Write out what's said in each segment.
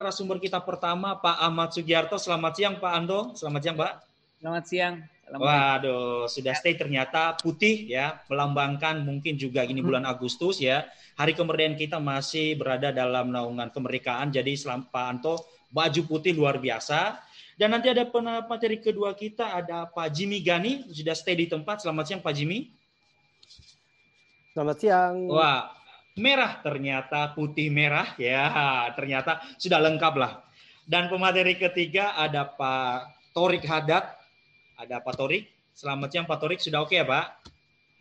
narasumber kita pertama Pak Ahmad Sugiarto. Selamat siang Pak Ando. Selamat siang Pak. Selamat siang. Waduh, sudah stay ternyata putih ya, melambangkan mungkin juga ini bulan Agustus ya. Hari kemerdekaan kita masih berada dalam naungan kemerdekaan. Jadi selamat Pak Anto, baju putih luar biasa. Dan nanti ada materi kedua kita ada Pak Jimmy Gani, sudah stay di tempat. Selamat siang Pak Jimmy. Selamat siang. Wah, merah ternyata putih merah ya, ternyata sudah lengkap lah. Dan pemateri ketiga ada Pak Torik Hadat, ada Pak Torik. Selamat siang Pak Torik, sudah oke okay, ya Pak?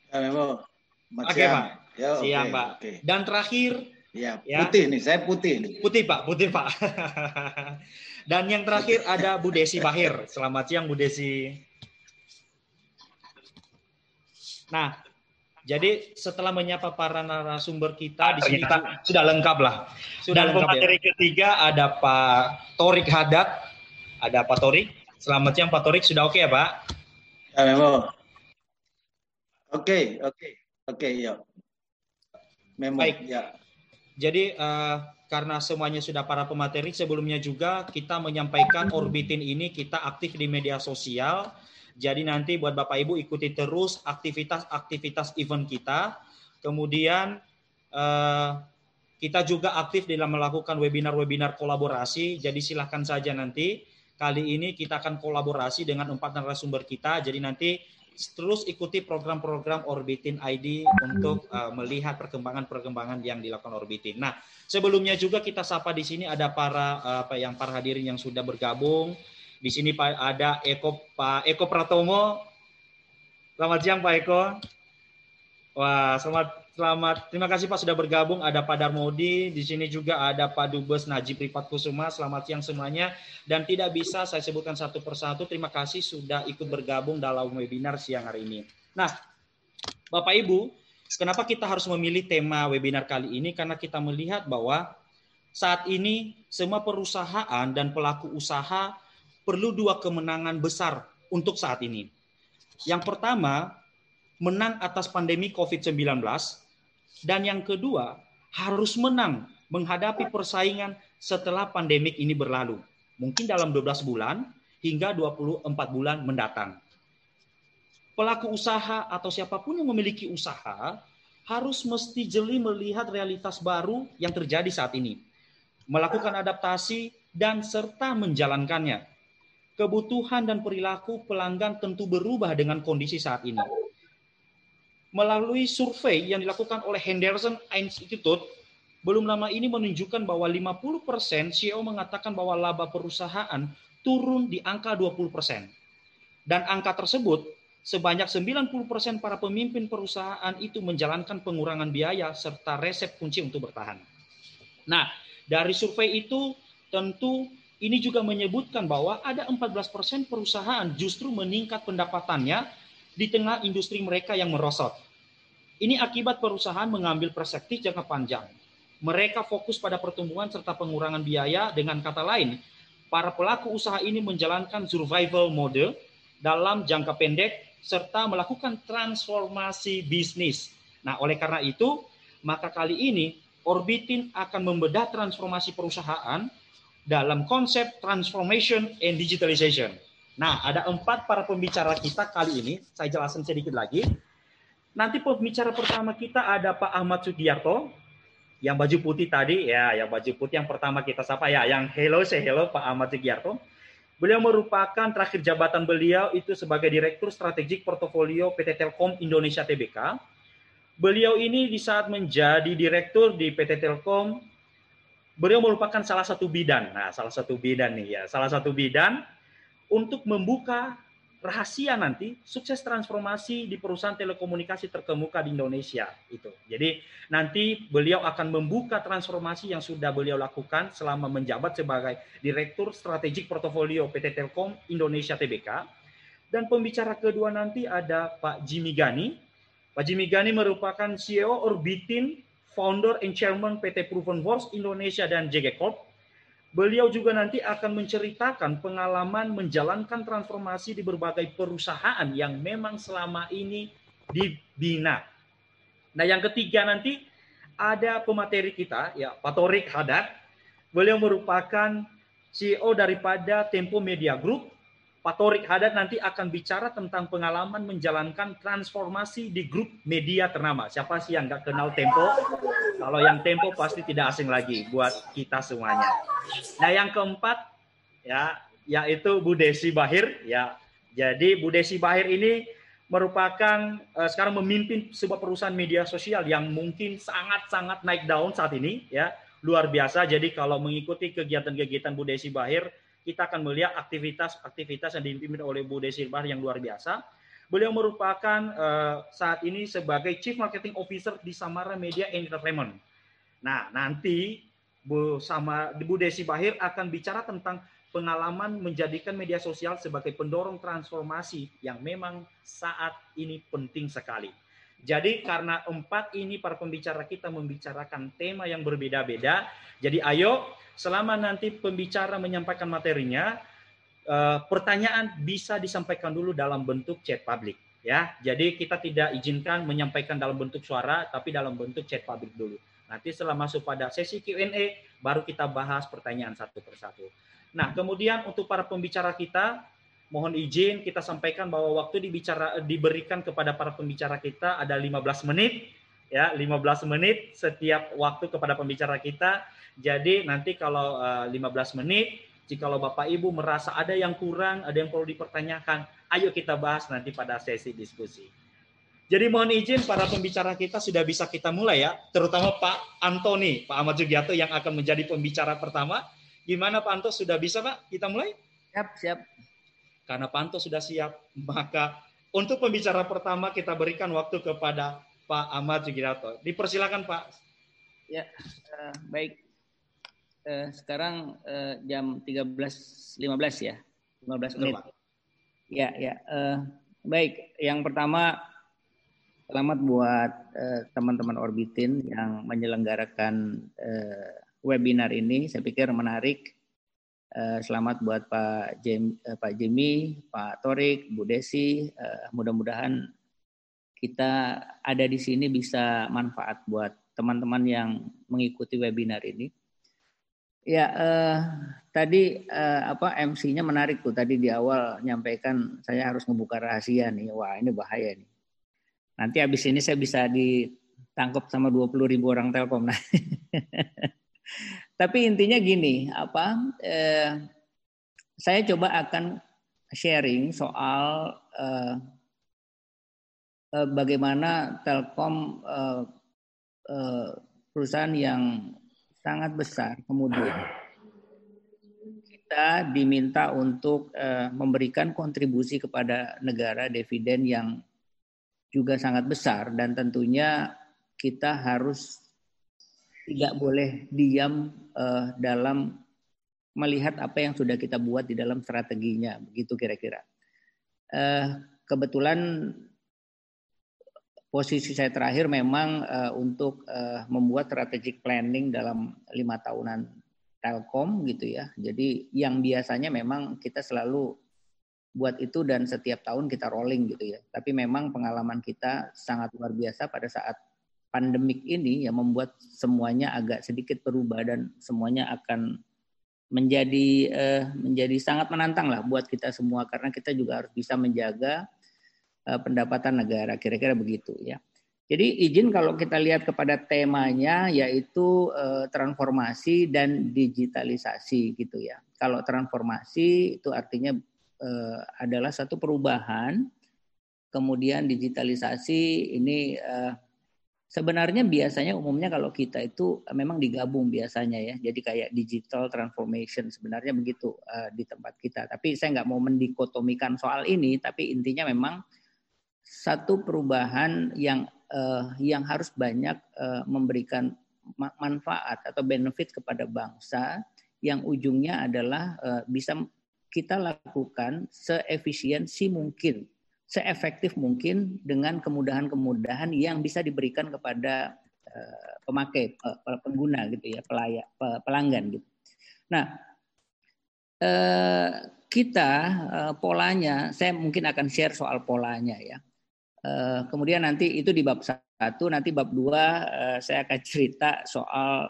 Ya, memang. Oke okay, Pak. Ya, siang okay, Pak. Okay. Dan terakhir Ya, ya, putih nih, saya putih nih. Putih Pak, putih Pak. Dan yang terakhir ada Bu Desi Bahir. Selamat siang Bu Desi. Nah, jadi setelah menyapa para narasumber kita di sini sudah lengkap lah. Sudah Dan lengkap materi ya. ketiga ada Pak Torik Hadat, ada Pak Torik. Selamat siang Pak Torik, sudah oke okay, ya Pak? Ya memang. Oke, oke, oke, ya. Memang. Baik. Ya. Jadi uh, karena semuanya sudah para pemateri, sebelumnya juga kita menyampaikan orbitin ini kita aktif di media sosial jadi nanti buat Bapak Ibu ikuti terus aktivitas-aktivitas event kita. Kemudian eh, kita juga aktif dalam melakukan webinar-webinar kolaborasi. Jadi silahkan saja nanti kali ini kita akan kolaborasi dengan empat narasumber kita. Jadi nanti terus ikuti program-program Orbitin ID untuk uh, melihat perkembangan-perkembangan yang dilakukan Orbitin. Nah, sebelumnya juga kita sapa di sini ada para uh, apa yang para hadirin yang sudah bergabung di sini Pak ada Eko Pak Eko Pratomo. Selamat siang Pak Eko. Wah, selamat selamat. Terima kasih Pak sudah bergabung. Ada Pak Darmodi, di sini juga ada Pak Dubes Najib Ripat Kusuma. Selamat siang semuanya. Dan tidak bisa saya sebutkan satu persatu. Terima kasih sudah ikut bergabung dalam webinar siang hari ini. Nah, Bapak Ibu, kenapa kita harus memilih tema webinar kali ini? Karena kita melihat bahwa saat ini semua perusahaan dan pelaku usaha perlu dua kemenangan besar untuk saat ini. Yang pertama, menang atas pandemi COVID-19 dan yang kedua, harus menang menghadapi persaingan setelah pandemik ini berlalu. Mungkin dalam 12 bulan hingga 24 bulan mendatang. Pelaku usaha atau siapa pun yang memiliki usaha harus mesti jeli melihat realitas baru yang terjadi saat ini. Melakukan adaptasi dan serta menjalankannya kebutuhan dan perilaku pelanggan tentu berubah dengan kondisi saat ini. Melalui survei yang dilakukan oleh Henderson Institute, belum lama ini menunjukkan bahwa 50% CEO mengatakan bahwa laba perusahaan turun di angka 20%. Dan angka tersebut sebanyak 90% para pemimpin perusahaan itu menjalankan pengurangan biaya serta resep kunci untuk bertahan. Nah, dari survei itu tentu ini juga menyebutkan bahwa ada 14% perusahaan justru meningkat pendapatannya di tengah industri mereka yang merosot. Ini akibat perusahaan mengambil perspektif jangka panjang. Mereka fokus pada pertumbuhan serta pengurangan biaya. Dengan kata lain, para pelaku usaha ini menjalankan survival mode dalam jangka pendek serta melakukan transformasi bisnis. Nah, oleh karena itu, maka kali ini Orbitin akan membedah transformasi perusahaan dalam konsep transformation and digitalization. Nah, ada empat para pembicara kita kali ini. Saya jelaskan sedikit lagi. Nanti pembicara pertama kita ada Pak Ahmad Sugiarto, yang baju putih tadi, ya, yang baju putih yang pertama kita sapa ya, yang hello, say hello Pak Ahmad Sugiarto. Beliau merupakan terakhir jabatan beliau itu sebagai Direktur Strategik Portofolio PT Telkom Indonesia Tbk. Beliau ini di saat menjadi direktur di PT Telkom beliau merupakan salah satu bidan. Nah, salah satu bidan nih ya, salah satu bidan untuk membuka rahasia nanti sukses transformasi di perusahaan telekomunikasi terkemuka di Indonesia itu. Jadi nanti beliau akan membuka transformasi yang sudah beliau lakukan selama menjabat sebagai Direktur Strategik Portofolio PT Telkom Indonesia Tbk. Dan pembicara kedua nanti ada Pak Jimmy Gani. Pak Jimmy Gani merupakan CEO Orbitin founder and chairman PT Proven Force Indonesia dan JG Corp. Beliau juga nanti akan menceritakan pengalaman menjalankan transformasi di berbagai perusahaan yang memang selama ini dibina. Nah, yang ketiga nanti ada pemateri kita, ya Pak Torik Hadat. Beliau merupakan CEO daripada Tempo Media Group. Pak Torik nanti akan bicara tentang pengalaman menjalankan transformasi di grup media ternama. Siapa sih yang nggak kenal Tempo? Kalau yang Tempo pasti tidak asing lagi buat kita semuanya. Nah yang keempat ya yaitu Bu Desi Bahir ya. Jadi Bu Desi Bahir ini merupakan uh, sekarang memimpin sebuah perusahaan media sosial yang mungkin sangat-sangat naik daun saat ini ya luar biasa. Jadi kalau mengikuti kegiatan-kegiatan Bu Desi Bahir, kita akan melihat aktivitas-aktivitas yang dipimpin oleh Bu Desi Bahir yang luar biasa. Beliau merupakan uh, saat ini sebagai Chief Marketing Officer di Samara Media Entertainment. Nah, nanti Bu sama Bu Desi Bahir akan bicara tentang pengalaman menjadikan media sosial sebagai pendorong transformasi yang memang saat ini penting sekali. Jadi karena empat ini para pembicara kita membicarakan tema yang berbeda-beda. Jadi ayo selama nanti pembicara menyampaikan materinya, eh, pertanyaan bisa disampaikan dulu dalam bentuk chat publik. Ya, jadi kita tidak izinkan menyampaikan dalam bentuk suara, tapi dalam bentuk chat publik dulu. Nanti setelah masuk pada sesi Q&A, baru kita bahas pertanyaan satu persatu. Nah, kemudian untuk para pembicara kita, mohon izin kita sampaikan bahwa waktu dibicara diberikan kepada para pembicara kita ada 15 menit ya 15 menit setiap waktu kepada pembicara kita. Jadi nanti kalau uh, eh, 15 menit jikalau Bapak Ibu merasa ada yang kurang ada yang perlu dipertanyakan ayo kita bahas nanti pada sesi diskusi. Jadi mohon izin para pembicara kita sudah bisa kita mulai ya terutama Pak Antoni Pak Ahmad Jugiato yang akan menjadi pembicara pertama. Gimana Pak Anto sudah bisa Pak kita mulai? Siap siap karena Panto sudah siap, maka untuk pembicara pertama kita berikan waktu kepada Pak Ahmad Sugirato. Dipersilakan Pak. Ya, uh, baik. Uh, sekarang uh, jam 13.15 ya, 15 menit. Ya, ya. Uh, baik, yang pertama selamat buat teman-teman uh, Orbitin yang menyelenggarakan uh, webinar ini. Saya pikir menarik Eh, selamat buat Pak Jem, eh, Pak Jimmy, Pak Torik, Bu Desi. Eh, mudah-mudahan kita ada di sini bisa manfaat buat teman-teman yang mengikuti webinar ini. Ya, eh, tadi eh, apa MC-nya menarik tuh tadi di awal nyampaikan saya harus ngebuka rahasia nih. Wah, ini bahaya nih. Nanti habis ini saya bisa ditangkap sama 20 ribu orang Telkom. Nah. Tapi intinya gini, apa? Eh, saya coba akan sharing soal eh, eh, bagaimana Telkom eh, eh, perusahaan yang sangat besar kemudian kita diminta untuk eh, memberikan kontribusi kepada negara dividen yang juga sangat besar dan tentunya kita harus tidak boleh diam uh, dalam melihat apa yang sudah kita buat di dalam strateginya, begitu kira-kira. Uh, kebetulan posisi saya terakhir memang uh, untuk uh, membuat strategic planning dalam lima tahunan Telkom gitu ya. Jadi yang biasanya memang kita selalu buat itu dan setiap tahun kita rolling gitu ya. Tapi memang pengalaman kita sangat luar biasa pada saat pandemik ini yang membuat semuanya agak sedikit berubah dan semuanya akan menjadi uh, menjadi sangat menantang lah buat kita semua karena kita juga harus bisa menjaga uh, pendapatan negara kira-kira begitu ya. Jadi izin kalau kita lihat kepada temanya yaitu uh, transformasi dan digitalisasi gitu ya. Kalau transformasi itu artinya uh, adalah satu perubahan, kemudian digitalisasi ini uh, Sebenarnya biasanya umumnya kalau kita itu eh, memang digabung biasanya ya, jadi kayak digital transformation sebenarnya begitu uh, di tempat kita. Tapi saya nggak mau mendikotomikan soal ini, tapi intinya memang satu perubahan yang uh, yang harus banyak uh, memberikan manfaat atau benefit kepada bangsa yang ujungnya adalah uh, bisa kita lakukan seefisiensi mungkin seefektif mungkin dengan kemudahan-kemudahan yang bisa diberikan kepada uh, pemakai uh, pengguna gitu ya pelayak pelanggan gitu. Nah uh, kita polanya saya mungkin akan share soal polanya ya. Kemudian nanti itu di bab satu nanti bab dua saya akan cerita soal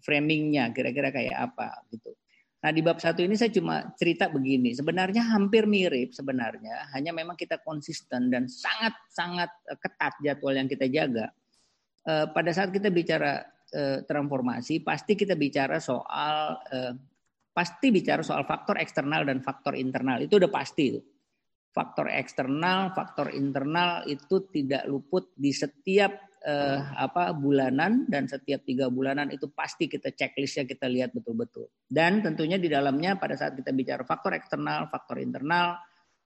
framingnya kira-kira kayak apa gitu. Nah di bab satu ini saya cuma cerita begini, sebenarnya hampir mirip sebenarnya, hanya memang kita konsisten dan sangat-sangat eh, ketat jadwal yang kita jaga. Eh, pada saat kita bicara eh, transformasi, pasti kita bicara soal pasti bicara soal faktor eksternal dan faktor internal. Itu udah pasti faktor eksternal, faktor internal itu tidak luput di setiap eh, apa bulanan dan setiap tiga bulanan itu pasti kita checklistnya kita lihat betul-betul. Dan tentunya di dalamnya pada saat kita bicara faktor eksternal, faktor internal,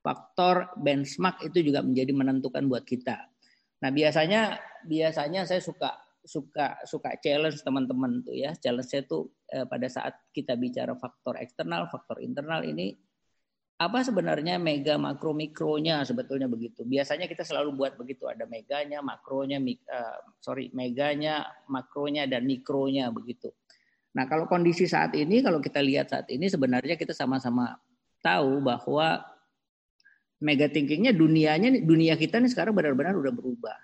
faktor benchmark itu juga menjadi menentukan buat kita. Nah biasanya biasanya saya suka suka suka challenge teman-teman tuh ya challenge saya tuh eh, pada saat kita bicara faktor eksternal faktor internal ini apa sebenarnya mega makro mikronya sebetulnya begitu. Biasanya kita selalu buat begitu ada meganya, makronya, mik, uh, sorry meganya, makronya dan mikronya begitu. Nah kalau kondisi saat ini kalau kita lihat saat ini sebenarnya kita sama-sama tahu bahwa mega thinkingnya dunianya dunia kita nih sekarang benar-benar udah berubah.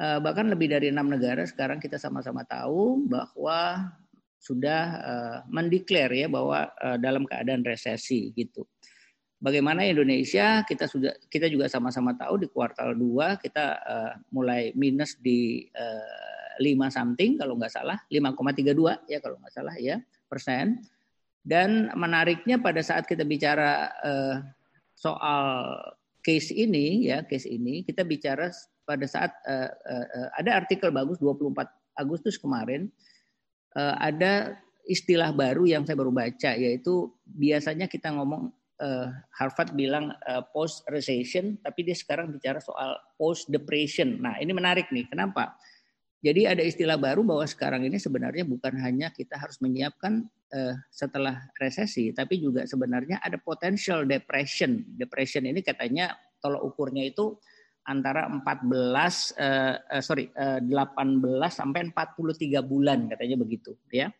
Uh, bahkan lebih dari enam negara sekarang kita sama-sama tahu bahwa sudah uh, mendeklar ya bahwa uh, dalam keadaan resesi gitu. Bagaimana Indonesia kita sudah kita juga sama-sama tahu di kuartal 2 kita uh, mulai minus di uh, eh, 5 something kalau nggak salah 5,32 ya kalau nggak salah ya persen. Dan menariknya pada saat kita bicara uh, soal case ini ya case ini kita bicara pada saat uh, uh, ada artikel bagus 24 Agustus kemarin uh, ada istilah baru yang saya baru baca yaitu biasanya kita ngomong uh, Harvard bilang uh, eh, post recession, tapi dia sekarang bicara soal post depression. Nah, ini menarik nih. Kenapa? Jadi ada istilah baru bahwa sekarang ini sebenarnya bukan hanya kita harus menyiapkan uh, setelah resesi, tapi juga sebenarnya ada potential depression. Depression ini katanya tolok ukurnya itu antara 14 uh, uh, sorry uh, 18 sampai 43 bulan katanya begitu ya.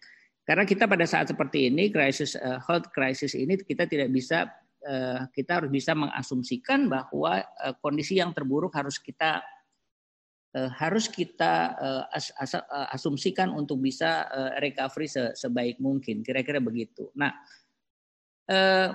Karena kita pada saat seperti ini, krisis uh, health crisis ini kita tidak bisa uh, kita harus bisa mengasumsikan bahwa uh, kondisi yang terburuk harus kita uh, harus kita uh, as, as, asumsikan untuk bisa uh, recovery se, sebaik mungkin. Kira-kira begitu. Nah, uh,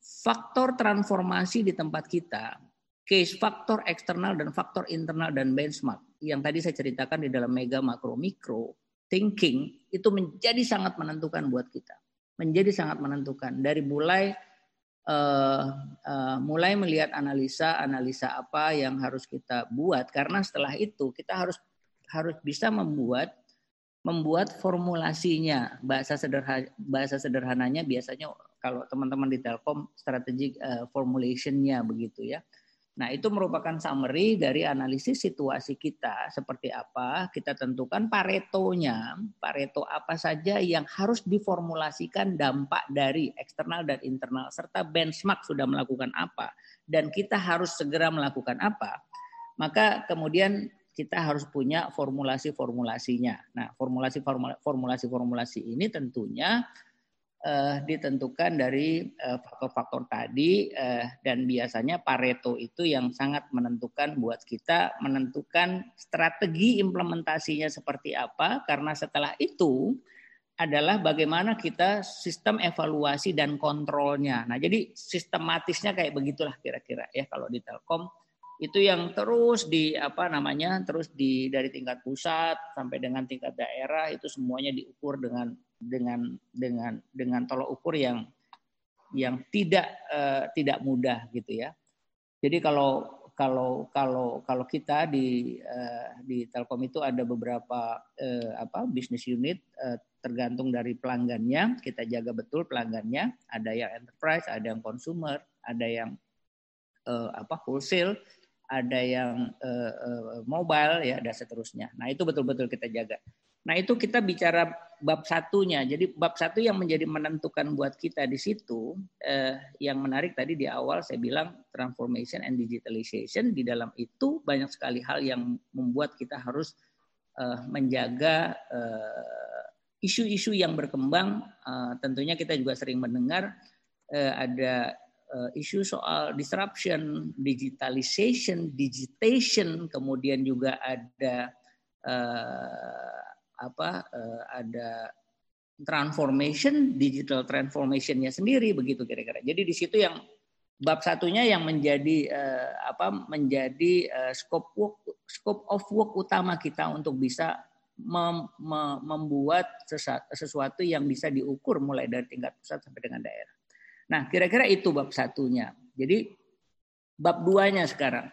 faktor transformasi di tempat kita, case faktor eksternal dan faktor internal dan benchmark yang tadi saya ceritakan di dalam mega makro mikro thinking itu menjadi sangat menentukan buat kita. Menjadi sangat menentukan. Dari mulai uh, uh, mulai melihat analisa analisa apa yang harus kita buat. Karena setelah itu kita harus harus bisa membuat membuat formulasinya. Bahasa sederhana bahasa sederhananya biasanya kalau teman-teman di Telkom strategic uh, formulationnya begitu ya Nah, itu merupakan summary dari analisis situasi kita seperti apa. Kita tentukan paretonya, pareto apa saja yang harus diformulasikan dampak dari eksternal dan internal serta benchmark sudah melakukan apa dan kita harus segera melakukan apa. Maka kemudian kita harus punya formulasi-formulasinya. Nah, formulasi-formulasi ini tentunya uh, ditentukan dari eh, faktor-faktor uh, tadi uh, dan biasanya Pareto itu yang sangat menentukan buat kita menentukan strategi implementasinya seperti apa karena setelah itu adalah bagaimana kita sistem evaluasi dan kontrolnya. Nah, jadi sistematisnya kayak begitulah kira-kira ya kalau di Telkom itu yang terus di apa namanya terus di dari tingkat pusat sampai dengan tingkat daerah itu semuanya diukur dengan dengan dengan dengan tolok ukur yang yang tidak uh, tidak mudah gitu ya. Jadi kalau kalau kalau kalau kita di uh, di Telkom itu ada beberapa uh, apa bisnis unit uh, tergantung dari pelanggannya, kita jaga betul pelanggannya, ada yang enterprise, ada yang consumer, ada yang uh, apa wholesale, ada yang uh, uh, mobile ya dan seterusnya. Nah, itu betul-betul kita jaga. Nah itu kita bicara bab satunya. Jadi bab satu yang menjadi menentukan buat kita di situ, eh, yang menarik tadi di awal saya bilang transformation and digitalization. Di dalam itu banyak sekali hal yang membuat kita harus eh, menjaga eh, isu-isu eh, yang berkembang. Eh, tentunya kita juga sering mendengar eh, ada eh, isu soal disruption, digitalization, digitation, kemudian juga ada uh, apa uh, ada transformation, digital transformationnya sendiri begitu kira-kira. Jadi di situ yang bab satunya yang menjadi uh, apa menjadi uh, scope work, scope of work utama kita untuk bisa mem, mem, membuat sesuatu yang bisa diukur mulai dari tingkat pusat sampai dengan daerah. Nah, kira-kira itu bab satunya. Jadi bab duanya sekarang.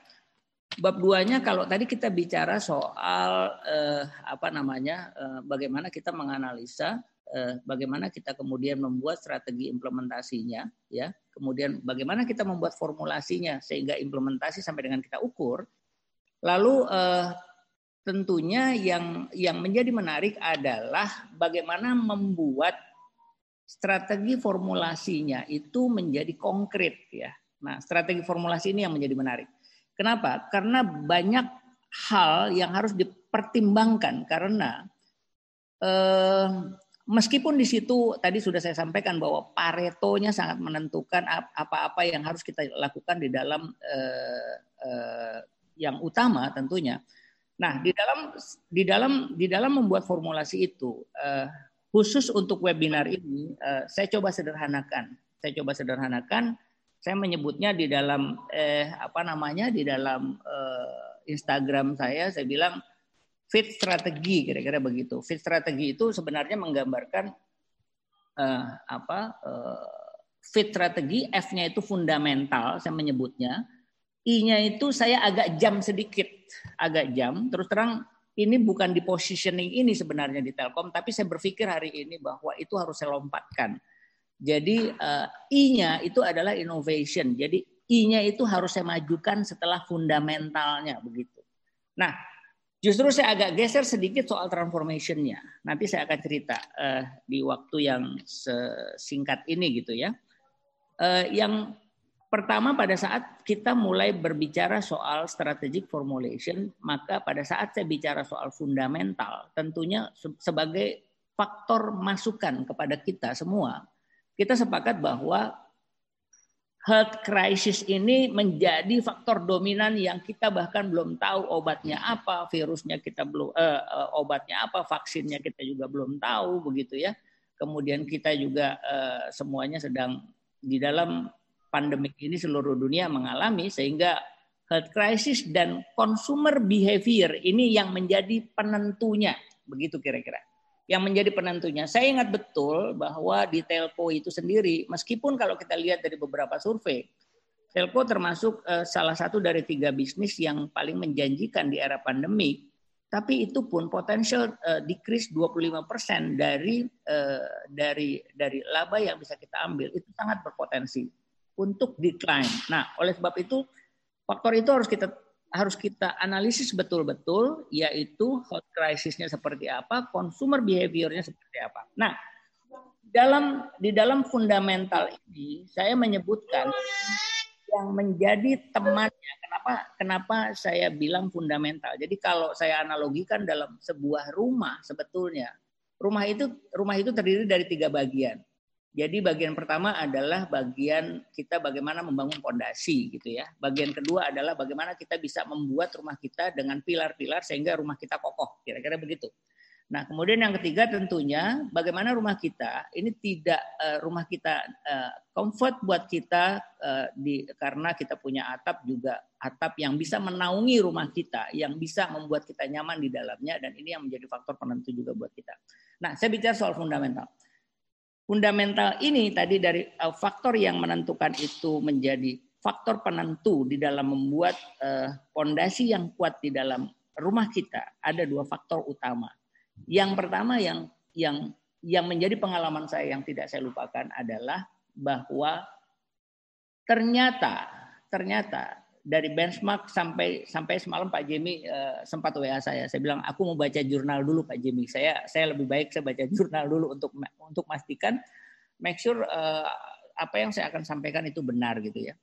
Bab duanya kalau tadi kita bicara soal eh, apa namanya eh, bagaimana kita menganalisa Eh, bagaimana kita kemudian membuat strategi implementasinya ya. Kemudian bagaimana kita membuat formulasinya sehingga implementasi sampai dengan kita ukur. Lalu eh, tentunya yang yang menjadi menarik adalah bagaimana membuat strategi formulasinya itu menjadi konkret ya. Nah strategi formulasi ini yang menjadi menarik kenapa karena banyak hal yang harus dipertimbangkan karena eh, meskipun di situ tadi sudah saya sampaikan bahwa paretonya sangat menentukan apa-apa yang harus kita lakukan di dalam eh, eh, yang utama tentunya. Nah, di dalam di dalam di dalam membuat formulasi itu eh, khusus untuk webinar ini eh, saya coba sederhanakan. Saya coba sederhanakan. Saya menyebutnya di dalam eh, apa namanya di dalam eh, Instagram saya saya bilang fit strategi kira-kira begitu. Fit strategi itu sebenarnya menggambarkan uh, apa uh, fit strategi F-nya itu fundamental saya menyebutnya. I-nya itu saya agak jam sedikit, agak jam. Terus terang ini bukan di positioning ini sebenarnya di Telkom, tapi saya berpikir hari ini bahwa itu harus saya lompatkan. Jadi uh, I-nya itu adalah innovation. Jadi I-nya itu harus saya majukan setelah fundamentalnya begitu. Nah, Justru saya agak geser sedikit soal transformationnya. Nanti saya akan cerita uh, di waktu yang singkat ini gitu ya. Uh, yang pertama pada saat kita mulai berbicara soal strategic formulation, maka pada saat saya bicara soal fundamental, tentunya sebagai faktor masukan kepada kita semua, kita sepakat bahwa health crisis ini menjadi faktor dominan yang kita bahkan belum tahu obatnya apa, virusnya kita belum eh, eh, obatnya apa, vaksinnya kita juga belum tahu begitu ya. Kemudian kita juga eh, semuanya sedang di dalam pandemik ini seluruh dunia mengalami sehingga health crisis dan consumer behavior ini yang menjadi penentunya begitu kira-kira yang menjadi penentunya. Saya ingat betul bahwa di telco itu sendiri, meskipun kalau kita lihat dari beberapa survei, telco termasuk uh, salah satu dari tiga bisnis yang paling menjanjikan di era pandemi, tapi itu pun potensial uh, decrease 25% dari uh, dari dari laba yang bisa kita ambil itu sangat berpotensi untuk decline. Nah, oleh sebab itu faktor itu harus kita harus kita analisis betul-betul yaitu health crisisnya seperti apa, consumer behaviornya seperti apa. Nah, dalam di dalam fundamental ini saya menyebutkan yang menjadi temannya. Kenapa kenapa saya bilang fundamental? Jadi kalau saya analogikan dalam sebuah rumah sebetulnya rumah itu rumah itu terdiri dari tiga bagian. Jadi bagian pertama adalah bagian kita bagaimana membangun pondasi gitu ya. Bagian kedua adalah bagaimana kita bisa membuat rumah kita dengan pilar-pilar sehingga rumah kita kokoh. Kira-kira begitu. Nah, kemudian yang ketiga tentunya bagaimana rumah kita ini tidak uh, rumah kita uh, comfort buat kita uh, di karena kita punya atap juga atap yang bisa menaungi rumah kita, yang bisa membuat kita nyaman di dalamnya dan ini yang menjadi faktor penentu juga buat kita. Nah, saya bicara soal fundamental fundamental ini tadi dari uh, faktor yang menentukan itu menjadi faktor penentu di dalam membuat pondasi uh, yang kuat di dalam rumah kita ada dua faktor utama. Yang pertama yang yang yang menjadi pengalaman saya yang tidak saya lupakan adalah bahwa ternyata ternyata dari benchmark sampai sampai semalam Pak Jemi uh, sempat WA saya. Saya bilang aku mau baca jurnal dulu Pak Jemi. Saya saya lebih baik saya baca jurnal dulu untuk untuk memastikan make sure uh, apa yang saya akan sampaikan itu benar gitu ya.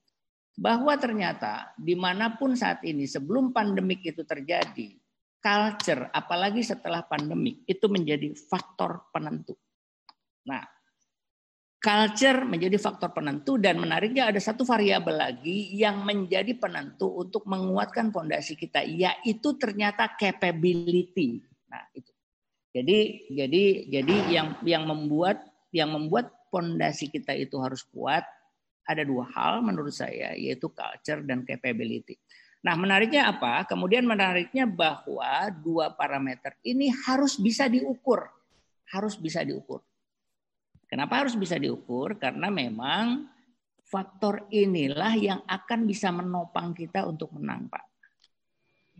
Bahwa ternyata di mana pun saat ini sebelum pandemik itu terjadi, culture apalagi setelah pandemik itu menjadi faktor penentu. Nah, Culture menjadi faktor penentu dan menariknya ada satu variabel lagi yang menjadi penentu untuk menguatkan fondasi kita yaitu ternyata capability. Nah, itu. Jadi jadi jadi yang yang membuat yang membuat pondasi kita itu harus kuat ada dua hal menurut saya yaitu culture dan capability. Nah, menariknya apa? Kemudian menariknya bahwa dua parameter ini harus bisa diukur. Harus bisa diukur. Kenapa harus bisa diukur? Karena memang faktor inilah yang akan bisa menopang kita untuk menang, Pak.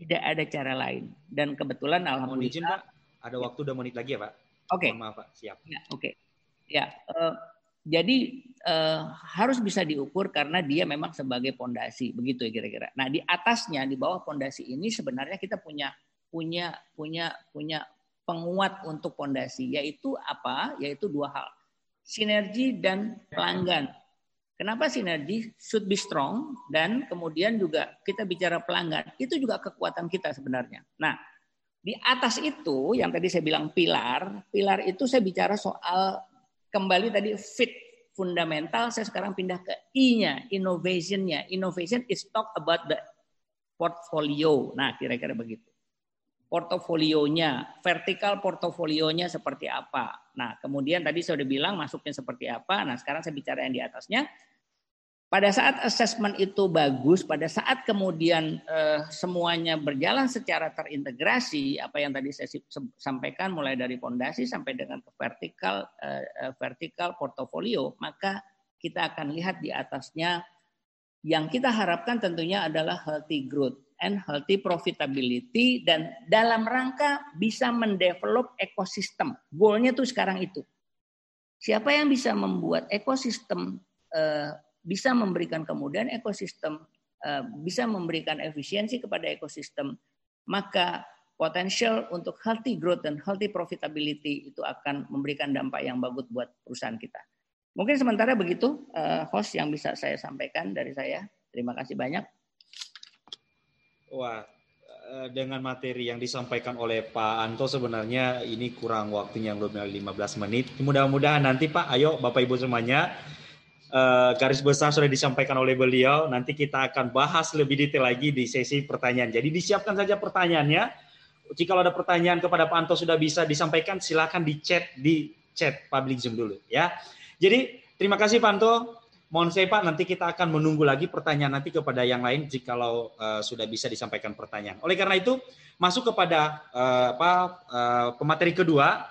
Tidak ada cara lain. Dan kebetulan alhamdulillah izin, Pak. Ada waktu udah menit lagi ya, Pak? Oke. Okay. Maaf, Pak. Siap. Ya, oke. Okay. Ya, uh, jadi uh, harus bisa diukur karena dia memang sebagai pondasi, begitu ya kira-kira. Nah, di atasnya di bawah pondasi ini sebenarnya kita punya punya punya punya penguat untuk pondasi yaitu apa? Yaitu dua hal. Sinergi dan pelanggan. Kenapa sinergi should be strong dan kemudian juga kita bicara pelanggan, itu juga kekuatan kita sebenarnya. Nah, di atas itu yang tadi saya bilang pilar, pilar itu saya bicara soal kembali tadi fit fundamental, saya sekarang pindah ke I-nya, innovation-nya. Innovation is talk about the portfolio. Nah, kira-kira begitu. Portofolionya, vertikal portofolionya seperti apa. Nah, kemudian tadi saya sudah bilang masuknya seperti apa. Nah, sekarang saya bicara yang di atasnya. Pada saat assessment itu bagus, pada saat kemudian eh, semuanya berjalan secara terintegrasi, apa yang tadi saya sampaikan mulai dari pondasi sampai dengan ke vertikal eh, eh, vertikal portofolio, maka kita akan lihat di atasnya yang kita harapkan tentunya adalah healthy growth and healthy profitability dan dalam rangka bisa mendevelop ekosistem. Goalnya tuh sekarang itu. Siapa yang bisa membuat ekosistem eh, bisa memberikan kemudian ekosistem, eh, bisa memberikan efisiensi kepada ekosistem, maka potensial untuk healthy growth dan healthy profitability itu akan memberikan dampak yang bagus buat perusahaan kita. Mungkin sementara begitu eh, host yang bisa saya sampaikan dari saya. Terima kasih banyak. Wah, eh, dengan materi yang disampaikan oleh Pak Anto sebenarnya ini kurang waktunya belum 15 menit. Mudah-mudahan nanti Pak, ayo Bapak Ibu semuanya uh, garis besar sudah disampaikan oleh beliau. Nanti kita akan bahas lebih detail lagi di sesi pertanyaan. Jadi disiapkan saja pertanyaannya. Jika ada pertanyaan kepada Pak Anto sudah bisa disampaikan, silakan di chat di chat public Zoom dulu ya. Jadi terima kasih Pak Anto. Mohon saya Pak, nanti kita akan menunggu lagi pertanyaan nanti kepada yang lain jikalau uh, sudah bisa disampaikan pertanyaan. Oleh karena itu, masuk kepada uh, apa uh, pemateri kedua,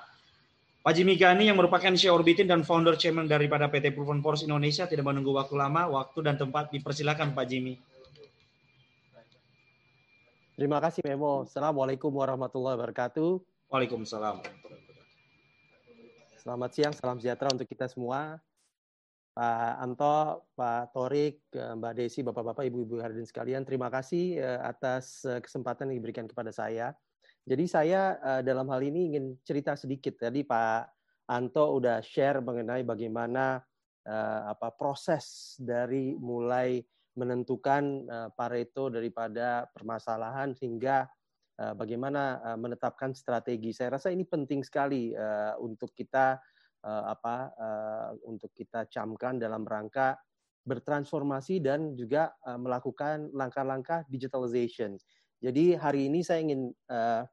Pak Jimmy Gani yang merupakan CEO Orbitin dan founder chairman daripada PT Proven Force Indonesia tidak menunggu waktu lama, waktu dan tempat dipersilakan Pak Jimmy. Terima kasih Memo. Assalamualaikum warahmatullahi wabarakatuh. Waalaikumsalam. Selamat siang, salam sejahtera untuk kita semua. Pak Anto, Pak Torik, Mbak Desi, Bapak-Bapak, Ibu-Ibu hadirin sekalian, terima kasih eh, atas eh, kesempatan yang diberikan kepada saya jadi saya dalam hal ini ingin cerita sedikit. Tadi Pak Anto udah share mengenai bagaimana apa proses dari mulai menentukan Pareto daripada permasalahan hingga bagaimana menetapkan strategi. Saya rasa ini penting sekali untuk kita uh, apa uh, untuk kita camkan dalam rangka bertransformasi dan juga uh, melakukan langkah-langkah digitalization. Jadi hari ini saya ingin uh,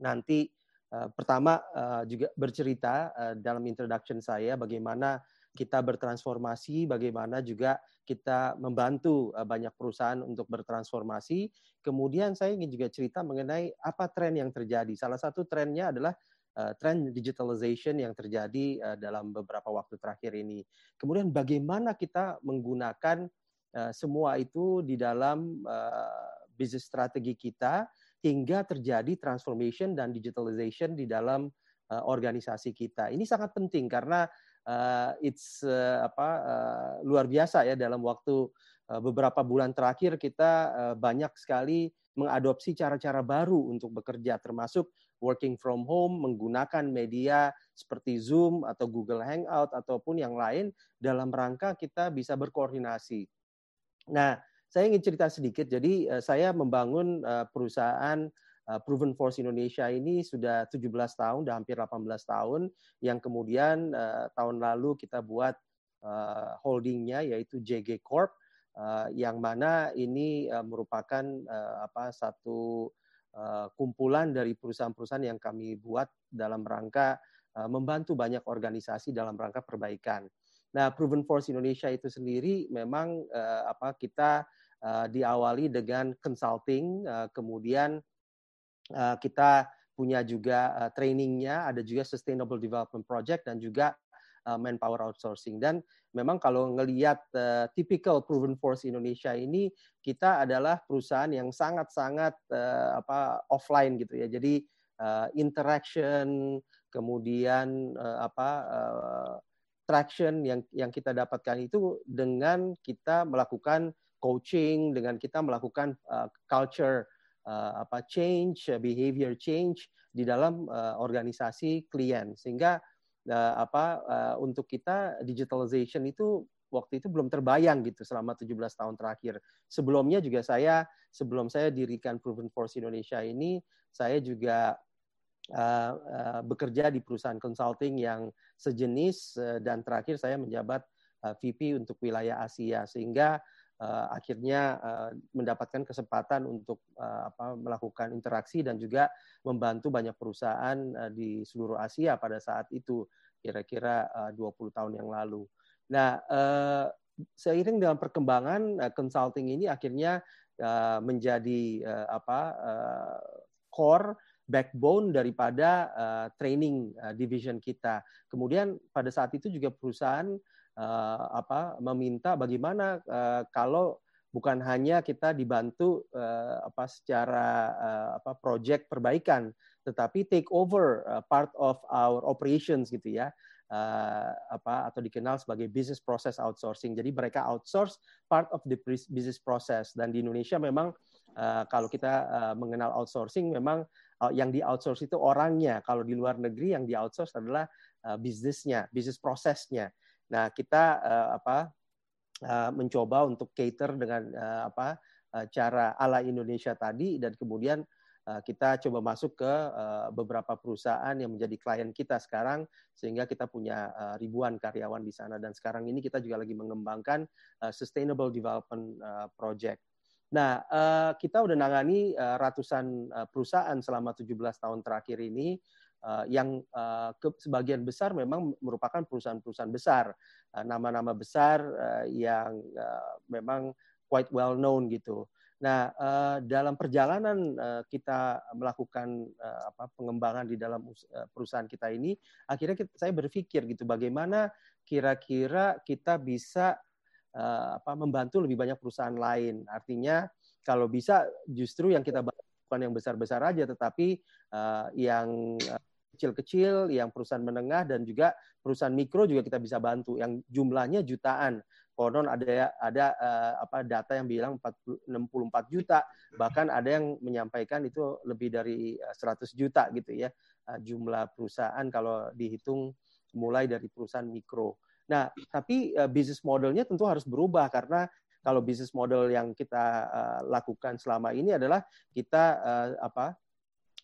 nanti uh, pertama uh, juga bercerita uh, dalam introduction saya bagaimana kita bertransformasi, bagaimana juga kita membantu banyak perusahaan untuk bertransformasi. Kemudian saya ingin juga cerita mengenai apa tren yang terjadi. Salah satu trennya adalah uh, tren digitalization yang terjadi uh, dalam beberapa waktu terakhir ini. Kemudian bagaimana kita menggunakan uh, semua itu di dalam uh, bisnis strategi kita hingga terjadi transformation dan digitalization di dalam uh, organisasi kita. Ini sangat penting karena uh, it's uh, apa uh, luar biasa ya dalam waktu beberapa bulan terakhir kita banyak sekali mengadopsi cara-cara baru untuk bekerja termasuk working from home menggunakan media seperti Zoom atau Google Hangout ataupun yang lain dalam rangka kita bisa berkoordinasi. Nah, saya ingin cerita sedikit. Jadi uh, saya membangun uh, perusahaan uh, Proven Force Indonesia ini sudah 17 tahun, sudah hampir 18 tahun. Yang kemudian tahun lalu kita buat holdingnya yaitu JG Corp, yang mana ini merupakan apa satu kumpulan dari perusahaan-perusahaan yang kami buat dalam rangka membantu banyak organisasi dalam rangka perbaikan. Nah, Proven Force Indonesia itu sendiri memang apa kita diawali dengan consulting, kemudian kita punya juga trainingnya, ada juga Sustainable Development Project dan juga manpower outsourcing. Dan memang kalau ngelihat uh, typical proven force Indonesia ini kita adalah perusahaan yang sangat-sangat uh, apa offline gitu ya. Jadi uh, interaction kemudian uh, apa uh, traction yang yang kita dapatkan itu dengan kita melakukan coaching, dengan kita melakukan uh, culture uh, apa change, behavior change di dalam uh, organisasi klien sehingga uh, apa uh, untuk kita digitalization itu waktu itu belum terbayang gitu selama 17 tahun terakhir. Sebelumnya juga saya sebelum saya dirikan Proven Force Indonesia ini saya juga uh, uh, bekerja di perusahaan consulting yang sejenis uh, dan terakhir saya menjabat uh, VP untuk wilayah Asia sehingga uh, akhirnya uh, mendapatkan kesempatan untuk uh, apa, melakukan interaksi dan juga membantu banyak perusahaan uh, di seluruh Asia pada saat itu kira-kira uh, 20 tahun yang lalu. Nah, uh, seiring dengan perkembangan uh, consulting ini akhirnya uh, menjadi uh, apa uh, core backbone daripada uh, training uh, division kita. Kemudian pada saat itu juga perusahaan uh, apa meminta bagaimana uh, kalau bukan hanya kita dibantu uh, apa secara uh, apa project perbaikan tetapi take over uh, part of our operations gitu ya uh, apa atau dikenal sebagai business process outsourcing. Jadi mereka outsource part of the business process. Dan di Indonesia memang uh, kalau kita uh, mengenal outsourcing memang uh, yang di outsource itu orangnya. Kalau di luar negeri yang di outsource adalah uh, bisnisnya bisnis prosesnya Nah, kita uh, apa uh, mencoba untuk cater dengan uh, apa uh, cara ala Indonesia tadi dan kemudian uh, kita coba masuk ke uh, beberapa perusahaan yang menjadi klien kita sekarang sehingga kita punya uh, ribuan karyawan di sana dan sekarang ini kita juga lagi mengembangkan uh, sustainable development uh, project. Nah, uh, kita udah nangani uh, ratusan uh, perusahaan selama 17 tahun terakhir ini uh, yang uh, ke, sebagian besar memang merupakan perusahaan-perusahaan besar, uh, nama-nama besar uh, yang uh, memang quite well known gitu. Nah, uh, dalam perjalanan uh, kita melakukan uh, apa pengembangan di dalam perusahaan kita ini, akhirnya kita, saya berpikir gitu, bagaimana kira-kira kita bisa uh, apa membantu lebih banyak perusahaan lain. Artinya, kalau bisa justru yang kita bukan yang besar-besar aja, tetapi uh, yang kecil-kecil, yang perusahaan menengah dan juga perusahaan mikro juga kita bisa bantu yang jumlahnya jutaan. Konon ada ada uh, apa data yang bilang 40, 64 juta, bahkan ada yang menyampaikan itu lebih dari 100 eh, juta gitu ya uh, jumlah perusahaan kalau dihitung mulai dari perusahaan mikro. Nah, tapi uh, bisnis modelnya tentu harus berubah karena kalau bisnis model yang kita uh, lakukan selama ini adalah kita uh, apa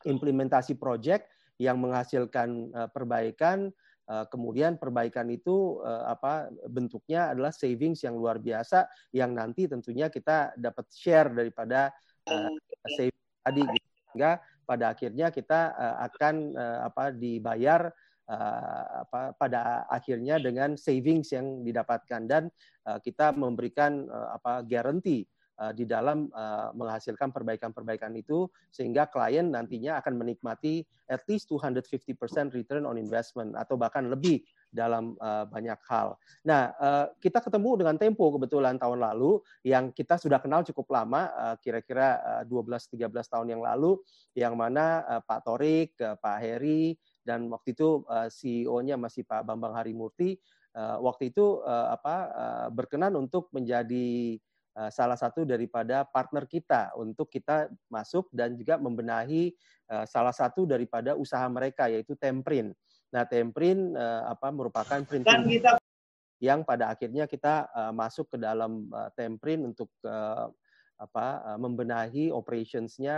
implementasi project yang menghasilkan uh, perbaikan uh, kemudian perbaikan itu uh, apa bentuknya adalah savings yang luar biasa yang nanti tentunya kita dapat share daripada uh, tadi gitu. sehingga pada akhirnya kita akan apa dibayar apa pada akhirnya dengan savings yang didapatkan dan kita memberikan uh, apa uh, di dalam uh, menghasilkan perbaikan-perbaikan itu sehingga klien nantinya akan menikmati at least 250% return on investment atau bahkan lebih dalam uh, banyak hal. Nah, uh, kita ketemu dengan Tempo kebetulan tahun lalu yang kita sudah kenal cukup lama, uh, kira-kira uh, 12-13 tahun yang lalu, yang mana uh, Pak Torik, uh, Pak Heri, dan waktu itu uh, CEO-nya masih Pak Bambang Harimurti, uh, waktu itu uh, apa uh, berkenan untuk menjadi Eh, salah satu daripada partner kita untuk kita masuk dan juga membenahi eh, salah satu daripada usaha mereka yaitu Temprin. Nah, Temprin eh, apa merupakan printing kita yang pada akhirnya kita masuk ke dalam Temprin untuk apa membenahi operationsnya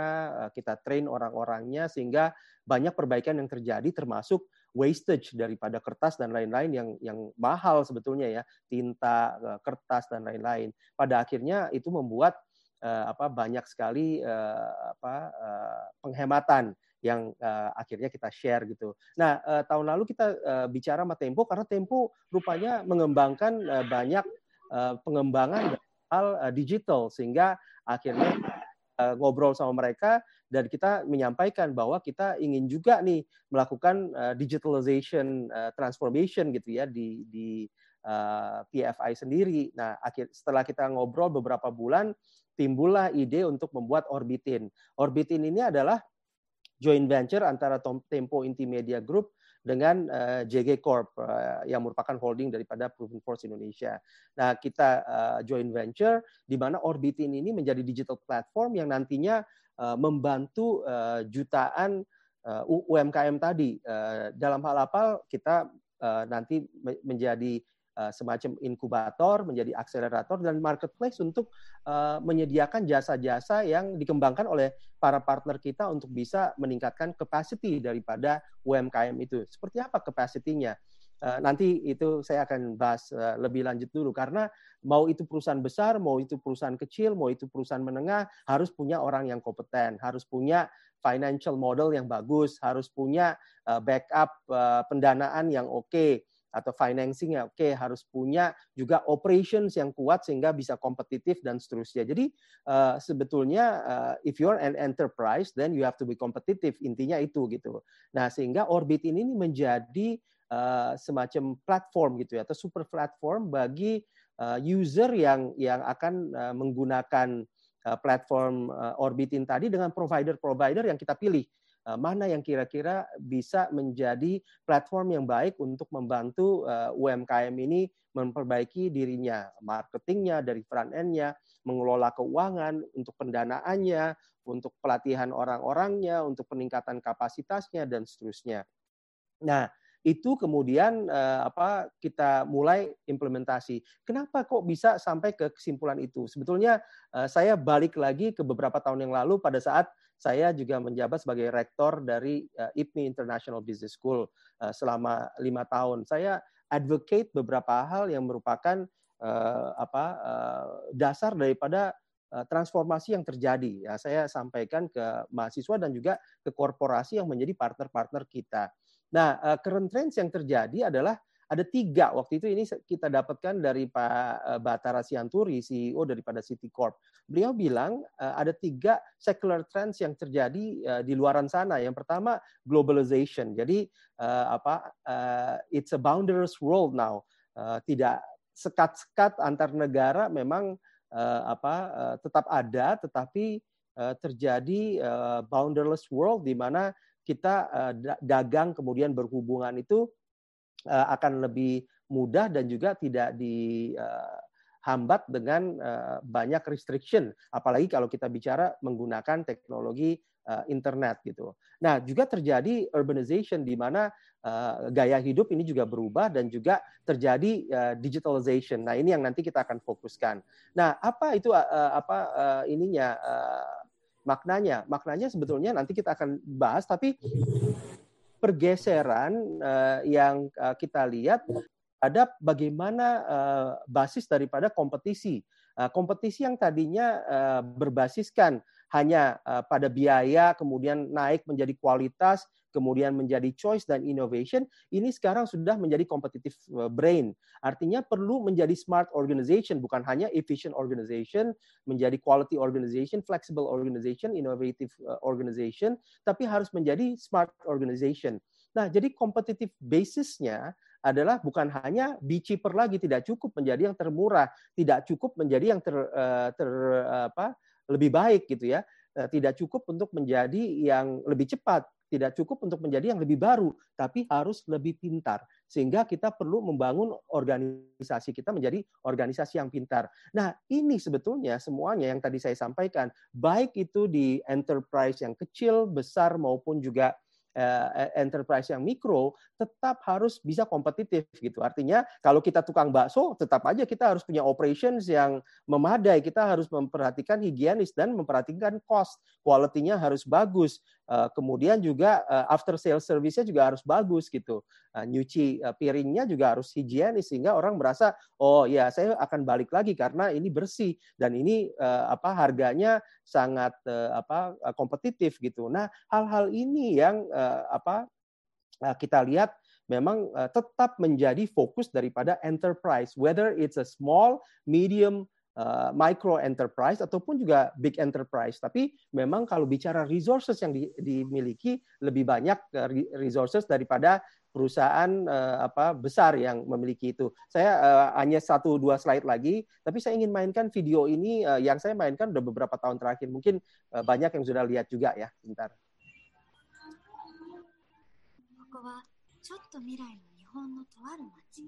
kita train orang-orangnya sehingga banyak perbaikan yang terjadi termasuk wastage daripada kertas dan lain-lain yang yang mahal sebetulnya ya tinta eh, kertas dan lain-lain pada akhirnya itu membuat apa banyak sekali apa penghematan yang uh, akhirnya kita share gitu. Nah, uh, tahun lalu kita uh, bicara sama Tempo karena Tempo rupanya mengembangkan uh, banyak uh, pengembangan hal uh, digital sehingga akhirnya uh, ngobrol sama mereka dan kita menyampaikan bahwa kita ingin juga nih melakukan uh, digitalization uh, transformation gitu ya di di uh, PFI sendiri. Nah, akhir setelah kita ngobrol beberapa bulan timbullah ide untuk membuat Orbitin. Orbitin ini adalah joint venture antara Tempo Inti Media Group dengan uh, eh, JG Corp uh, yang merupakan holding daripada Proven Force Indonesia. Nah, kita uh, joint venture di mana Orbitin ini menjadi digital platform yang nantinya uh, membantu uh, jutaan uh, UMKM tadi. Uh, dalam hal apa kita uh, nanti menjadi semacam inkubator, menjadi akselerator dan marketplace untuk uh, menyediakan jasa-jasa yang dikembangkan oleh para partner kita untuk bisa meningkatkan capacity daripada UMKM itu. Seperti apa capacity-nya? Uh, nanti itu saya akan bahas lebih lanjut dulu karena mau itu perusahaan besar, mau itu perusahaan kecil, mau itu perusahaan menengah harus punya orang yang kompeten, harus punya financial model yang bagus, harus punya backup pendanaan yang oke, okay, atau financing ya oke okay, harus punya juga operations yang kuat sehingga bisa kompetitif dan seterusnya. Jadi uh, sebetulnya uh, if you're an enterprise then you have to be competitive intinya itu gitu. Nah sehingga Orbit ini menjadi uh, semacam platform gitu ya atau super platform bagi uh, user yang yang akan uh, menggunakan uh, platform uh, Orbitin tadi dengan provider-provider yang kita pilih. Eh, mana yang kira-kira bisa menjadi platform yang baik untuk membantu eh, UMKM ini memperbaiki dirinya, marketingnya dari front end-nya, mengelola keuangan untuk pendanaannya, untuk pelatihan orang-orangnya, untuk peningkatan kapasitasnya dan seterusnya. Nah, itu kemudian uh, apa kita mulai implementasi. Kenapa kok bisa sampai ke kesimpulan itu? Sebetulnya saya balik lagi ke beberapa tahun yang lalu pada saat saya juga menjabat sebagai rektor dari uh, IPMI International Business School uh, selama lima tahun. Saya advocate beberapa hal yang merupakan uh, apa uh, dasar daripada transformasi yang terjadi. Ya, saya sampaikan ke mahasiswa dan juga ke korporasi yang menjadi partner-partner kita. Nah, current trends yang terjadi adalah ada tiga waktu itu ini kita dapatkan dari Pak eh, Batara Sianturi CEO daripada Citicorp. Beliau bilang eh, ada tiga secular trends yang terjadi eh, di luaran sana. Yang pertama globalization. Jadi apa it's a boundaryless world now. Tidak sekat-sekat antar negara memang apa tetap ada tetapi terjadi boundaryless world di mana kita dagang kemudian berhubungan itu akan lebih mudah dan juga tidak dihambat uh, dengan uh, banyak restriction apalagi kalau kita bicara menggunakan teknologi internet gitu. Nah, juga terjadi urbanization di mana gaya hidup ini juga berubah dan juga terjadi digitalization. Nah, ini yang nanti kita akan fokuskan. Nah, apa itu apa ininya maknanya? Maknanya sebetulnya nanti kita akan bahas tapi pergeseran uh, yang uh, kita lihat ada bagaimana uh, basis daripada kompetisi. Uh, kompetisi yang tadinya uh, berbasiskan hanya uh, pada biaya, kemudian naik menjadi kualitas, kemudian menjadi choice dan innovation, ini sekarang sudah menjadi competitive brain. Artinya perlu menjadi smart organization, bukan hanya efficient organization, menjadi quality organization, flexible organization, innovative organization, tapi harus menjadi smart organization. Nah, jadi competitive basisnya adalah bukan hanya be cheaper lagi, tidak cukup menjadi yang termurah, tidak cukup menjadi yang ter, ter apa lebih baik gitu ya. Eh, tidak cukup untuk menjadi yang lebih cepat, tidak cukup untuk menjadi yang lebih baru, tapi harus lebih pintar. Sehingga kita perlu membangun organisasi kita menjadi organisasi yang pintar. Nah, ini sebetulnya semuanya yang tadi saya sampaikan, baik itu di enterprise yang kecil, besar maupun juga enterprise yang mikro tetap harus bisa kompetitif gitu. Artinya kalau kita tukang bakso tetap aja kita harus punya operations yang memadai. Kita harus memperhatikan higienis dan memperhatikan cost. Quality-nya harus bagus. Uh, kemudian juga uh, after sales service-nya juga harus bagus gitu. Uh, nyuci uh, piringnya juga harus higienis sehingga orang merasa oh ya saya akan balik lagi karena ini bersih dan ini apa harganya sangat apa kompetitif gitu. Nah, hal-hal ini yang apa kita lihat memang tetap menjadi fokus daripada enterprise whether it's a small, medium uh, micro enterprise ataupun juga big enterprise. Tapi memang kalau bicara resources yang di, dimiliki lebih banyak uh, resources daripada perusahaan uh, apa besar yang memiliki itu. Saya uh, hanya satu dua slide lagi, tapi saya ingin mainkan video ini uh, yang saya mainkan udah beberapa tahun terakhir. Mungkin uh, banyak yang sudah lihat juga ya. Bentar. ここはちょっと未来の日本のとある町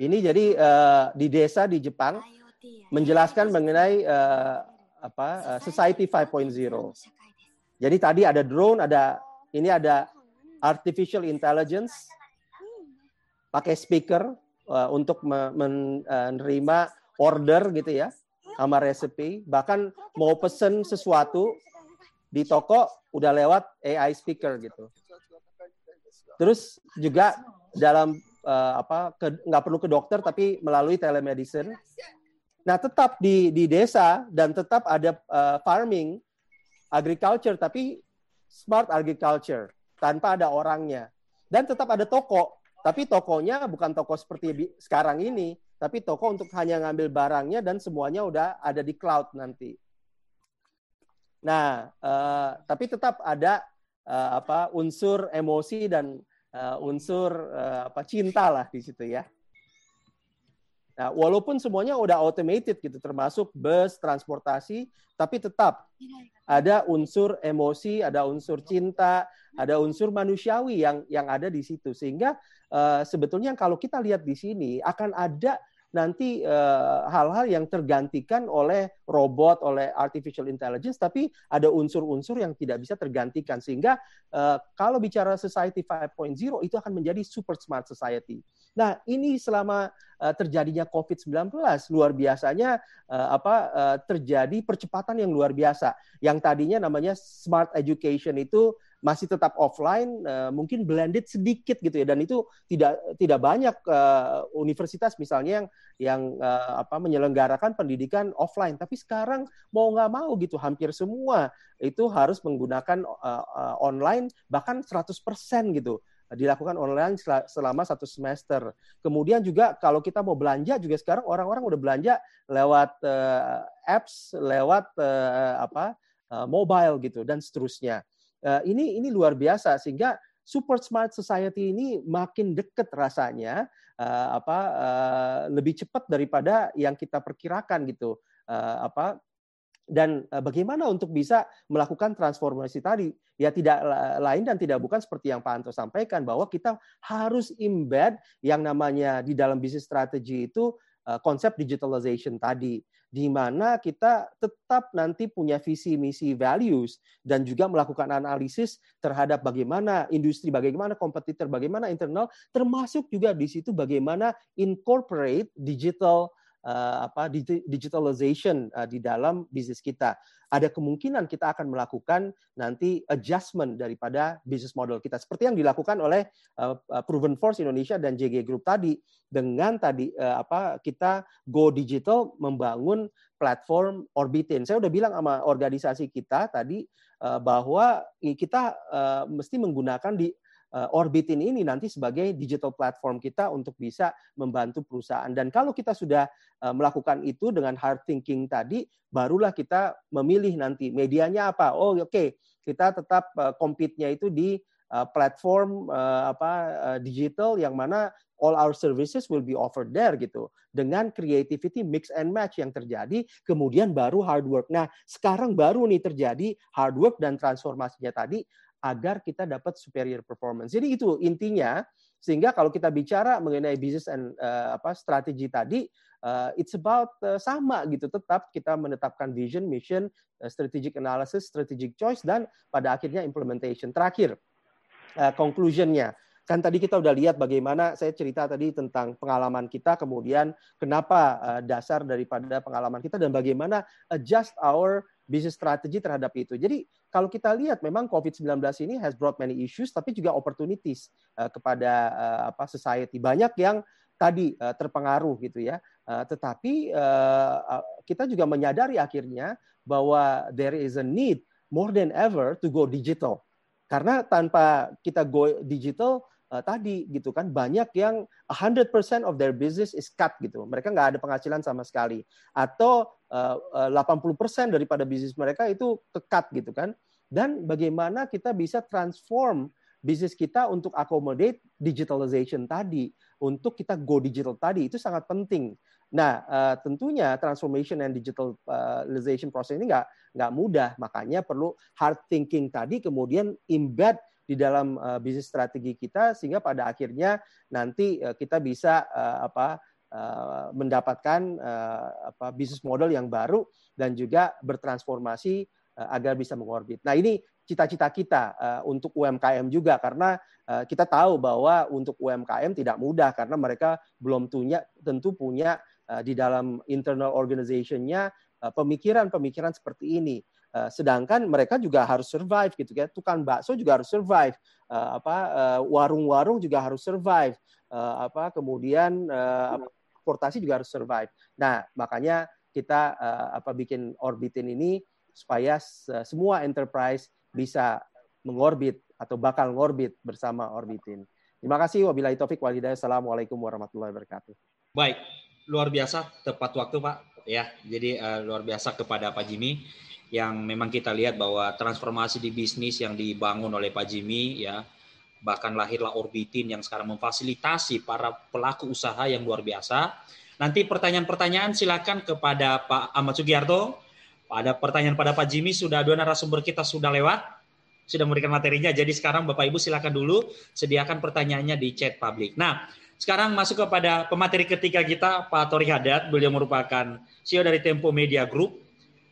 ini jadi uh, di desa di Jepang menjelaskan mengenai uh, apa uh, Society 5.0. Jadi tadi ada drone, ada ini ada artificial intelligence pakai speaker uh, untuk menerima order gitu ya sama resepi. Bahkan mau pesen sesuatu di toko udah lewat AI speaker gitu. Terus juga dalam uh, apa nggak perlu ke dokter tapi melalui telemedicine. Nah tetap di di desa dan tetap ada uh, farming, agriculture tapi smart agriculture tanpa ada orangnya dan tetap ada toko tapi tokonya bukan toko seperti sekarang ini tapi toko untuk hanya ngambil barangnya dan semuanya udah ada di cloud nanti. Nah, uh, tapi tetap ada uh, apa unsur emosi dan uh, unsur uh, apa cinta lah di situ ya. Nah, walaupun semuanya udah automated gitu, termasuk bus, transportasi, tapi tetap ada unsur emosi, ada unsur cinta, ada unsur manusiawi yang yang ada di situ. Sehingga uh, sebetulnya kalau kita lihat di sini akan ada nanti eh, hal-hal uh, yang tergantikan oleh robot, oleh artificial intelligence, tapi ada unsur-unsur yang tidak bisa tergantikan. Sehingga uh, kalau bicara society 5.0 itu akan menjadi super smart society. Nah, ini selama uh, terjadinya COVID-19 luar biasanya uh, apa uh, terjadi percepatan yang luar biasa. Yang tadinya namanya smart education itu masih tetap offline, uh, mungkin blended sedikit gitu ya, dan itu tidak tidak banyak uh, universitas misalnya yang yang uh, apa menyelenggarakan pendidikan offline. Tapi sekarang mau nggak mau gitu, hampir semua itu harus menggunakan uh, uh, online bahkan 100% gitu dilakukan online selama satu semester. Kemudian juga kalau kita mau belanja juga sekarang orang-orang udah belanja lewat uh, apps, lewat uh, apa uh, mobile gitu dan seterusnya. Uh, ini ini luar biasa sehingga super smart society ini makin dekat rasanya uh, apa uh, lebih cepat daripada yang kita perkirakan gitu. Apa dan bagaimana untuk bisa melakukan transformasi tadi? Ya tidak lain dan tidak bukan seperti yang Pak Anto sampaikan bahwa kita harus embed yang namanya di dalam bisnis strategi itu konsep digitalization tadi di mana kita tetap nanti punya visi misi values dan juga melakukan analisis terhadap bagaimana industri, bagaimana kompetitor, bagaimana internal, termasuk juga di situ bagaimana incorporate digital uh, apa digitalization uh, di dalam bisnis kita. Ada kemungkinan kita akan melakukan nanti adjustment daripada bisnis model kita seperti yang dilakukan oleh uh, Proven Force Indonesia dan JG Group tadi dengan tadi uh, apa kita go digital membangun platform Orbitin. Saya udah bilang sama organisasi kita tadi uh, bahwa kita uh, mesti menggunakan di Orbitin ini nanti sebagai digital platform kita untuk bisa membantu perusahaan. Dan kalau kita sudah uh, melakukan itu dengan hard thinking tadi, barulah kita memilih nanti medianya apa. Oh oke, okay. kita tetap uh, compete-nya itu di platform uh, apa uh, digital yang mana all our services will be offered there gitu. Dengan creativity mix and match yang terjadi, kemudian baru hard work. Nah, sekarang baru nih terjadi hard work dan transformasinya tadi agar kita dapat superior performance. Jadi itu intinya sehingga kalau kita bicara mengenai business and uh, apa strategi tadi uh, it's about uh, sama gitu tetap kita menetapkan vision, mission, uh, strategic analysis, strategic choice dan pada akhirnya implementation. Terakhir uh, conclusionnya kan tadi kita udah lihat bagaimana saya cerita tadi tentang pengalaman kita, kemudian kenapa dasar daripada pengalaman kita dan bagaimana adjust our business strategy terhadap itu. Jadi kalau kita lihat memang COVID-19 ini has brought many issues tapi juga opportunities uh, kepada uh, apa society. Banyak yang tadi uh, terpengaruh gitu ya. Uh, tetapi uh, kita juga menyadari akhirnya bahwa there is a need more than ever to go digital. Karena tanpa kita go digital, uh, tadi gitu kan banyak yang 100% of their business is cut gitu. Mereka nggak ada penghasilan sama sekali atau uh, uh, 80% daripada bisnis mereka itu kekat gitu kan. Dan bagaimana kita bisa transform bisnis kita untuk accommodate digitalization tadi, untuk kita go digital tadi itu sangat penting. Nah, uh, tentunya transformation and digitalization proses ini nggak nggak mudah, makanya perlu hard thinking tadi, kemudian embed di dalam uh, bisnis strategi kita sehingga pada akhirnya nanti uh, kita bisa uh, apa uh, mendapatkan uh, apa bisnis model yang baru dan juga bertransformasi uh, agar bisa mengorbit. Nah, ini cita-cita kita uh, untuk UMKM juga karena uh, kita tahu bahwa untuk UMKM tidak mudah karena mereka belum punya tentu punya uh, di dalam internal organization-nya pemikiran-pemikiran seperti ini. Uh, sedangkan mereka juga harus survive gitu ya. Tukang bakso juga harus survive. Uh, apa uh, warung-warung juga harus survive. Uh, apa kemudian uh, transportasi juga harus survive. Nah, makanya kita uh, apa bikin orbitin ini supaya semua enterprise bisa mengorbit atau bakal ngorbit bersama orbitin. Terima kasih. Wabillahi taufik walhidayah. Assalamualaikum warahmatullahi wabarakatuh. Baik, luar biasa tepat waktu Pak. Ya, jadi uh, luar biasa kepada Pak Jimmy yang memang kita lihat bahwa transformasi di bisnis yang dibangun oleh Pak Jimmy ya bahkan lahirlah Orbitin yang sekarang memfasilitasi para pelaku usaha yang luar biasa. Nanti pertanyaan-pertanyaan silakan kepada Pak Ahmad Sugiarto. Ada pertanyaan pada Pak Jimmy sudah dua narasumber kita sudah lewat, sudah memberikan materinya. Jadi sekarang Bapak Ibu silakan dulu sediakan pertanyaannya di chat publik. Nah, sekarang masuk kepada pemateri ketiga kita Pak Tori Haddad. Beliau merupakan CEO dari Tempo Media Group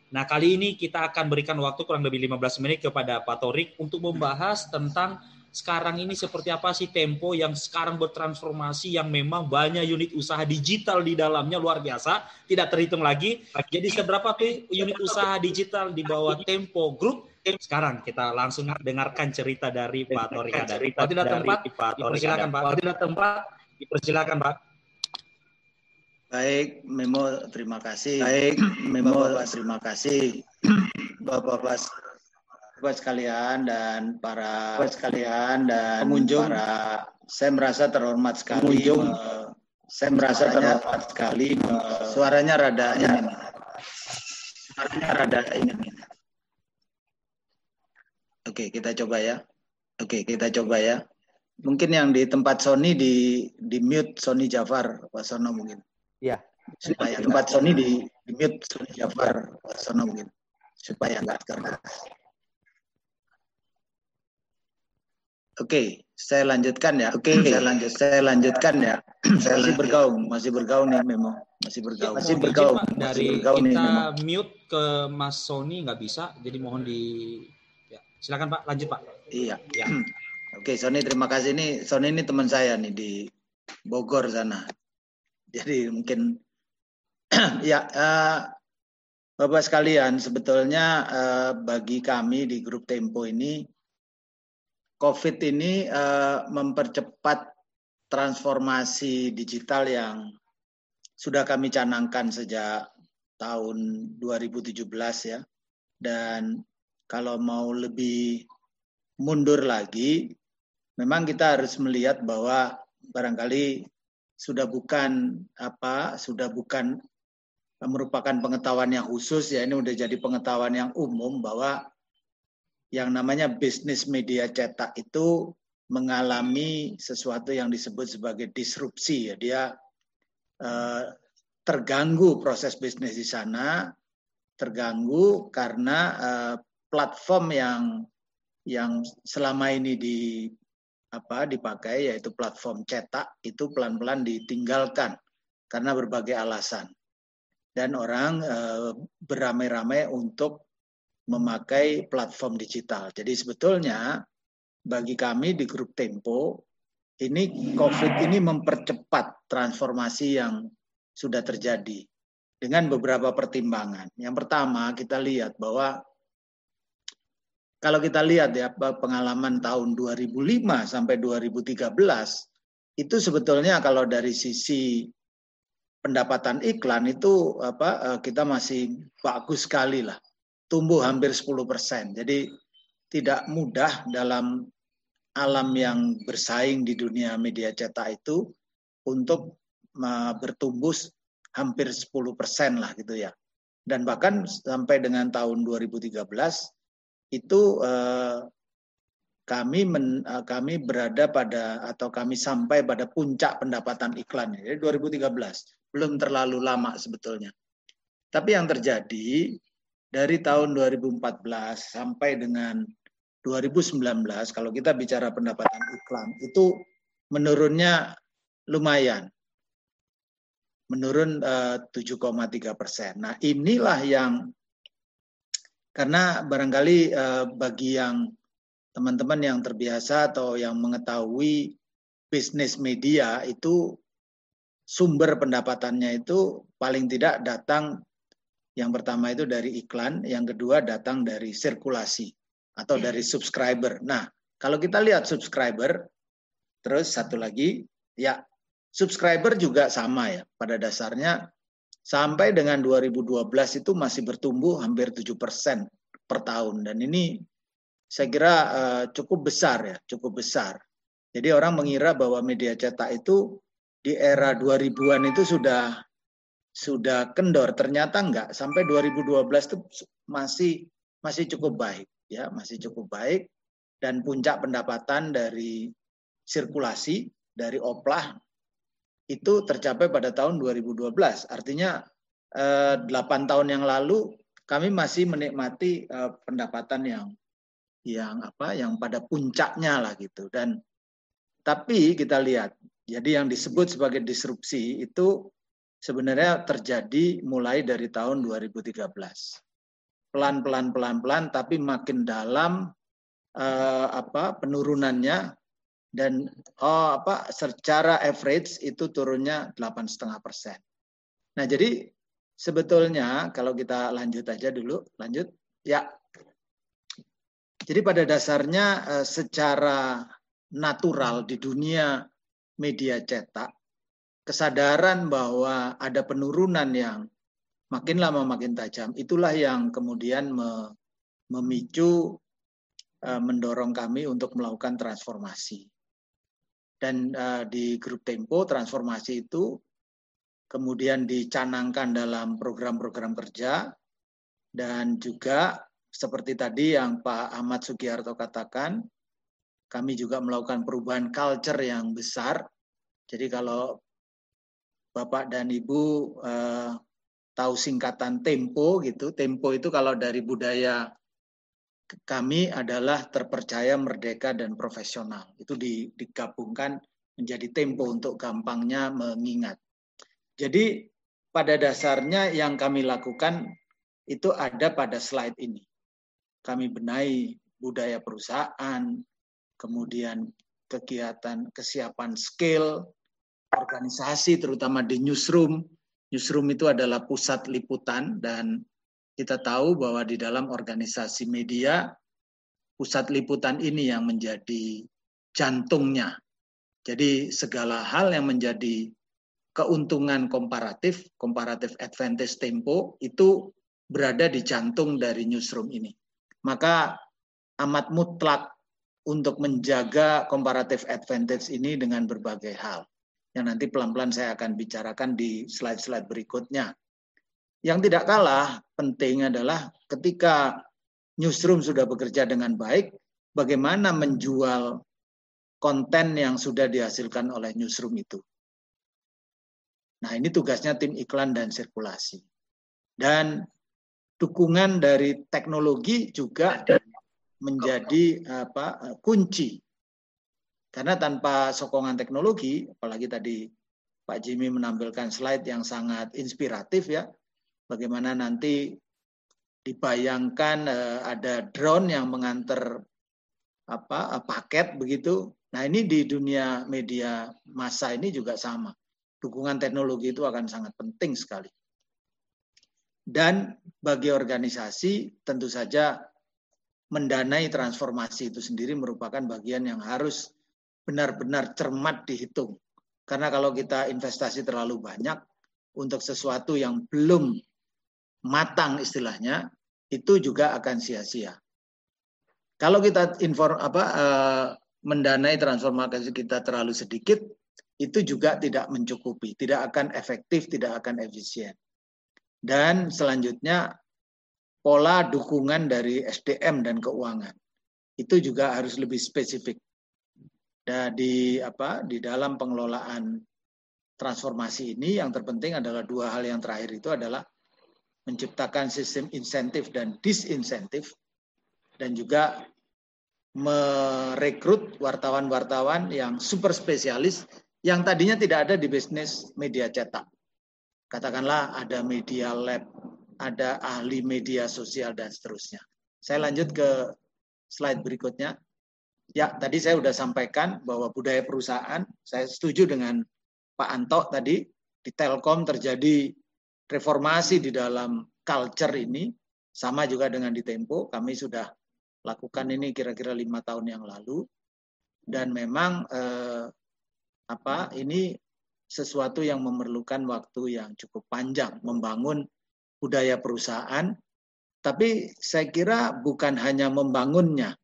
Nah, kali ini kita akan berikan waktu kurang lebih 15 menit kepada Pak Torik untuk membahas tentang sekarang ini seperti apa sih tempo yang sekarang bertransformasi yang memang banyak unit usaha digital di dalamnya luar biasa, tidak terhitung lagi. Jadi seberapa tuh unit usaha digital di bawah Tempo Group? Sekarang kita langsung dengarkan cerita dari Pak Torik. Kalau tidak tempat, Pak Torik, silakan Pak. Kalau tidak tempat, dipersilakan Pak. Baik, Memo terima kasih. Baik, Memo Bapak, terima kasih. Bapak-bapak Bapak sekalian dan para Bapak sekalian dan pengunjung para saya merasa terhormat sekali pengunjung, uh, saya merasa terhormat sekali uh, suaranya rada ini suaranya rada ini Oke, kita coba ya. Oke, kita coba ya. Mungkin yang di tempat Sony di di mute Sony Jafar, Pak Sono mungkin. Iya. Supaya tempat Sony di, di mute Sony Jafar sana mungkin supaya nggak terbatas. Oke, saya lanjutkan ya. Oke, saya lanjut. Saya lanjutkan ya. saya masih bergaung, masih bergaung nih Memo. Masih bergaung. Masih bergaung. Dari masih bergaung kita nih, mute ke Mas Sony nggak bisa, jadi mohon di ya. Silakan Pak, lanjut Pak. Iya. Ya. Oke, Sony terima kasih nih. Sony ini teman saya nih di Bogor sana. Jadi mungkin ya uh, Bapak sekalian, sebetulnya uh, bagi kami di grup Tempo ini COVID ini uh, mempercepat transformasi digital yang sudah kami canangkan sejak tahun 2017 ya. Dan kalau mau lebih mundur lagi, memang kita harus melihat bahwa barangkali sudah bukan apa sudah bukan merupakan pengetahuan yang khusus ya ini udah jadi pengetahuan yang umum bahwa yang namanya bisnis media cetak itu mengalami sesuatu yang disebut sebagai disrupsi ya. Dia eh, terganggu proses bisnis di sana terganggu karena eh, platform yang yang selama ini di apa dipakai yaitu platform cetak itu pelan-pelan ditinggalkan karena berbagai alasan dan orang e, beramai-ramai untuk memakai platform digital. Jadi sebetulnya bagi kami di grup Tempo ini COVID ini mempercepat transformasi yang sudah terjadi dengan beberapa pertimbangan. Yang pertama kita lihat bahwa kalau kita lihat ya pengalaman tahun 2005 sampai 2013 itu sebetulnya kalau dari sisi pendapatan iklan itu apa eh, kita masih bagus sekali lah. Tumbuh hampir 10 persen. Jadi tidak mudah dalam alam yang bersaing di dunia media cetak itu untuk bertumbuh hampir 10 persen lah gitu ya. Dan bahkan sampai dengan tahun 2013 itu eh, kami men, eh, kami berada pada atau kami sampai pada puncak pendapatan iklan. Jadi 2013 belum terlalu lama sebetulnya. Tapi yang terjadi dari tahun 2014 sampai dengan 2019 kalau kita bicara pendapatan iklan itu menurunnya lumayan. Menurun eh, 7,3 persen. Nah inilah yang karena barangkali eh, bagi yang teman-teman yang terbiasa atau yang mengetahui bisnis media itu sumber pendapatannya itu paling tidak datang yang pertama itu dari iklan, yang kedua datang dari sirkulasi atau hmm. dari subscriber. Nah, kalau kita lihat subscriber, terus satu lagi, ya subscriber juga sama ya. Pada dasarnya sampai dengan 2012 itu masih bertumbuh hampir 7% per tahun. Dan ini saya kira uh, cukup besar ya, cukup besar. Jadi orang mengira bahwa media cetak itu di era 2000-an itu sudah sudah kendor. Ternyata enggak. Sampai 2012 itu masih masih cukup baik ya, masih cukup baik dan puncak pendapatan dari sirkulasi dari oplah itu tercapai pada tahun 2012. Artinya eh, 8 tahun yang lalu kami masih menikmati eh, pendapatan yang yang apa yang pada puncaknya lah gitu dan tapi kita lihat jadi yang disebut sebagai disrupsi itu sebenarnya terjadi mulai dari tahun 2013 pelan-pelan pelan-pelan tapi makin dalam eh, apa penurunannya dan oh, apa secara average itu turunnya delapan setengah persen. Nah jadi sebetulnya kalau kita lanjut aja dulu lanjut ya jadi pada dasarnya eh, secara natural di dunia media cetak, kesadaran bahwa ada penurunan yang makin lama makin tajam, itulah yang kemudian memicu eh, mendorong kami untuk melakukan transformasi. Dan eh, di grup Tempo transformasi itu kemudian dicanangkan dalam program-program kerja dan juga seperti tadi yang Pak Ahmad Sugiharto katakan, kami juga melakukan perubahan culture yang besar. Jadi kalau Bapak dan Ibu eh, tahu singkatan tempo gitu, tempo itu kalau dari budaya kami adalah terpercaya, merdeka, dan profesional. Itu digabungkan menjadi tempo untuk gampangnya mengingat. Jadi pada dasarnya yang kami lakukan itu ada pada slide ini kami benahi budaya perusahaan, kemudian kegiatan kesiapan skill, organisasi terutama di newsroom. Newsroom itu adalah pusat liputan dan kita tahu bahwa di dalam organisasi media pusat liputan ini yang menjadi jantungnya. Jadi segala hal yang menjadi keuntungan komparatif, komparatif advantage tempo itu berada di jantung dari newsroom ini maka amat mutlak untuk menjaga comparative advantage ini dengan berbagai hal. Yang nanti pelan-pelan saya akan bicarakan di slide-slide berikutnya. Yang tidak kalah penting adalah ketika newsroom sudah bekerja dengan baik, bagaimana menjual konten yang sudah dihasilkan oleh newsroom itu. Nah, ini tugasnya tim iklan dan sirkulasi. Dan dukungan dari teknologi juga menjadi apa kunci. Karena tanpa sokongan teknologi, apalagi tadi Pak Jimmy menampilkan slide yang sangat inspiratif ya, bagaimana nanti dibayangkan uh, ada drone yang mengantar apa uh, paket begitu Nah ini di dunia media massa ini juga sama. Dukungan teknologi itu akan sangat penting sekali. Dan bagi organisasi tentu saja mendanai transformasi itu sendiri merupakan bagian yang harus benar-benar cermat dihitung. Karena kalau kita investasi terlalu banyak untuk sesuatu yang belum matang istilahnya, itu juga akan sia-sia. Kalau kita inform apa uh, mendanai transformasi kita terlalu sedikit, itu juga tidak mencukupi, tidak akan efektif, tidak akan efisien. Dan selanjutnya pola dukungan dari SDM dan keuangan itu juga harus lebih spesifik. Dan di apa di dalam pengelolaan transformasi ini yang terpenting adalah dua hal yang terakhir itu adalah menciptakan sistem insentif dan disinsentif dan juga merekrut wartawan-wartawan yang super spesialis yang tadinya tidak ada di bisnis media cetak. Katakanlah ada media lab, ada ahli media sosial dan seterusnya. Saya lanjut ke slide berikutnya. Ya, tadi saya sudah sampaikan bahwa budaya perusahaan, saya setuju dengan Pak Anto tadi, di Telkom terjadi reformasi di dalam culture ini, sama juga dengan di Tempo, kami sudah lakukan ini kira-kira lima tahun yang lalu. Dan memang eh, apa ini sesuatu yang memerlukan waktu yang cukup panjang membangun budaya perusahaan. Tapi saya kira bukan hanya membangunnya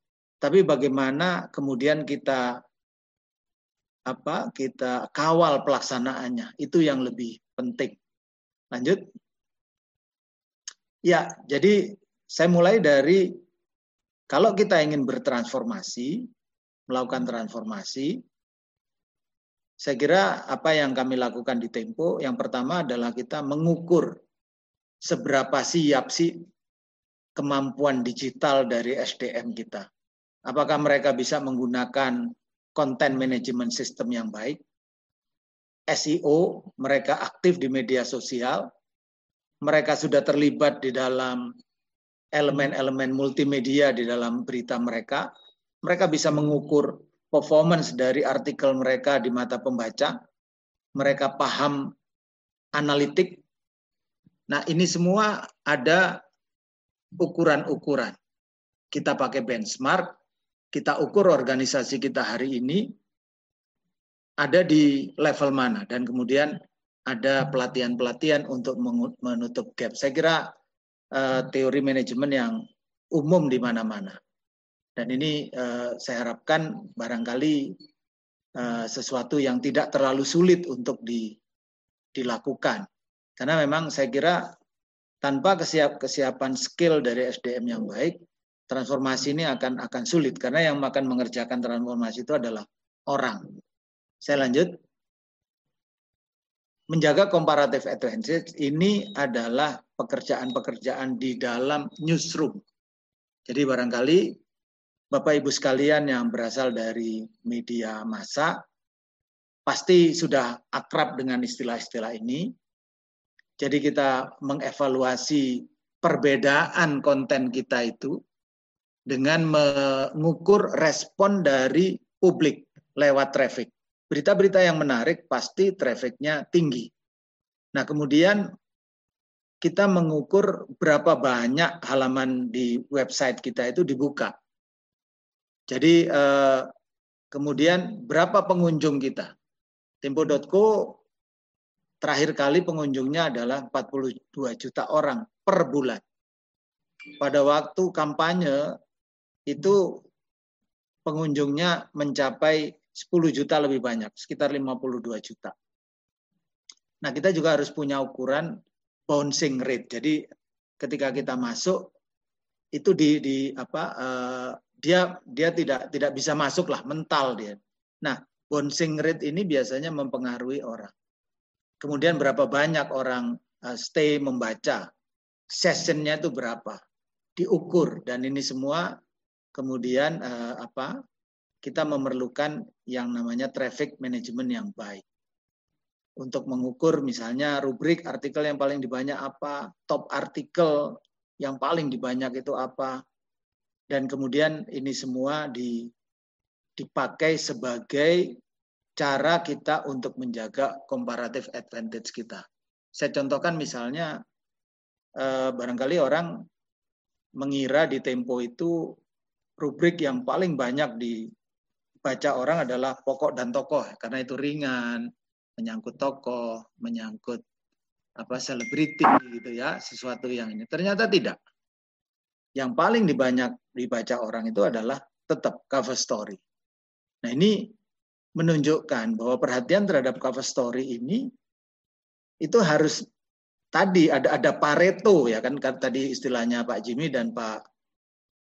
tapi bagaimana kemudian kita apa kita kawal pelaksanaannya. Itu yang lebih penting lanjut ya jadi saya mulai dari kalau kita ingin bertransformasi, melakukan transformasi, saya kira apa yang kami lakukan di Tempo, yang pertama adalah kita mengukur seberapa siap sih kemampuan digital dari SDM kita. Apakah mereka bisa menggunakan content management system yang baik, SEO, mereka aktif di media sosial, mereka sudah terlibat di dalam elemen-elemen multimedia di dalam berita mereka. Mereka bisa mengukur performance dari artikel mereka di mata pembaca. Mereka paham analitik. Nah, ini semua ada ukuran-ukuran. Kita pakai benchmark, kita ukur organisasi kita hari ini ada di level mana dan kemudian ada pelatihan-pelatihan untuk menutup gap. Saya kira uh, teori manajemen yang umum di mana-mana. Dan ini uh, saya harapkan barangkali uh, sesuatu yang tidak terlalu sulit untuk di, dilakukan. Karena memang saya kira tanpa kesiap, kesiapan skill dari SDM yang baik, transformasi ini akan akan sulit karena yang akan mengerjakan transformasi itu adalah orang. Saya lanjut menjaga comparative advantage ini adalah pekerjaan-pekerjaan di dalam newsroom. Jadi barangkali Bapak Ibu sekalian yang berasal dari media massa pasti sudah akrab dengan istilah-istilah ini. Jadi kita mengevaluasi perbedaan konten kita itu dengan mengukur respon dari publik lewat traffic berita-berita yang menarik pasti trafficnya tinggi. Nah kemudian kita mengukur berapa banyak halaman di website kita itu dibuka. Jadi eh, kemudian berapa pengunjung kita. Tempo.co terakhir kali pengunjungnya adalah 42 juta orang per bulan. Pada waktu kampanye itu pengunjungnya mencapai 10 juta lebih banyak, sekitar 52 juta. Nah, kita juga harus punya ukuran bouncing rate. Jadi ketika kita masuk itu di di apa uh, dia dia tidak tidak bisa masuk lah mental dia. Nah, bouncing rate ini biasanya mempengaruhi orang. Kemudian berapa banyak orang uh, stay membaca, sessionnya itu berapa, diukur dan ini semua kemudian uh, apa kita memerlukan yang namanya traffic management yang baik. Untuk mengukur misalnya rubrik artikel yang paling dibanyak apa, top artikel yang paling dibanyak itu apa, dan kemudian ini semua di dipakai sebagai cara kita untuk menjaga comparative advantage kita. Saya contohkan misalnya eh, barangkali orang mengira di Tempo itu rubrik yang paling banyak dibaca orang adalah pokok dan tokoh karena itu ringan, menyangkut tokoh, menyangkut apa selebriti gitu ya, sesuatu yang ini. Ternyata tidak. Yang paling dibanyak dibaca orang itu adalah tetap cover story. Nah, ini menunjukkan bahwa perhatian terhadap cover story ini itu harus tadi ada ada Pareto ya kan tadi istilahnya Pak Jimmy dan Pak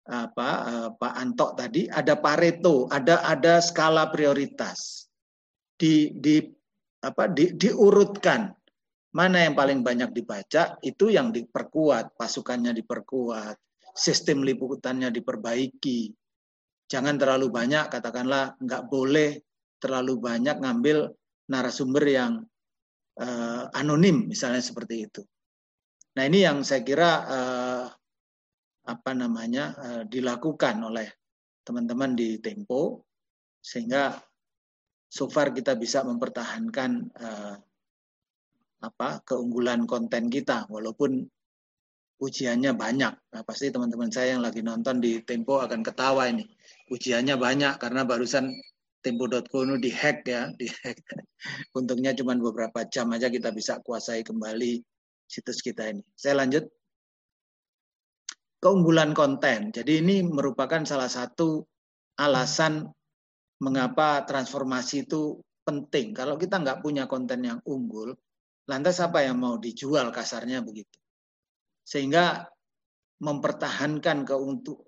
apa uh, Pak Antok tadi ada Pareto, ada ada skala prioritas. Di di apa di, diurutkan mana yang paling banyak dibaca itu yang diperkuat, pasukannya diperkuat, sistem liputannya diperbaiki. Jangan terlalu banyak katakanlah nggak boleh terlalu banyak ngambil narasumber yang uh, anonim misalnya seperti itu. Nah ini yang saya kira uh, apa namanya uh, dilakukan oleh teman-teman di Tempo sehingga so far kita bisa mempertahankan uh, apa keunggulan konten kita walaupun ujiannya banyak. Nah, pasti teman-teman saya yang lagi nonton di Tempo akan ketawa ini. Ujiannya banyak karena barusan tempo.co ini dihack ya, dihack. Untungnya cuma beberapa jam aja kita bisa kuasai kembali situs kita ini. Saya lanjut. Keunggulan konten. Jadi ini merupakan salah satu alasan mengapa transformasi itu penting. Kalau kita nggak punya konten yang unggul, lantas apa yang mau dijual kasarnya begitu. Sehingga mempertahankan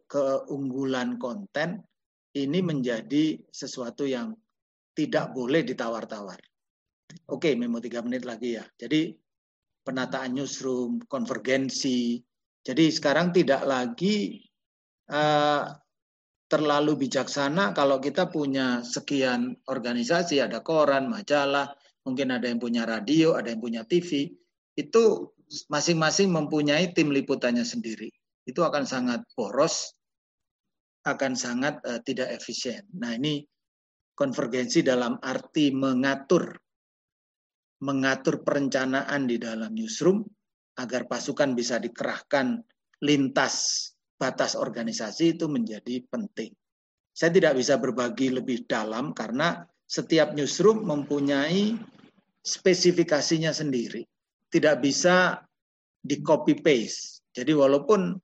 keunggulan konten ini menjadi sesuatu yang tidak boleh ditawar-tawar. Oke, memo tiga menit lagi ya. Jadi penataan newsroom, konvergensi. Jadi sekarang tidak lagi uh, terlalu bijaksana kalau kita punya sekian organisasi, ada koran, majalah, mungkin ada yang punya radio, ada yang punya TV, itu masing-masing mempunyai tim liputannya sendiri. Itu akan sangat boros akan sangat uh, tidak efisien. Nah, ini konvergensi dalam arti mengatur mengatur perencanaan di dalam newsroom agar pasukan bisa dikerahkan lintas batas organisasi itu menjadi penting. Saya tidak bisa berbagi lebih dalam karena setiap newsroom mempunyai spesifikasinya sendiri. Tidak bisa di copy paste. Jadi walaupun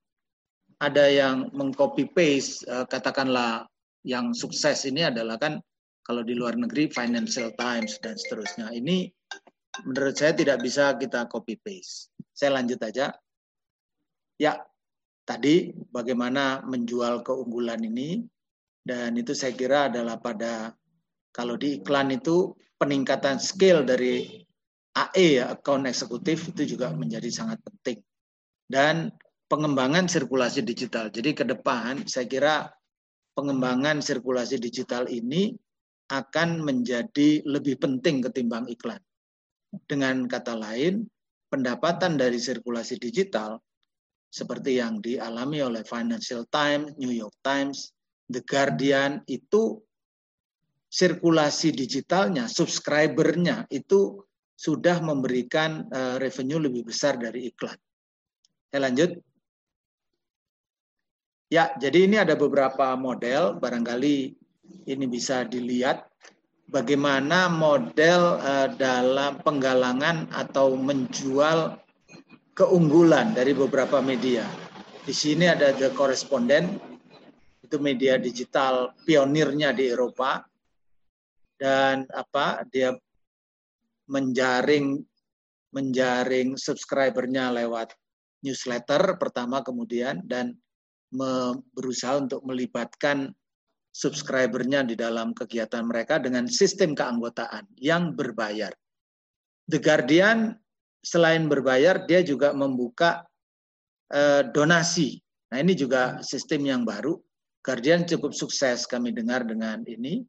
ada yang mengcopy paste uh, katakanlah yang sukses ini adalah kan kalau di luar negeri Financial Times dan seterusnya. Ini menurut saya tidak bisa kita copy paste. Saya lanjut aja. Ya, tadi bagaimana menjual keunggulan ini dan itu saya kira adalah pada kalau di iklan itu peningkatan skill dari AE ya, account eksekutif itu juga menjadi sangat penting. Dan pengembangan sirkulasi digital. Jadi ke depan saya kira pengembangan sirkulasi digital ini akan menjadi lebih penting ketimbang iklan. Dengan kata lain, pendapatan dari sirkulasi digital seperti yang dialami oleh Financial Times, New York Times, The Guardian itu sirkulasi digitalnya, subscribernya itu sudah memberikan uh, revenue lebih besar dari iklan. Saya lanjut. Ya, jadi ini ada beberapa model, barangkali ini bisa dilihat bagaimana model uh, dalam penggalangan atau menjual keunggulan dari beberapa media. Di sini ada The Correspondent, itu media digital pionirnya di Eropa, dan apa dia menjaring menjaring subscribernya lewat newsletter pertama kemudian dan berusaha untuk melibatkan subscribernya di dalam kegiatan mereka dengan sistem keanggotaan yang berbayar. The Guardian selain berbayar, dia juga membuka eh, donasi. Nah ini juga sistem yang baru. Guardian cukup sukses kami dengar dengan ini.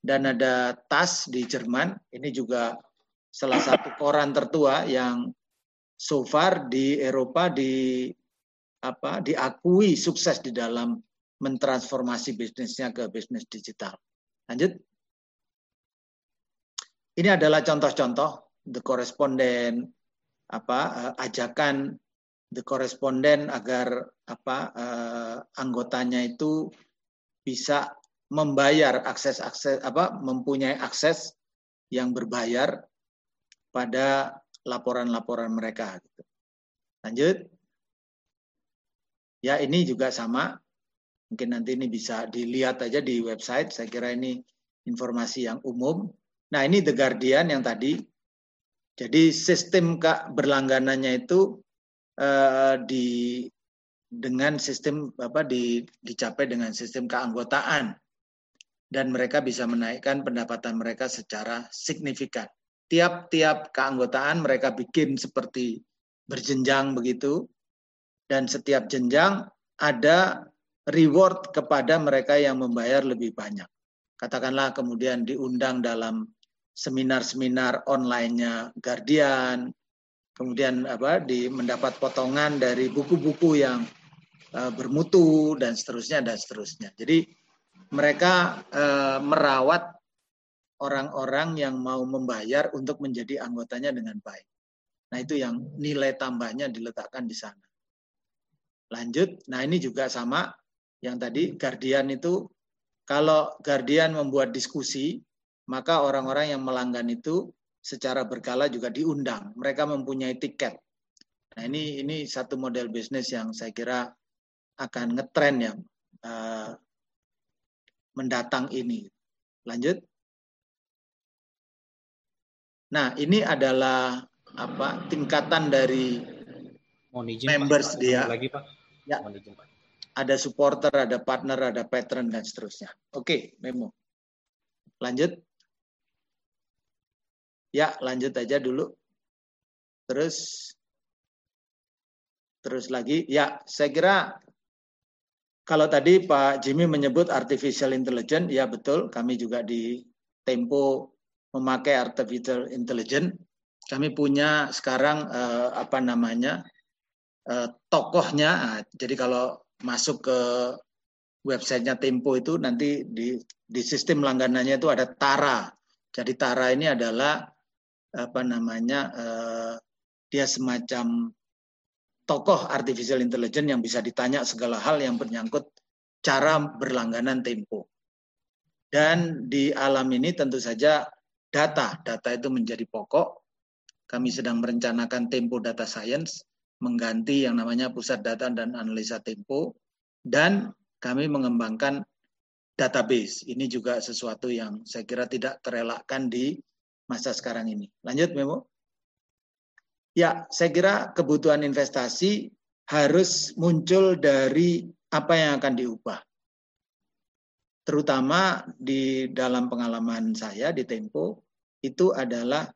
Dan ada TAS di Jerman, ini juga salah satu koran tertua yang so far di Eropa di apa diakui sukses di dalam mentransformasi bisnisnya ke bisnis digital. Lanjut. Ini adalah contoh-contoh the correspondent apa uh, ajakan the correspondent agar apa uh, anggotanya itu bisa membayar akses akses apa mempunyai akses yang berbayar pada laporan-laporan mereka. Gitu. Lanjut. Ya ini juga sama. Mungkin nanti ini bisa dilihat aja di website. Saya kira ini informasi yang umum. Nah ini The Guardian yang tadi. Jadi sistem berlangganannya itu eh, di dengan sistem apa di, dicapai dengan sistem keanggotaan dan mereka bisa menaikkan pendapatan mereka secara signifikan. Tiap-tiap keanggotaan mereka bikin seperti berjenjang begitu dan setiap jenjang ada reward kepada mereka yang membayar lebih banyak. Katakanlah kemudian diundang dalam seminar-seminar online-nya Guardian, kemudian apa di mendapat potongan dari buku-buku yang uh, bermutu dan seterusnya dan seterusnya. Jadi mereka uh, merawat orang-orang yang mau membayar untuk menjadi anggotanya dengan baik. Nah, itu yang nilai tambahnya diletakkan di sana. Lanjut, nah ini juga sama yang tadi Guardian itu kalau Guardian membuat diskusi, maka orang-orang yang melanggan itu secara berkala juga diundang. Mereka mempunyai tiket. Nah, ini ini satu model bisnis yang saya kira akan ngetren ya uh, mendatang ini. Lanjut. Nah, ini adalah apa tingkatan dari izin, members Pak. dia. Lagi, Pak. Ya. izin, Pak. Ada supporter, ada partner, ada patron dan seterusnya. Oke, memo. Lanjut. Ya, lanjut aja dulu. Terus terus lagi. Ya, saya kira kalau tadi Pak Jimmy menyebut artificial intelligence, ya betul. Kami juga di Tempo memakai artificial intelligence. Kami punya sekarang eh, apa namanya eh, tokohnya. Jadi kalau masuk ke websitenya Tempo itu nanti di di sistem langganannya itu ada Tara. Jadi Tara ini adalah apa namanya eh, dia semacam tokoh artificial intelligence yang bisa ditanya segala hal yang menyangkut cara berlangganan Tempo. Dan di alam ini tentu saja data. Data itu menjadi pokok. Kami sedang merencanakan Tempo Data Science mengganti yang namanya Pusat Data dan Analisa Tempo dan kami mengembangkan database. Ini juga sesuatu yang saya kira tidak terelakkan di masa sekarang ini. Lanjut Memo. Ya, saya kira kebutuhan investasi harus muncul dari apa yang akan diubah terutama di dalam pengalaman saya di Tempo itu adalah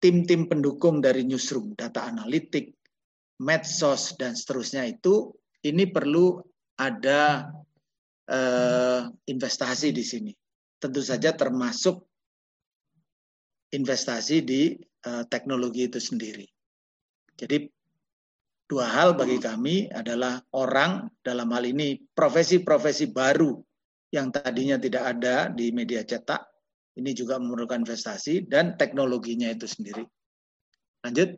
tim-tim pendukung dari newsroom, data analitik, medsos dan seterusnya itu ini perlu ada eh, investasi di sini. Tentu saja termasuk investasi di eh, teknologi itu sendiri. Jadi dua hal bagi kami adalah orang dalam hal ini profesi-profesi baru yang tadinya tidak ada di media cetak, ini juga memerlukan investasi dan teknologinya itu sendiri. Lanjut.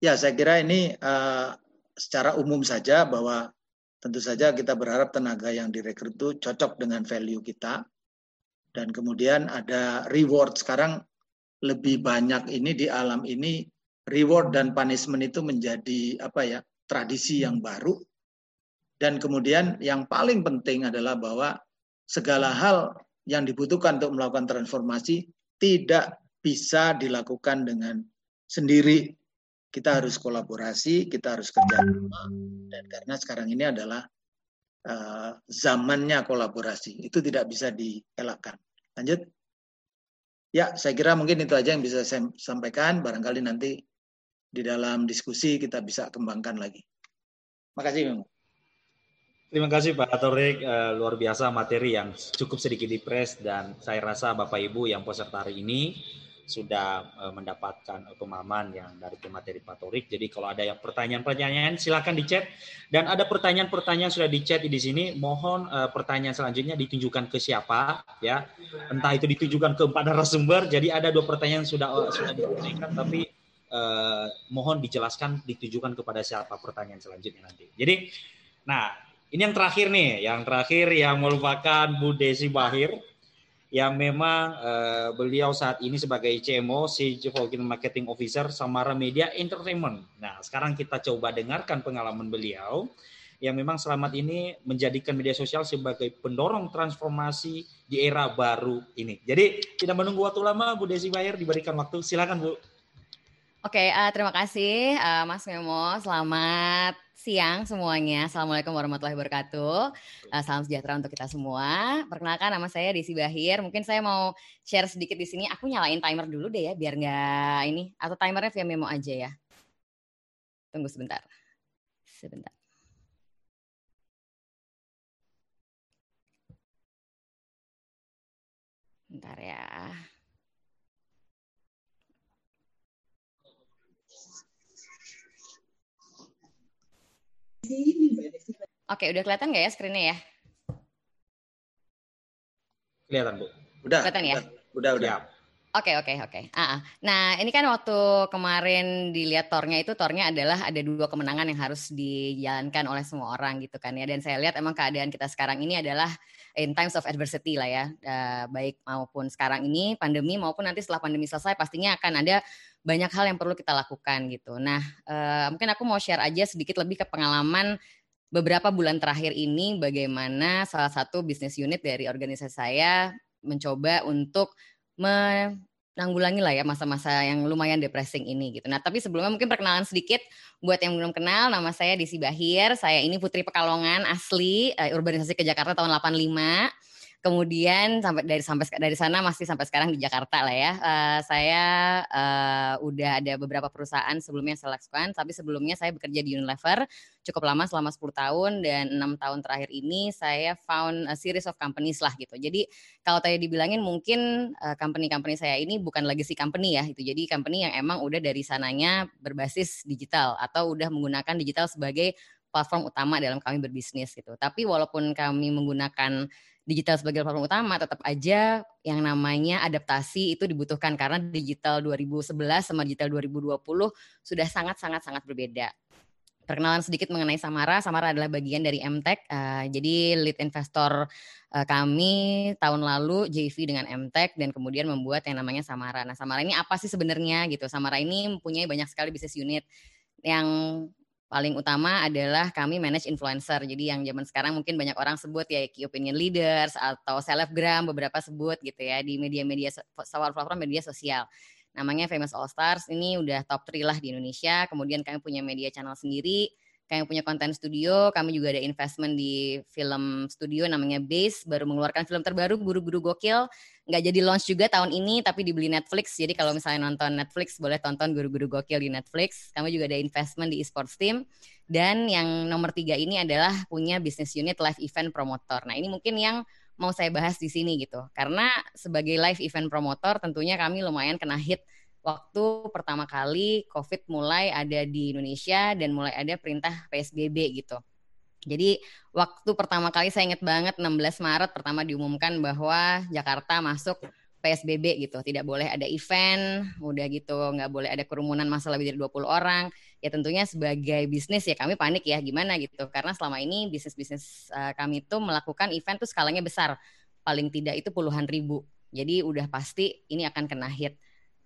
Ya, saya kira ini uh, secara umum saja bahwa tentu saja kita berharap tenaga yang direkrut itu cocok dengan value kita. Dan kemudian ada reward. Sekarang lebih banyak ini di alam ini reward dan punishment itu menjadi apa ya tradisi yang baru dan kemudian yang paling penting adalah bahwa segala hal yang dibutuhkan untuk melakukan transformasi tidak bisa dilakukan dengan sendiri. Kita harus kolaborasi, kita harus kerja sama, dan karena sekarang ini adalah uh, zamannya kolaborasi, itu tidak bisa dielakkan. Lanjut. Ya, saya kira mungkin itu aja yang bisa saya sampaikan. Barangkali nanti di dalam diskusi kita bisa kembangkan lagi. Makasih, Memang. Terima kasih Pak Torik, uh, luar biasa materi yang cukup sedikit dipres dan saya rasa Bapak Ibu yang peserta hari ini sudah uh, mendapatkan pemahaman yang dari pemateri Patorik. Jadi kalau ada yang pertanyaan-pertanyaan silakan di chat dan ada pertanyaan-pertanyaan sudah di chat di sini. Mohon uh, pertanyaan selanjutnya ditunjukkan ke siapa ya. Entah itu ditujukan ke empat narasumber. Jadi ada dua pertanyaan sudah uh, sudah diberikan tapi uh, mohon dijelaskan ditujukan kepada siapa pertanyaan selanjutnya nanti. Jadi nah, ini yang terakhir nih, yang terakhir yang merupakan Bu Desi Bahir yang memang uh, beliau saat ini sebagai CMO, Chief Marketing Officer Samara Media Entertainment. Nah, sekarang kita coba dengarkan pengalaman beliau yang memang selamat ini menjadikan media sosial sebagai pendorong transformasi di era baru ini. Jadi tidak menunggu waktu lama, Bu Desi Bayer diberikan waktu. Silakan Bu. Oke, uh, terima kasih uh, Mas Memo. Selamat siang semuanya. Assalamualaikum warahmatullahi wabarakatuh. Uh, salam sejahtera untuk kita semua. Perkenalkan nama saya Desi Bahir. Mungkin saya mau share sedikit di sini. Aku nyalain timer dulu deh ya, biar nggak ini. Atau timernya via memo aja ya. Tunggu sebentar. Sebentar. Bentar ya. Oke, udah kelihatan nggak ya screen-nya ya? Kelihatan, Bu. Udah. Kelihatan ya? Udah, udah. Oke oke oke. Ah, ah. Nah ini kan waktu kemarin dilihat tornya itu tornya adalah ada dua kemenangan yang harus dijalankan oleh semua orang gitu kan ya. Dan saya lihat emang keadaan kita sekarang ini adalah in times of adversity lah ya. Uh, baik maupun sekarang ini pandemi maupun nanti setelah pandemi selesai pastinya akan ada banyak hal yang perlu kita lakukan gitu. Nah uh, mungkin aku mau share aja sedikit lebih ke pengalaman beberapa bulan terakhir ini bagaimana salah satu bisnis unit dari organisasi saya mencoba untuk menanggulangi lah ya masa-masa yang lumayan depressing ini gitu. Nah, tapi sebelumnya mungkin perkenalan sedikit buat yang belum kenal, nama saya Desi Bahir. Saya ini Putri Pekalongan asli uh, urbanisasi ke Jakarta tahun 85 kemudian sampai dari sampai dari sana masih sampai sekarang di Jakarta lah ya. Uh, saya uh, udah ada beberapa perusahaan sebelumnya saya lakukan, tapi sebelumnya saya bekerja di Unilever cukup lama selama 10 tahun dan enam tahun terakhir ini saya found a series of companies lah gitu. Jadi kalau tadi dibilangin mungkin uh, company-company saya ini bukan legacy company ya itu. Jadi company yang emang udah dari sananya berbasis digital atau udah menggunakan digital sebagai platform utama dalam kami berbisnis gitu. Tapi walaupun kami menggunakan digital sebagai platform utama, tetap aja yang namanya adaptasi itu dibutuhkan karena digital 2011 sama digital 2020 sudah sangat-sangat sangat berbeda. Perkenalan sedikit mengenai Samara. Samara adalah bagian dari MTech. Uh, jadi lead investor uh, kami tahun lalu JV dengan MTech dan kemudian membuat yang namanya Samara. Nah, Samara ini apa sih sebenarnya gitu? Samara ini mempunyai banyak sekali bisnis unit yang paling utama adalah kami manage influencer. Jadi yang zaman sekarang mungkin banyak orang sebut ya key opinion leaders atau selebgram beberapa sebut gitu ya di media-media platform media sosial. Namanya Famous All Stars ini udah top 3 lah di Indonesia. Kemudian kami punya media channel sendiri kami punya konten studio, kami juga ada investment di film studio namanya Base, baru mengeluarkan film terbaru Guru-Guru Gokil. Nggak jadi launch juga tahun ini, tapi dibeli Netflix. Jadi kalau misalnya nonton Netflix, boleh tonton Guru-Guru Gokil di Netflix. Kami juga ada investment di esports team. Dan yang nomor tiga ini adalah punya business unit live event promotor. Nah ini mungkin yang mau saya bahas di sini gitu. Karena sebagai live event promotor tentunya kami lumayan kena hit waktu pertama kali COVID mulai ada di Indonesia dan mulai ada perintah PSBB gitu. Jadi waktu pertama kali saya ingat banget 16 Maret pertama diumumkan bahwa Jakarta masuk PSBB gitu, tidak boleh ada event, udah gitu, nggak boleh ada kerumunan masa lebih dari 20 orang. Ya tentunya sebagai bisnis ya kami panik ya gimana gitu, karena selama ini bisnis-bisnis uh, kami itu melakukan event tuh skalanya besar, paling tidak itu puluhan ribu. Jadi udah pasti ini akan kena hit.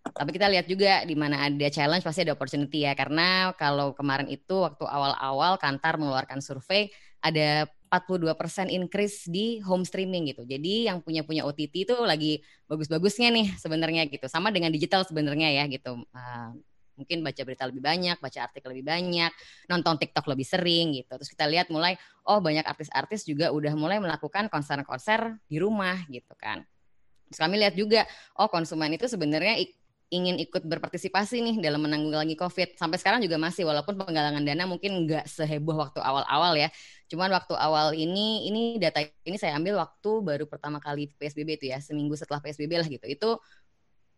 Tapi kita lihat juga di mana ada challenge pasti ada opportunity ya karena kalau kemarin itu waktu awal-awal Kantar mengeluarkan survei ada 42% increase di home streaming gitu. Jadi yang punya punya OTT itu lagi bagus-bagusnya nih sebenarnya gitu. Sama dengan digital sebenarnya ya gitu. Uh, mungkin baca berita lebih banyak, baca artikel lebih banyak, nonton TikTok lebih sering gitu. Terus kita lihat mulai oh banyak artis-artis juga udah mulai melakukan konser-konser di rumah gitu kan. Terus kami lihat juga oh konsumen itu sebenarnya ingin ikut berpartisipasi nih dalam menanggulangi COVID. Sampai sekarang juga masih, walaupun penggalangan dana mungkin nggak seheboh waktu awal-awal ya. Cuman waktu awal ini, ini data ini saya ambil waktu baru pertama kali PSBB itu ya, seminggu setelah PSBB lah gitu. Itu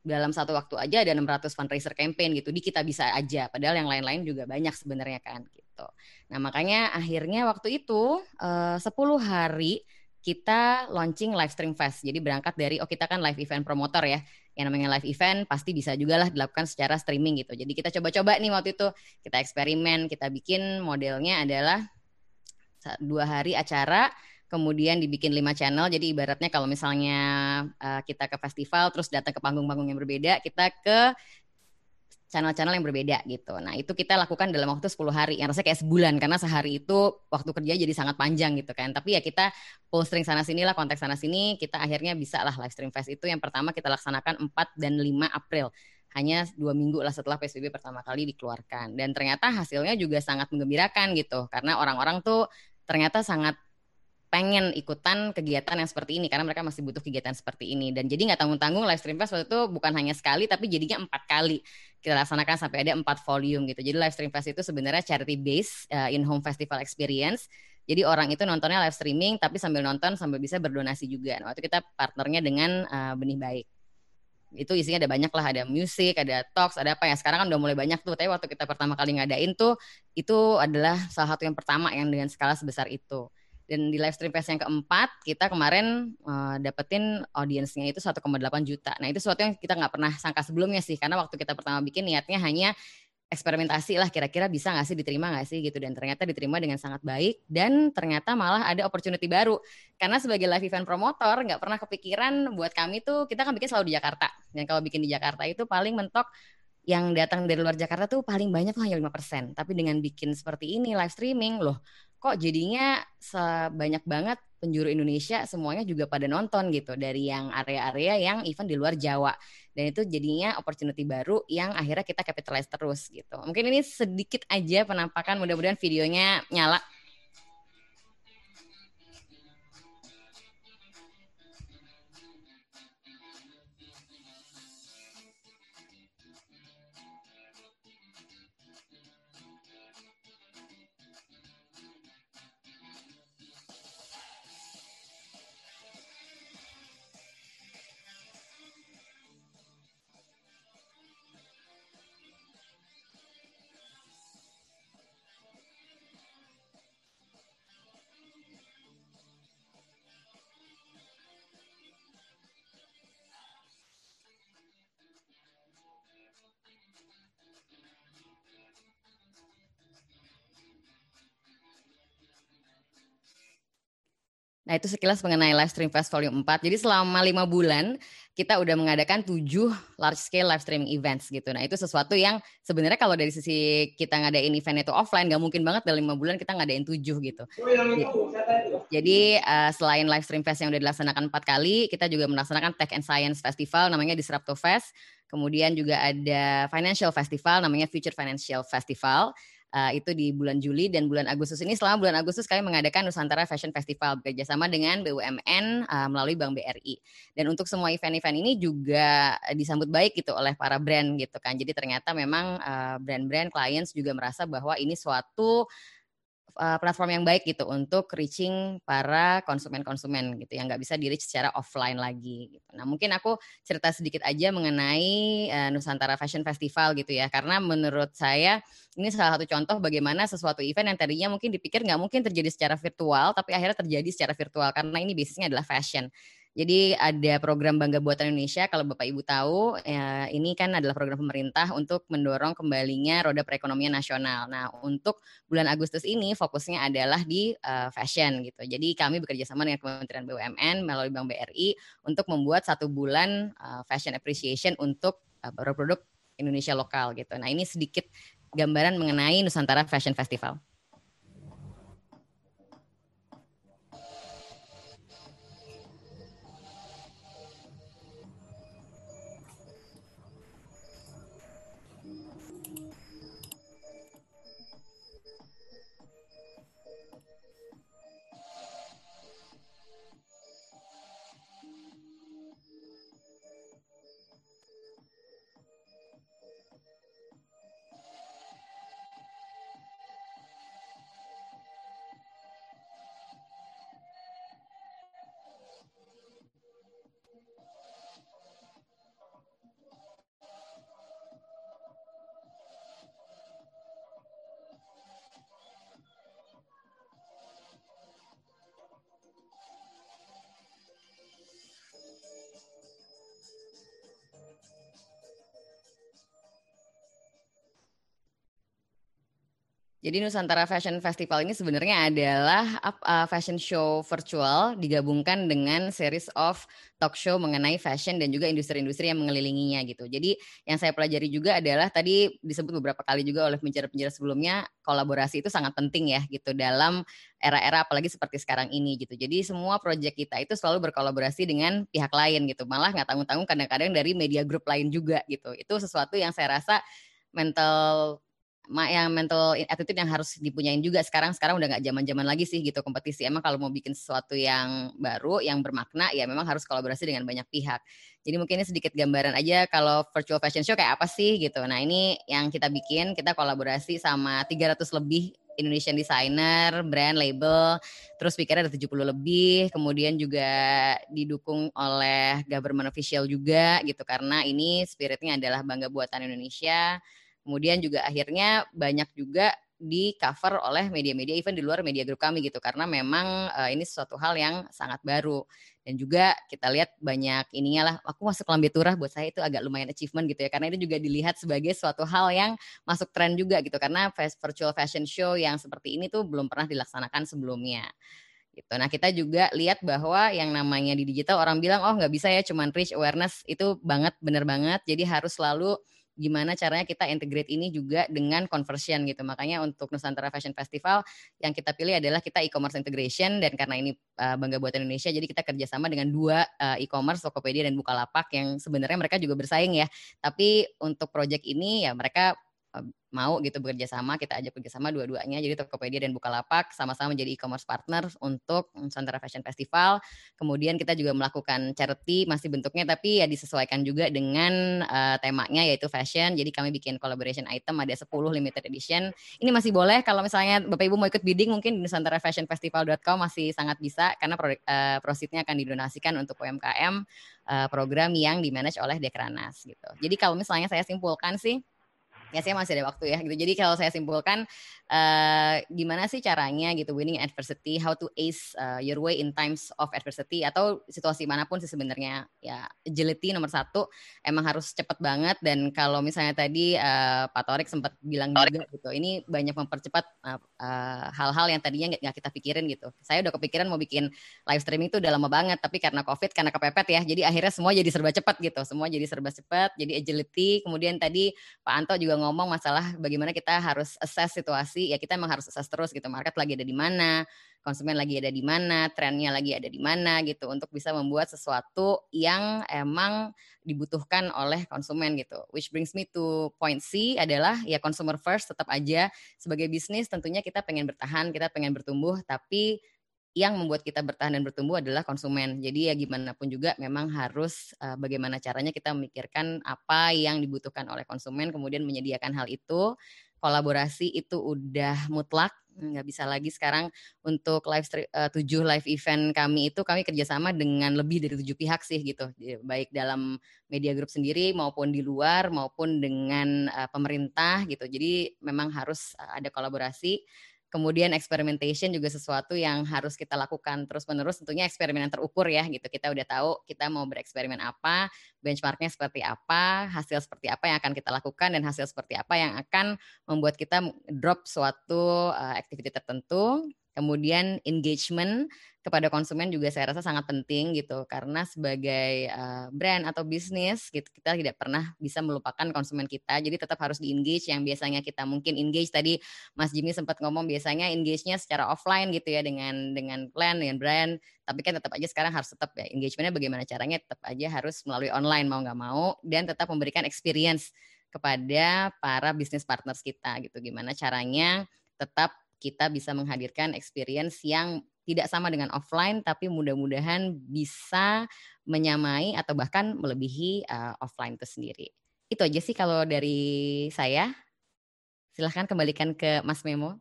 dalam satu waktu aja ada 600 fundraiser campaign gitu di kita bisa aja padahal yang lain-lain juga banyak sebenarnya kan gitu. Nah, makanya akhirnya waktu itu eh, uh, 10 hari kita launching live stream fest. Jadi berangkat dari oh kita kan live event promotor ya. Yang namanya live event pasti bisa juga lah dilakukan secara streaming gitu. Jadi kita coba-coba nih waktu itu kita eksperimen, kita bikin modelnya adalah dua hari acara kemudian dibikin lima channel. Jadi ibaratnya kalau misalnya uh, kita ke festival terus datang ke panggung-panggung yang berbeda, kita ke channel-channel yang berbeda gitu. Nah, itu kita lakukan dalam waktu 10 hari. Yang rasanya kayak sebulan karena sehari itu waktu kerja jadi sangat panjang gitu kan. Tapi ya kita posting sana sini lah, konteks sana sini, kita akhirnya bisa lah live stream fest itu yang pertama kita laksanakan 4 dan 5 April. Hanya dua minggu lah setelah PSBB pertama kali dikeluarkan. Dan ternyata hasilnya juga sangat menggembirakan gitu. Karena orang-orang tuh ternyata sangat pengen ikutan kegiatan yang seperti ini karena mereka masih butuh kegiatan seperti ini dan jadi nggak tanggung tanggung live stream fest waktu itu bukan hanya sekali tapi jadinya empat kali kita laksanakan sampai ada empat volume gitu. Jadi live stream fest itu sebenarnya charity base uh, in home festival experience. Jadi orang itu nontonnya live streaming tapi sambil nonton sambil bisa berdonasi juga. Nah, waktu kita partnernya dengan uh, benih baik. Itu isinya ada banyak lah ada musik ada talks ada apa. Ya sekarang kan udah mulai banyak tuh. Tapi waktu kita pertama kali ngadain tuh itu adalah salah satu yang pertama yang dengan skala sebesar itu dan di live stream fest yang keempat, kita kemarin uh, dapetin audiensnya itu 1,8 juta. Nah itu sesuatu yang kita nggak pernah sangka sebelumnya sih, karena waktu kita pertama bikin niatnya hanya eksperimentasi lah kira-kira bisa nggak sih diterima nggak sih gitu. Dan ternyata diterima dengan sangat baik dan ternyata malah ada opportunity baru. Karena sebagai live event promotor nggak pernah kepikiran buat kami tuh kita kan bikin selalu di Jakarta. Dan kalau bikin di Jakarta itu paling mentok yang datang dari luar Jakarta tuh paling banyak tuh hanya lima persen. Tapi dengan bikin seperti ini live streaming loh kok jadinya sebanyak banget penjuru Indonesia semuanya juga pada nonton gitu dari yang area-area yang event di luar Jawa. Dan itu jadinya opportunity baru yang akhirnya kita capitalize terus gitu. Mungkin ini sedikit aja penampakan mudah-mudahan videonya nyala Nah itu sekilas mengenai live stream fest volume 4. Jadi selama lima bulan kita udah mengadakan tujuh large scale live streaming events gitu. Nah itu sesuatu yang sebenarnya kalau dari sisi kita ngadain event itu offline gak mungkin banget dalam lima bulan kita ngadain tujuh gitu. Jadi uh, selain live stream fest yang udah dilaksanakan empat kali, kita juga melaksanakan Tech and Science Festival namanya Disrupto Fest. Kemudian juga ada Financial Festival namanya Future Financial Festival uh, itu di bulan Juli dan bulan Agustus ini. Selama bulan Agustus kami mengadakan Nusantara Fashion Festival bekerjasama dengan BUMN uh, melalui Bank BRI dan untuk semua event-event ini juga disambut baik gitu oleh para brand gitu kan. Jadi ternyata memang uh, brand-brand clients juga merasa bahwa ini suatu uh, platform yang baik gitu untuk reaching para konsumen-konsumen gitu yang nggak bisa di reach secara offline lagi. Gitu. Nah mungkin aku cerita sedikit aja mengenai uh, Nusantara Fashion Festival gitu ya karena menurut saya ini salah satu contoh bagaimana sesuatu event yang tadinya mungkin dipikir nggak mungkin terjadi secara virtual tapi akhirnya terjadi secara virtual karena ini basisnya adalah fashion. Jadi ada program Bangga Buatan Indonesia kalau Bapak Ibu tahu ya, ini kan adalah program pemerintah untuk mendorong kembalinya roda perekonomian nasional. Nah, untuk bulan Agustus ini fokusnya adalah di uh, fashion gitu. Jadi kami bekerja sama dengan Kementerian BUMN melalui Bank BRI untuk membuat satu bulan uh, fashion appreciation untuk uh, produk-produk Indonesia lokal gitu. Nah, ini sedikit gambaran mengenai Nusantara Fashion Festival. Jadi Nusantara Fashion Festival ini sebenarnya adalah uh, fashion show virtual digabungkan dengan series of talk show mengenai fashion dan juga industri-industri yang mengelilinginya gitu. Jadi yang saya pelajari juga adalah tadi disebut beberapa kali juga oleh penjara-penjara sebelumnya kolaborasi itu sangat penting ya gitu dalam era-era apalagi seperti sekarang ini gitu. Jadi semua proyek kita itu selalu berkolaborasi dengan pihak lain gitu. Malah nggak tanggung-tanggung kadang-kadang dari media grup lain juga gitu. Itu sesuatu yang saya rasa mental yang mental attitude yang harus dipunyain juga. Sekarang sekarang udah nggak zaman zaman lagi sih gitu kompetisi. Emang kalau mau bikin sesuatu yang baru yang bermakna ya memang harus kolaborasi dengan banyak pihak. Jadi mungkin ini sedikit gambaran aja kalau virtual fashion show kayak apa sih gitu. Nah ini yang kita bikin kita kolaborasi sama 300 lebih Indonesian designer, brand, label, terus speaker ada 70 lebih, kemudian juga didukung oleh government official juga gitu. Karena ini spiritnya adalah bangga buatan Indonesia. Kemudian juga akhirnya banyak juga di cover oleh media-media even di luar media grup kami gitu. Karena memang uh, ini sesuatu hal yang sangat baru. Dan juga kita lihat banyak ininya lah aku masuk lambe turah buat saya itu agak lumayan achievement gitu ya. Karena itu juga dilihat sebagai suatu hal yang masuk tren juga gitu. Karena virtual fashion show yang seperti ini tuh belum pernah dilaksanakan sebelumnya gitu. Nah kita juga lihat bahwa yang namanya di digital orang bilang oh nggak bisa ya cuman reach awareness. Itu banget bener banget. Jadi harus selalu gimana caranya kita integrate ini juga dengan conversion gitu. Makanya untuk Nusantara Fashion Festival yang kita pilih adalah kita e-commerce integration dan karena ini uh, bangga buatan Indonesia jadi kita kerjasama dengan dua uh, e-commerce Tokopedia dan Bukalapak yang sebenarnya mereka juga bersaing ya. Tapi untuk project ini ya mereka mau gitu bekerja sama, kita ajak bekerja sama dua-duanya. Jadi Tokopedia dan Bukalapak sama-sama menjadi e-commerce partner untuk Nusantara Fashion Festival. Kemudian kita juga melakukan charity masih bentuknya tapi ya disesuaikan juga dengan uh, temanya yaitu fashion. Jadi kami bikin collaboration item ada 10 limited edition. Ini masih boleh kalau misalnya Bapak Ibu mau ikut bidding mungkin di Nusantara Fashion Festival.com masih sangat bisa karena pro, uh, prositnya akan didonasikan untuk UMKM uh, program yang dimanage oleh Dekranas gitu. Jadi kalau misalnya saya simpulkan sih ya saya masih ada waktu ya gitu. Jadi kalau saya simpulkan uh, gimana sih caranya gitu winning adversity, how to ace uh, your way in times of adversity atau situasi mana pun sih sebenarnya ya agility nomor satu emang harus cepat banget dan kalau misalnya tadi uh, Pak Torik sempat bilang juga gitu, ini banyak mempercepat hal-hal uh, uh, yang tadinya nggak kita pikirin gitu. Saya udah kepikiran mau bikin live streaming itu udah lama banget, tapi karena COVID, karena kepepet ya, jadi akhirnya semua jadi serba cepat gitu, semua jadi serba cepat, jadi agility. Kemudian tadi Pak Anto juga ngomong masalah bagaimana kita harus assess situasi, ya kita emang harus assess terus gitu, market lagi ada di mana, konsumen lagi ada di mana, trennya lagi ada di mana gitu, untuk bisa membuat sesuatu yang emang dibutuhkan oleh konsumen gitu. Which brings me to point C adalah ya consumer first tetap aja sebagai bisnis tentunya kita pengen bertahan, kita pengen bertumbuh, tapi yang membuat kita bertahan dan bertumbuh adalah konsumen. Jadi ya gimana pun juga memang harus uh, bagaimana caranya kita memikirkan apa yang dibutuhkan oleh konsumen, kemudian menyediakan hal itu. Kolaborasi itu udah mutlak, nggak bisa lagi sekarang untuk live uh, tujuh live event kami itu kami kerjasama dengan lebih dari tujuh pihak sih gitu, baik dalam media grup sendiri maupun di luar maupun dengan uh, pemerintah gitu. Jadi memang harus ada kolaborasi Kemudian experimentation juga sesuatu yang harus kita lakukan terus-menerus tentunya eksperimen yang terukur ya gitu. Kita udah tahu kita mau bereksperimen apa, benchmarknya seperti apa, hasil seperti apa yang akan kita lakukan dan hasil seperti apa yang akan membuat kita drop suatu uh, activity tertentu. Kemudian engagement kepada konsumen juga saya rasa sangat penting gitu. Karena sebagai uh, brand atau bisnis gitu kita tidak pernah bisa melupakan konsumen kita. Jadi tetap harus di engage yang biasanya kita mungkin engage tadi Mas Jimmy sempat ngomong biasanya engage-nya secara offline gitu ya dengan dengan plan dengan brand. Tapi kan tetap aja sekarang harus tetap ya engagementnya bagaimana caranya tetap aja harus melalui online mau nggak mau dan tetap memberikan experience kepada para bisnis partners kita gitu. Gimana caranya tetap kita bisa menghadirkan experience yang tidak sama dengan offline tapi mudah-mudahan bisa menyamai atau bahkan melebihi uh, offline itu sendiri. Itu aja sih kalau dari saya. Silahkan kembalikan ke Mas Memo.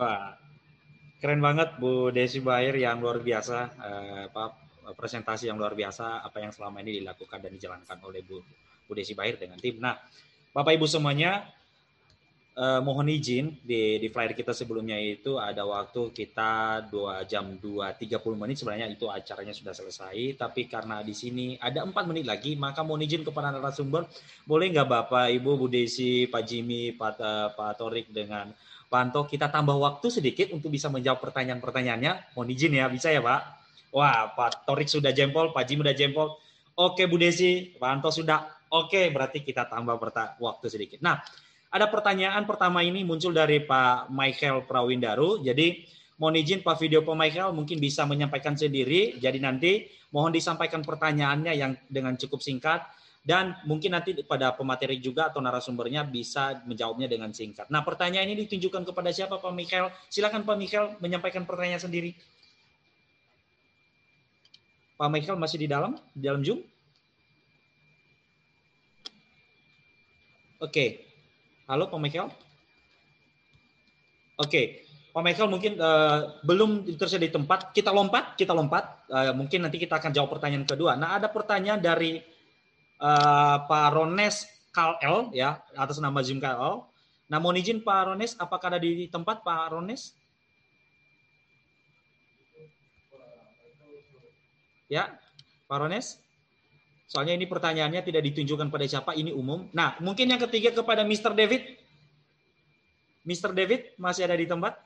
Wah, keren banget Bu Desi Bair yang luar biasa, apa, presentasi yang luar biasa apa yang selama ini dilakukan dan dijalankan oleh Bu, Bu Desi Bair dengan tim. Nah, Bapak Ibu semuanya, uh, mohon izin di, di flyer kita sebelumnya itu ada waktu kita 2 jam 2 30 menit. Sebenarnya itu acaranya sudah selesai. Tapi karena di sini ada 4 menit lagi maka mohon izin kepada narasumber. Boleh nggak Bapak Ibu Bu Desi Pak Jimmy Pak, uh, Pak Torik dengan Pak kita tambah waktu sedikit untuk bisa menjawab pertanyaan-pertanyaannya? Mohon izin ya bisa ya Pak? Wah Pak Torik sudah jempol Pak Jimmy sudah jempol. Oke Bu Desi Pak sudah. Oke berarti kita tambah waktu sedikit. Nah ada pertanyaan pertama ini muncul dari Pak Michael Prawindaru. Jadi mohon izin Pak Video Pak Michael mungkin bisa menyampaikan sendiri. Jadi nanti mohon disampaikan pertanyaannya yang dengan cukup singkat dan mungkin nanti pada pemateri juga atau narasumbernya bisa menjawabnya dengan singkat. Nah, pertanyaan ini ditunjukkan kepada siapa Pak Michael? Silakan Pak Michael menyampaikan pertanyaan sendiri. Pak Michael masih di dalam di dalam Zoom? Oke. Halo Pak Michael? Oke, Pak Michael mungkin uh, belum tersedia di tempat. Kita lompat, kita lompat. Uh, mungkin nanti kita akan jawab pertanyaan kedua. Nah, ada pertanyaan dari uh, Pak Rones KL ya atas nama Zoom KL. Nah, mohon izin Pak Rones, apakah ada di tempat Pak Rones? Ya, Pak Rones? Soalnya ini pertanyaannya tidak ditunjukkan pada siapa, ini umum. Nah, mungkin yang ketiga kepada Mr. David. Mr. David masih ada di tempat?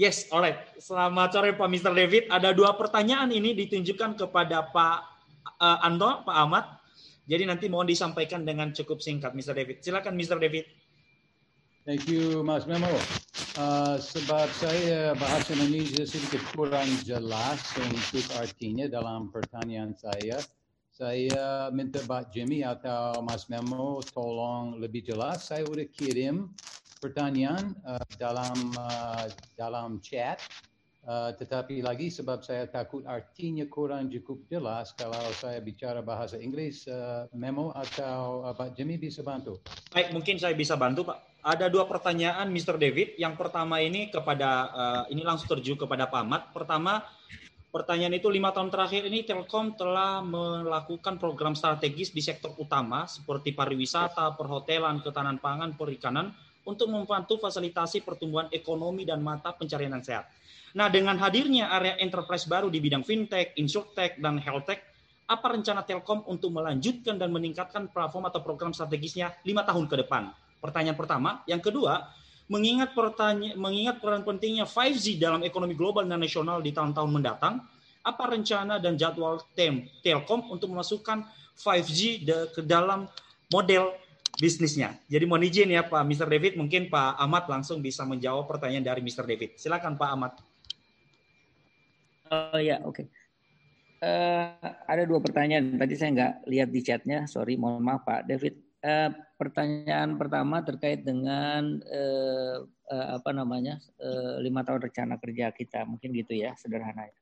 Yes, alright. Selamat sore Pak Mr. David. Ada dua pertanyaan ini ditunjukkan kepada Pak uh, Anto, Pak Ahmad. Jadi nanti mohon disampaikan dengan cukup singkat, Mr. David. Silakan, Mr. David. Thank you, Mas Memo. Uh, sebab saya bahasa Indonesia sedikit kurang jelas untuk artinya dalam pertanyaan saya. Saya minta Pak Jimmy atau Mas Memo tolong lebih jelas. Saya sudah kirim pertanyaan uh, dalam uh, dalam chat. Uh, tetapi lagi sebab saya takut artinya kurang cukup jelas kalau saya bicara bahasa Inggris, uh, Memo atau uh, Pak Jimmy bisa bantu. Baik, mungkin saya bisa bantu Pak ada dua pertanyaan Mr. David. Yang pertama ini kepada uh, ini langsung terju kepada Pak Ahmad. Pertama, pertanyaan itu lima tahun terakhir ini Telkom telah melakukan program strategis di sektor utama seperti pariwisata, perhotelan, ketahanan pangan, perikanan untuk membantu fasilitasi pertumbuhan ekonomi dan mata pencarian yang sehat. Nah, dengan hadirnya area enterprise baru di bidang fintech, insurtech, dan healthtech, apa rencana Telkom untuk melanjutkan dan meningkatkan platform atau program strategisnya lima tahun ke depan? Pertanyaan pertama. Yang kedua, mengingat pertanyaan mengingat peran pentingnya 5G dalam ekonomi global dan nasional di tahun-tahun mendatang, apa rencana dan jadwal tem Telkom untuk memasukkan 5G ke dalam model bisnisnya. Jadi mohon izin ya Pak Mr. David, mungkin Pak Ahmad langsung bisa menjawab pertanyaan dari Mr. David. Silakan Pak Ahmad. Oh ya, oke. Okay. Uh, eh, ada dua pertanyaan. Tadi saya nggak lihat di chatnya, sorry, mohon maaf Pak David. Uh, pertanyaan pertama terkait dengan uh, uh, apa namanya uh, lima tahun rencana kerja kita, mungkin gitu ya sederhananya.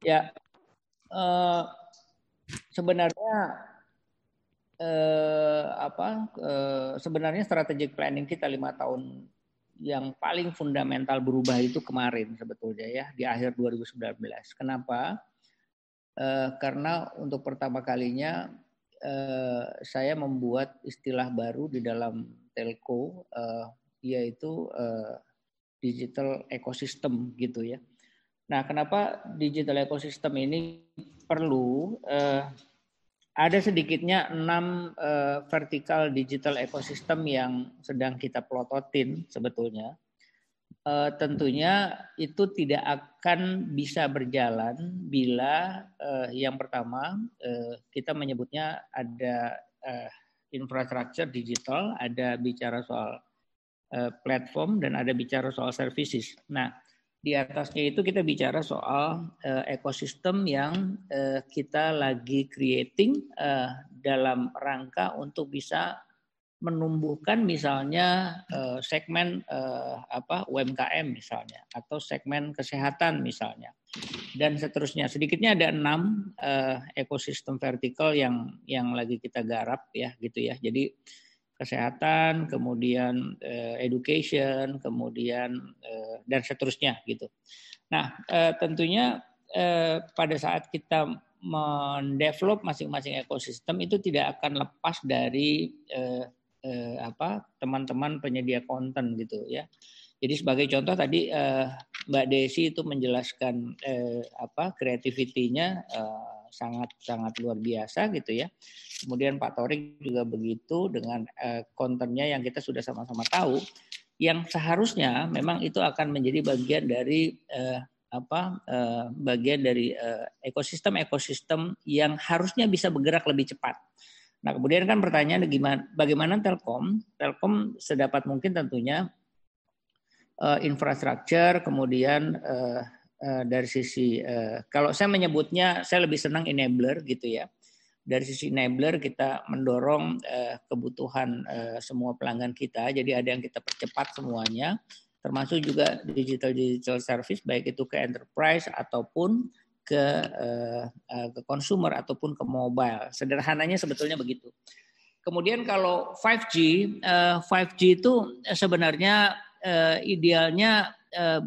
Ya, uh, sebenarnya uh, apa? Uh, sebenarnya strategic planning kita lima tahun yang paling fundamental berubah itu kemarin sebetulnya ya di akhir 2019. Kenapa? Uh, karena untuk pertama kalinya eh, saya membuat istilah baru di dalam telco eh, yaitu eh, digital ecosystem gitu ya. Nah, kenapa digital ecosystem ini perlu? Eh, ada sedikitnya enam eh, vertikal digital ecosystem yang sedang kita plototin sebetulnya uh, tentunya itu tidak akan bisa berjalan bila uh, yang pertama uh, kita menyebutnya ada uh, infrastruktur digital, ada bicara soal uh, platform dan ada bicara soal services. Nah, di atasnya itu kita bicara soal uh, ekosistem yang uh, kita lagi creating uh, dalam rangka untuk bisa menumbuhkan misalnya uh, segmen uh, apa UMKM misalnya atau segmen kesehatan misalnya. Dan seterusnya. Sedikitnya ada enam uh, ekosistem vertikal yang yang lagi kita garap ya gitu ya. Jadi kesehatan kemudian education kemudian dan seterusnya gitu. Nah tentunya pada saat kita mendevelop masing-masing ekosistem itu tidak akan lepas dari uh, eh, apa teman-teman penyedia konten gitu ya. Jadi sebagai contoh tadi eh, Mbak Desi itu menjelaskan eh, apa kreativitinya eh, sangat sangat luar biasa gitu ya. Kemudian Pak Torik juga begitu dengan eh, kontennya yang kita sudah sama-sama tahu yang seharusnya memang itu akan menjadi bagian dari eh, apa eh, bagian dari eh, ekosistem-ekosistem yang harusnya bisa bergerak lebih cepat. Nah, kemudian kan pertanyaan gimana bagaimana Telkom? Telkom sedapat mungkin tentunya uh, infrastruktur, kemudian uh, uh, dari sisi uh, kalau saya menyebutnya saya lebih senang enabler gitu ya. Dari sisi enabler kita mendorong uh, kebutuhan uh, semua pelanggan kita, jadi ada yang kita percepat semuanya, termasuk juga digital digital service baik itu ke enterprise ataupun ke uh, ke consumer ataupun ke mobile. Sederhananya sebetulnya begitu. Kemudian kalau 5G, uh, 5G itu sebenarnya uh, idealnya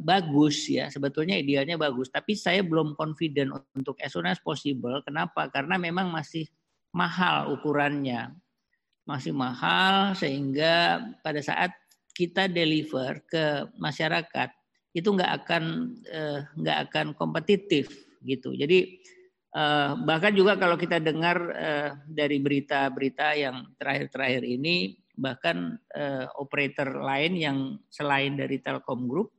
bagus ya, sebetulnya idealnya bagus. Tapi saya belum confident untuk as soon as possible. Kenapa? Karena memang masih mahal ukurannya, masih mahal sehingga pada saat kita deliver ke masyarakat itu nggak akan nggak akan kompetitif gitu. Jadi uh, bahkan juga kalau kita dengar uh, dari berita-berita yang terakhir-terakhir ini bahkan uh, operator lain yang selain dari Telkom Group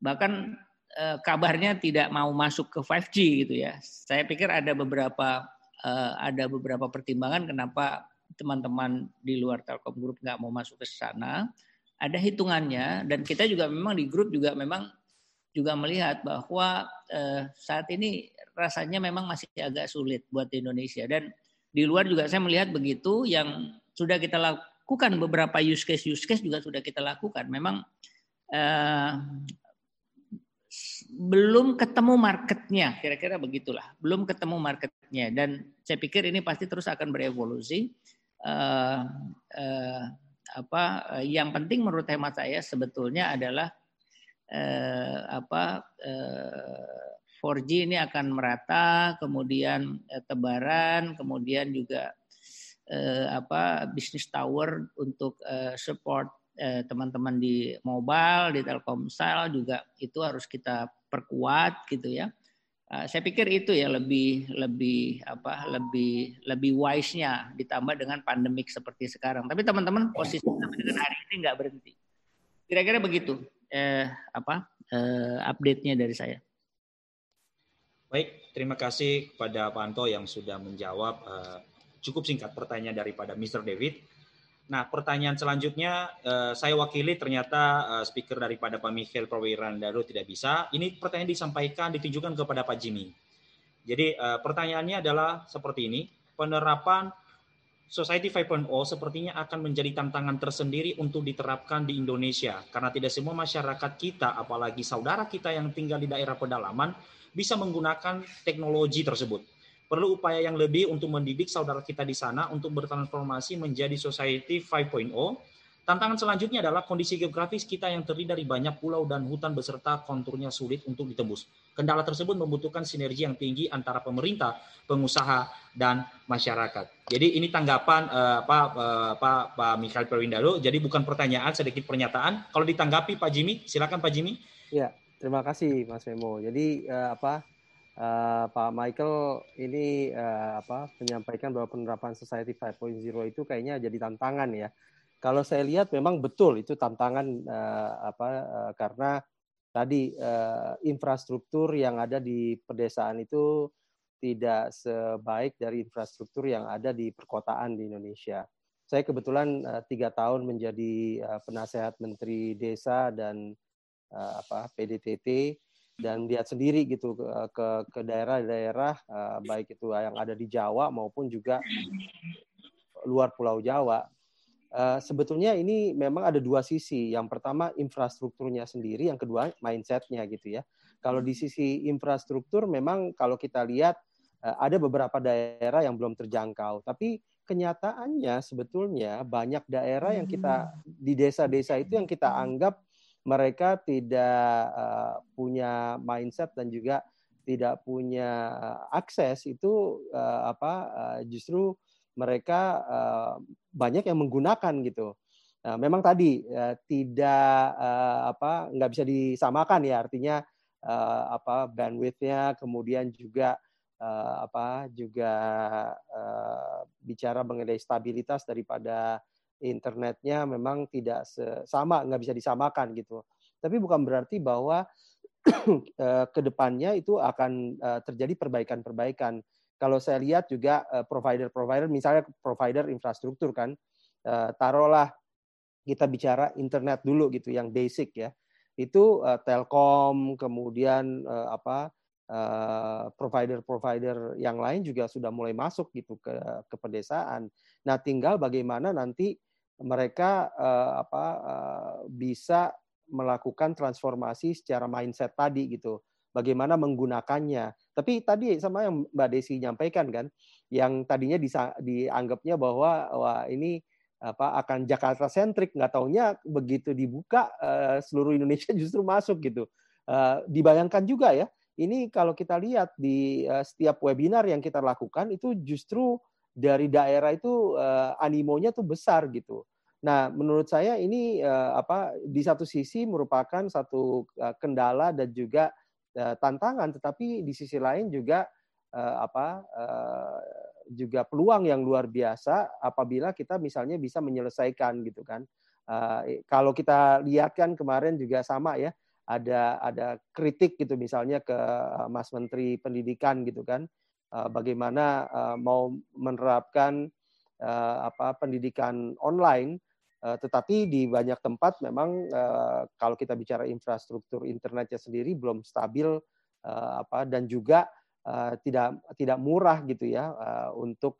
bahkan uh, kabarnya tidak mau masuk ke 5G gitu ya. Saya pikir ada beberapa uh, ada beberapa pertimbangan kenapa teman-teman di luar Telkom Group nggak mau masuk ke sana. Ada hitungannya dan kita juga memang di grup juga memang juga melihat bahwa uh, saat ini rasanya memang masih agak sulit buat Indonesia dan di luar juga saya melihat begitu yang sudah kita lakukan beberapa use case use case juga sudah kita lakukan. Memang uh, belum ketemu marketnya, kira-kira begitulah. Belum ketemu marketnya dan saya pikir ini pasti terus akan berevolusi. Uh, uh, apa yang penting menurut hemat saya sebetulnya adalah uh, apa uh, 4G ini akan merata, kemudian uh, tebaran, kemudian juga uh, apa bisnis tower untuk uh, support uh, teman-teman di mobile, di Telkomsel juga itu harus kita perkuat gitu ya. Uh, saya pikir itu ya lebih lebih apa lebih lebih wise-nya ditambah dengan pandemik seperti sekarang. Tapi teman-teman posisi dengan hari ini nggak berhenti. Kira-kira begitu eh, apa eh, update-nya dari saya. Baik, terima kasih kepada Pak Anto yang sudah menjawab uh, cukup singkat pertanyaan daripada Mr. David. Nah, pertanyaan selanjutnya uh, saya wakili ternyata uh, speaker daripada Pak Michael Prawirandaro tidak bisa. Ini pertanyaan disampaikan ditujukan kepada Pak Jimmy. Jadi uh, pertanyaannya adalah seperti ini, penerapan Society 5.0 sepertinya akan menjadi tantangan tersendiri untuk diterapkan di Indonesia karena tidak semua masyarakat kita apalagi saudara kita yang tinggal di daerah pedalaman bisa menggunakan teknologi tersebut perlu upaya yang lebih untuk mendidik saudara kita di sana untuk bertransformasi menjadi society 5.0. Tantangan selanjutnya adalah kondisi geografis kita yang terdiri dari banyak pulau dan hutan beserta konturnya sulit untuk ditembus. Kendala tersebut membutuhkan sinergi yang tinggi antara pemerintah, pengusaha, dan masyarakat. Jadi ini tanggapan uh, Pak uh, Pak Pak Mikhail Perwindalo. Jadi bukan pertanyaan, sedikit pernyataan. Kalau ditanggapi Pak Jimmy, silakan Pak Jimmy. Ya, terima kasih Mas Memo. Jadi uh, apa uh, Pak Michael ini uh, apa menyampaikan bahwa penerapan Society 5.0 itu kayaknya jadi tantangan ya. Kalau saya lihat memang betul itu tantangan uh, apa uh, karena tadi uh, infrastruktur yang ada di pedesaan itu tidak sebaik dari infrastruktur yang ada di perkotaan di Indonesia. Saya kebetulan tiga tahun menjadi penasehat Menteri Desa dan apa PDTT dan lihat sendiri gitu ke ke, daerah-daerah baik itu yang ada di Jawa maupun juga luar Pulau Jawa. Uh, sebetulnya ini memang ada dua sisi. Yang pertama infrastrukturnya sendiri, yang kedua mindsetnya gitu ya. Kalau di sisi infrastruktur memang kalau kita lihat uh, ada beberapa daerah yang belum terjangkau, tapi kenyataannya sebetulnya banyak daerah yang kita di desa-desa itu yang kita anggap mereka tidak uh, punya mindset dan juga tidak punya akses itu apa justru mereka uh, banyak yang menggunakan gitu. Nah, memang tadi uh, tidak uh, apa nggak bisa disamakan ya artinya uh, apa bandwidthnya kemudian juga uh, apa juga uh, bicara mengenai stabilitas daripada internetnya memang tidak sama nggak bisa disamakan gitu. Tapi bukan berarti bahwa ke depannya itu akan terjadi perbaikan-perbaikan. Kalau saya lihat juga provider-provider, misalnya provider infrastruktur kan, taruhlah kita bicara internet dulu gitu yang basic ya itu uh, Telkom kemudian apa provider-provider yang lain juga sudah mulai masuk gitu ke ke pedesaan. Nah, tinggal bagaimana nanti mereka apa bisa melakukan transformasi secara mindset tadi gitu. Bagaimana menggunakannya. Tapi tadi sama yang Mbak Desi nyampaikan kan, yang tadinya dianggapnya bahwa wah ini apa akan Jakarta sentrik nggak taunya begitu dibuka uh, seluruh Indonesia justru masuk gitu uh, dibayangkan juga ya ini kalau kita lihat di uh, setiap webinar yang kita lakukan itu justru dari daerah itu uh, animonya tuh besar gitu nah menurut saya ini apa di satu sisi merupakan satu kendala dan juga uh, tantangan tetapi di sisi lain juga uh, apa uh, juga peluang yang luar biasa apabila kita misalnya bisa menyelesaikan gitu kan. Uh, kalau kita lihat kan kemarin juga sama ya, ada ada kritik gitu misalnya ke Mas Menteri Pendidikan gitu kan, uh, bagaimana uh, mau menerapkan uh, apa pendidikan online, uh, tetapi di banyak tempat memang uh, kalau kita bicara infrastruktur internetnya sendiri belum stabil uh, apa dan juga uh, tidak tidak murah gitu ya uh, untuk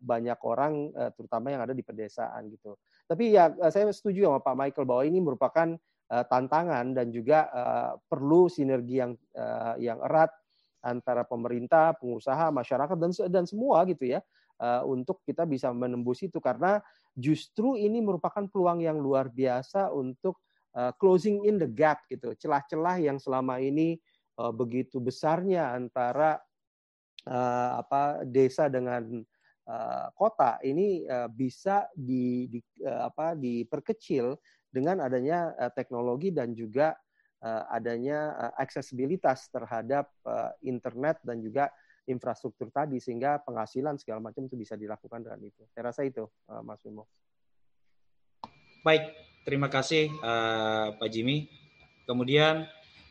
banyak orang uh, terutama yang ada di pedesaan gitu. Tapi ya saya setuju sama Pak Michael bahwa ini merupakan uh, tantangan dan juga uh, perlu sinergi yang uh, yang erat antara pemerintah, pengusaha, masyarakat dan dan semua gitu ya uh, untuk kita bisa menembus itu. Karena justru ini merupakan peluang yang luar biasa untuk uh, closing in the gap gitu. Celah-celah yang selama ini uh, begitu besarnya antara apa desa dengan kota ini bisa di, di apa diperkecil dengan adanya teknologi dan juga adanya uh, aksesibilitas terhadap uh, internet dan juga infrastruktur tadi sehingga penghasilan segala macam itu bisa dilakukan dengan itu. Saya rasa itu Mas Wimo. Baik, terima kasih Pak Jimmy. Kemudian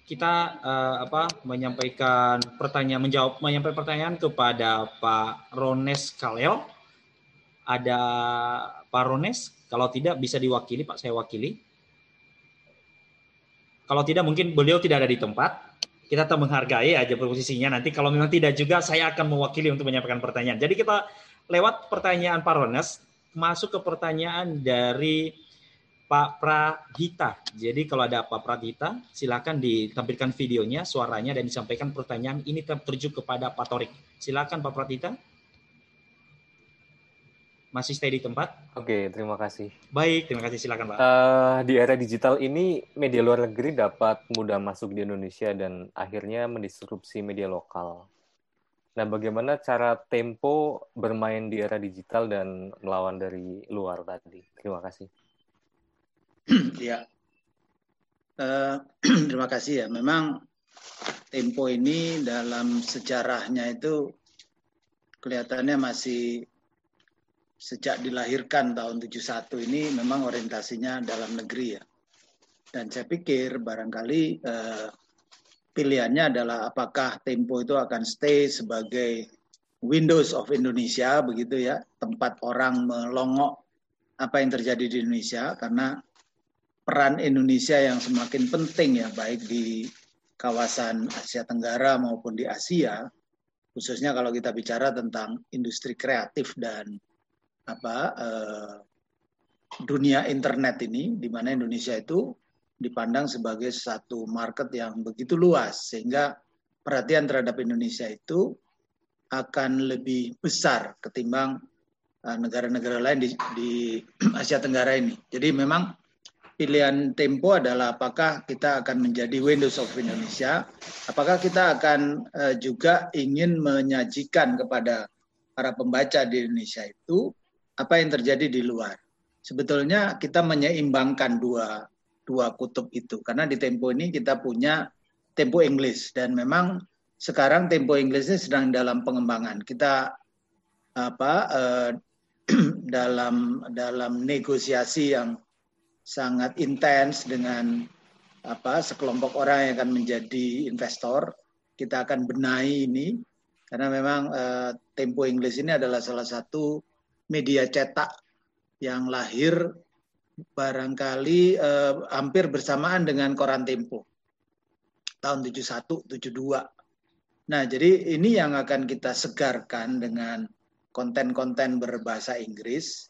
kita uh, apa menyampaikan pertanyaan menjawab menyampaikan pertanyaan kepada Pak Rones Kalel. Ada Pak Rones, kalau tidak bisa diwakili Pak, saya wakili. Kalau tidak mungkin beliau tidak ada di tempat. Kita tetap menghargai aja posisinya. Nanti kalau memang tidak juga saya akan mewakili untuk menyampaikan pertanyaan. Jadi kita lewat pertanyaan Pak Rones masuk ke pertanyaan dari Pak Pradita. Jadi kalau ada Pak Pradita, silakan ditampilkan videonya, suaranya dan disampaikan pertanyaan ini tertuju kepada Pak Torik. Silakan Pak Pradita. Masih stay di tempat? Oke, terima kasih. Baik, terima kasih. Silakan Pak. Uh, di era digital ini, media luar negeri dapat mudah masuk di Indonesia dan akhirnya mendisrupsi media lokal. Nah, bagaimana cara Tempo bermain di era digital dan melawan dari luar tadi? Terima kasih. ya, uh, terima kasih ya. Memang Tempo ini dalam sejarahnya itu kelihatannya masih sejak dilahirkan tahun 71 ini memang orientasinya dalam negeri ya. Dan saya pikir barangkali uh, pilihannya adalah apakah Tempo itu akan stay sebagai Windows of Indonesia begitu ya, tempat orang melongok apa yang terjadi di Indonesia karena peran Indonesia yang semakin penting ya baik di kawasan Asia Tenggara maupun di Asia khususnya kalau kita bicara tentang industri kreatif dan apa eh, dunia internet ini di mana Indonesia itu dipandang sebagai satu market yang begitu luas sehingga perhatian terhadap Indonesia itu akan lebih besar ketimbang eh, negara-negara lain di, di Asia Tenggara ini. Jadi memang pilihan Tempo adalah apakah kita akan menjadi Windows of Indonesia, apakah kita akan uh, juga ingin menyajikan kepada para pembaca di Indonesia itu apa yang terjadi di luar. Sebetulnya kita menyeimbangkan dua dua kutub itu karena di Tempo ini kita punya Tempo English dan memang sekarang Tempo English ini sedang dalam pengembangan. Kita apa eh, dalam dalam negosiasi yang sangat intens dengan apa sekelompok orang yang akan menjadi investor. Kita akan benahi ini karena memang uh, Tempo English ini adalah salah satu media cetak yang lahir barangkali uh, hampir bersamaan dengan koran Tempo tahun 71 72. Nah, jadi ini yang akan kita segarkan dengan konten-konten berbahasa Inggris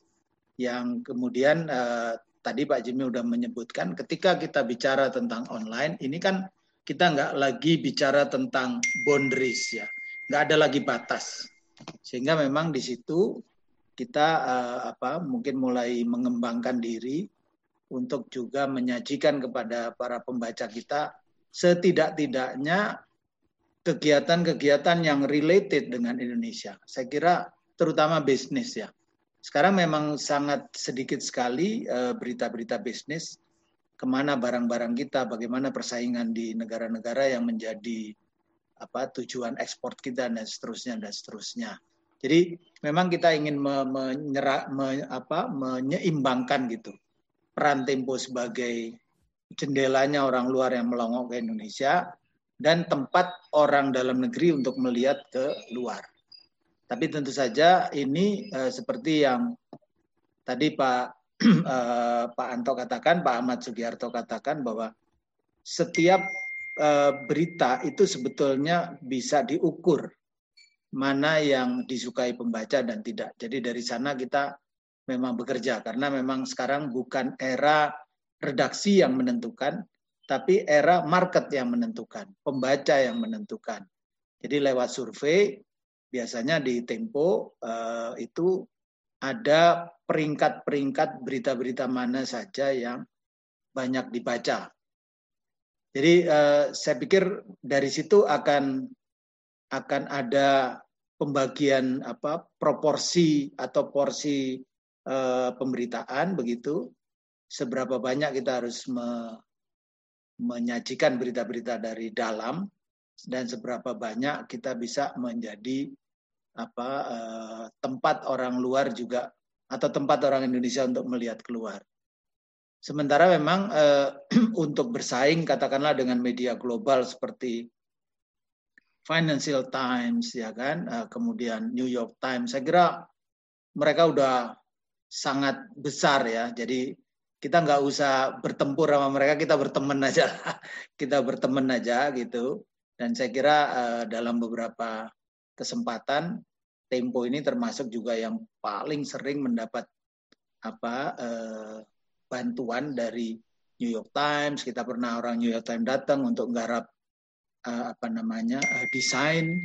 yang kemudian uh, tadi Pak Jimmy sudah menyebutkan ketika kita bicara tentang online ini kan kita nggak lagi bicara tentang boundaries ya nggak ada lagi batas. Sehingga memang di situ kita uh, apa mungkin mulai mengembangkan diri untuk juga menyajikan kepada para pembaca kita setidak-tidaknya kegiatan-kegiatan yang related dengan Indonesia. Saya kira terutama bisnis ya. Sekarang memang sangat sedikit sekali eh, berita-berita uh, bisnis ke mana barang-barang kita, bagaimana persaingan di negara-negara yang menjadi apa tujuan ekspor kita dan seterusnya dan seterusnya. Jadi memang kita ingin me, me, apa, menyeimbangkan gitu peran Tempo sebagai jendelanya orang luar yang melongok ke Indonesia dan tempat orang dalam negeri untuk melihat ke luar. Tapi tentu saja ini eh, seperti yang tadi Pak eh, Pak Anto katakan, Pak Ahmad Sugiharto katakan bahwa setiap Eh, berita itu sebetulnya bisa diukur mana yang disukai pembaca dan tidak. Jadi dari sana kita memang bekerja karena memang sekarang bukan era redaksi yang menentukan, tapi era market yang menentukan, pembaca yang menentukan. Jadi lewat survei biasanya di Tempo uh, itu ada peringkat-peringkat berita-berita mana saja yang banyak dibaca. Jadi uh, saya pikir dari situ akan akan ada pembagian apa proporsi atau porsi uh, pemberitaan begitu seberapa banyak kita harus me, menyajikan berita-berita dari dalam dan seberapa banyak kita bisa menjadi apa uh, tempat orang luar juga atau tempat orang Indonesia untuk melihat keluar. Sementara memang eh, untuk bersaing katakanlah dengan media global seperti Financial Times ya kan, eh, kemudian New York Times, saya kira mereka udah sangat besar ya. Jadi kita nggak usah bertempur sama mereka, kita berteman aja, kita berteman aja gitu. Dan saya kira eh, dalam beberapa kesempatan Tempo ini termasuk juga yang paling sering mendapat apa eh, bantuan dari New York Times. Kita pernah orang New York Times datang untuk menggarap uh, apa namanya uh, desain.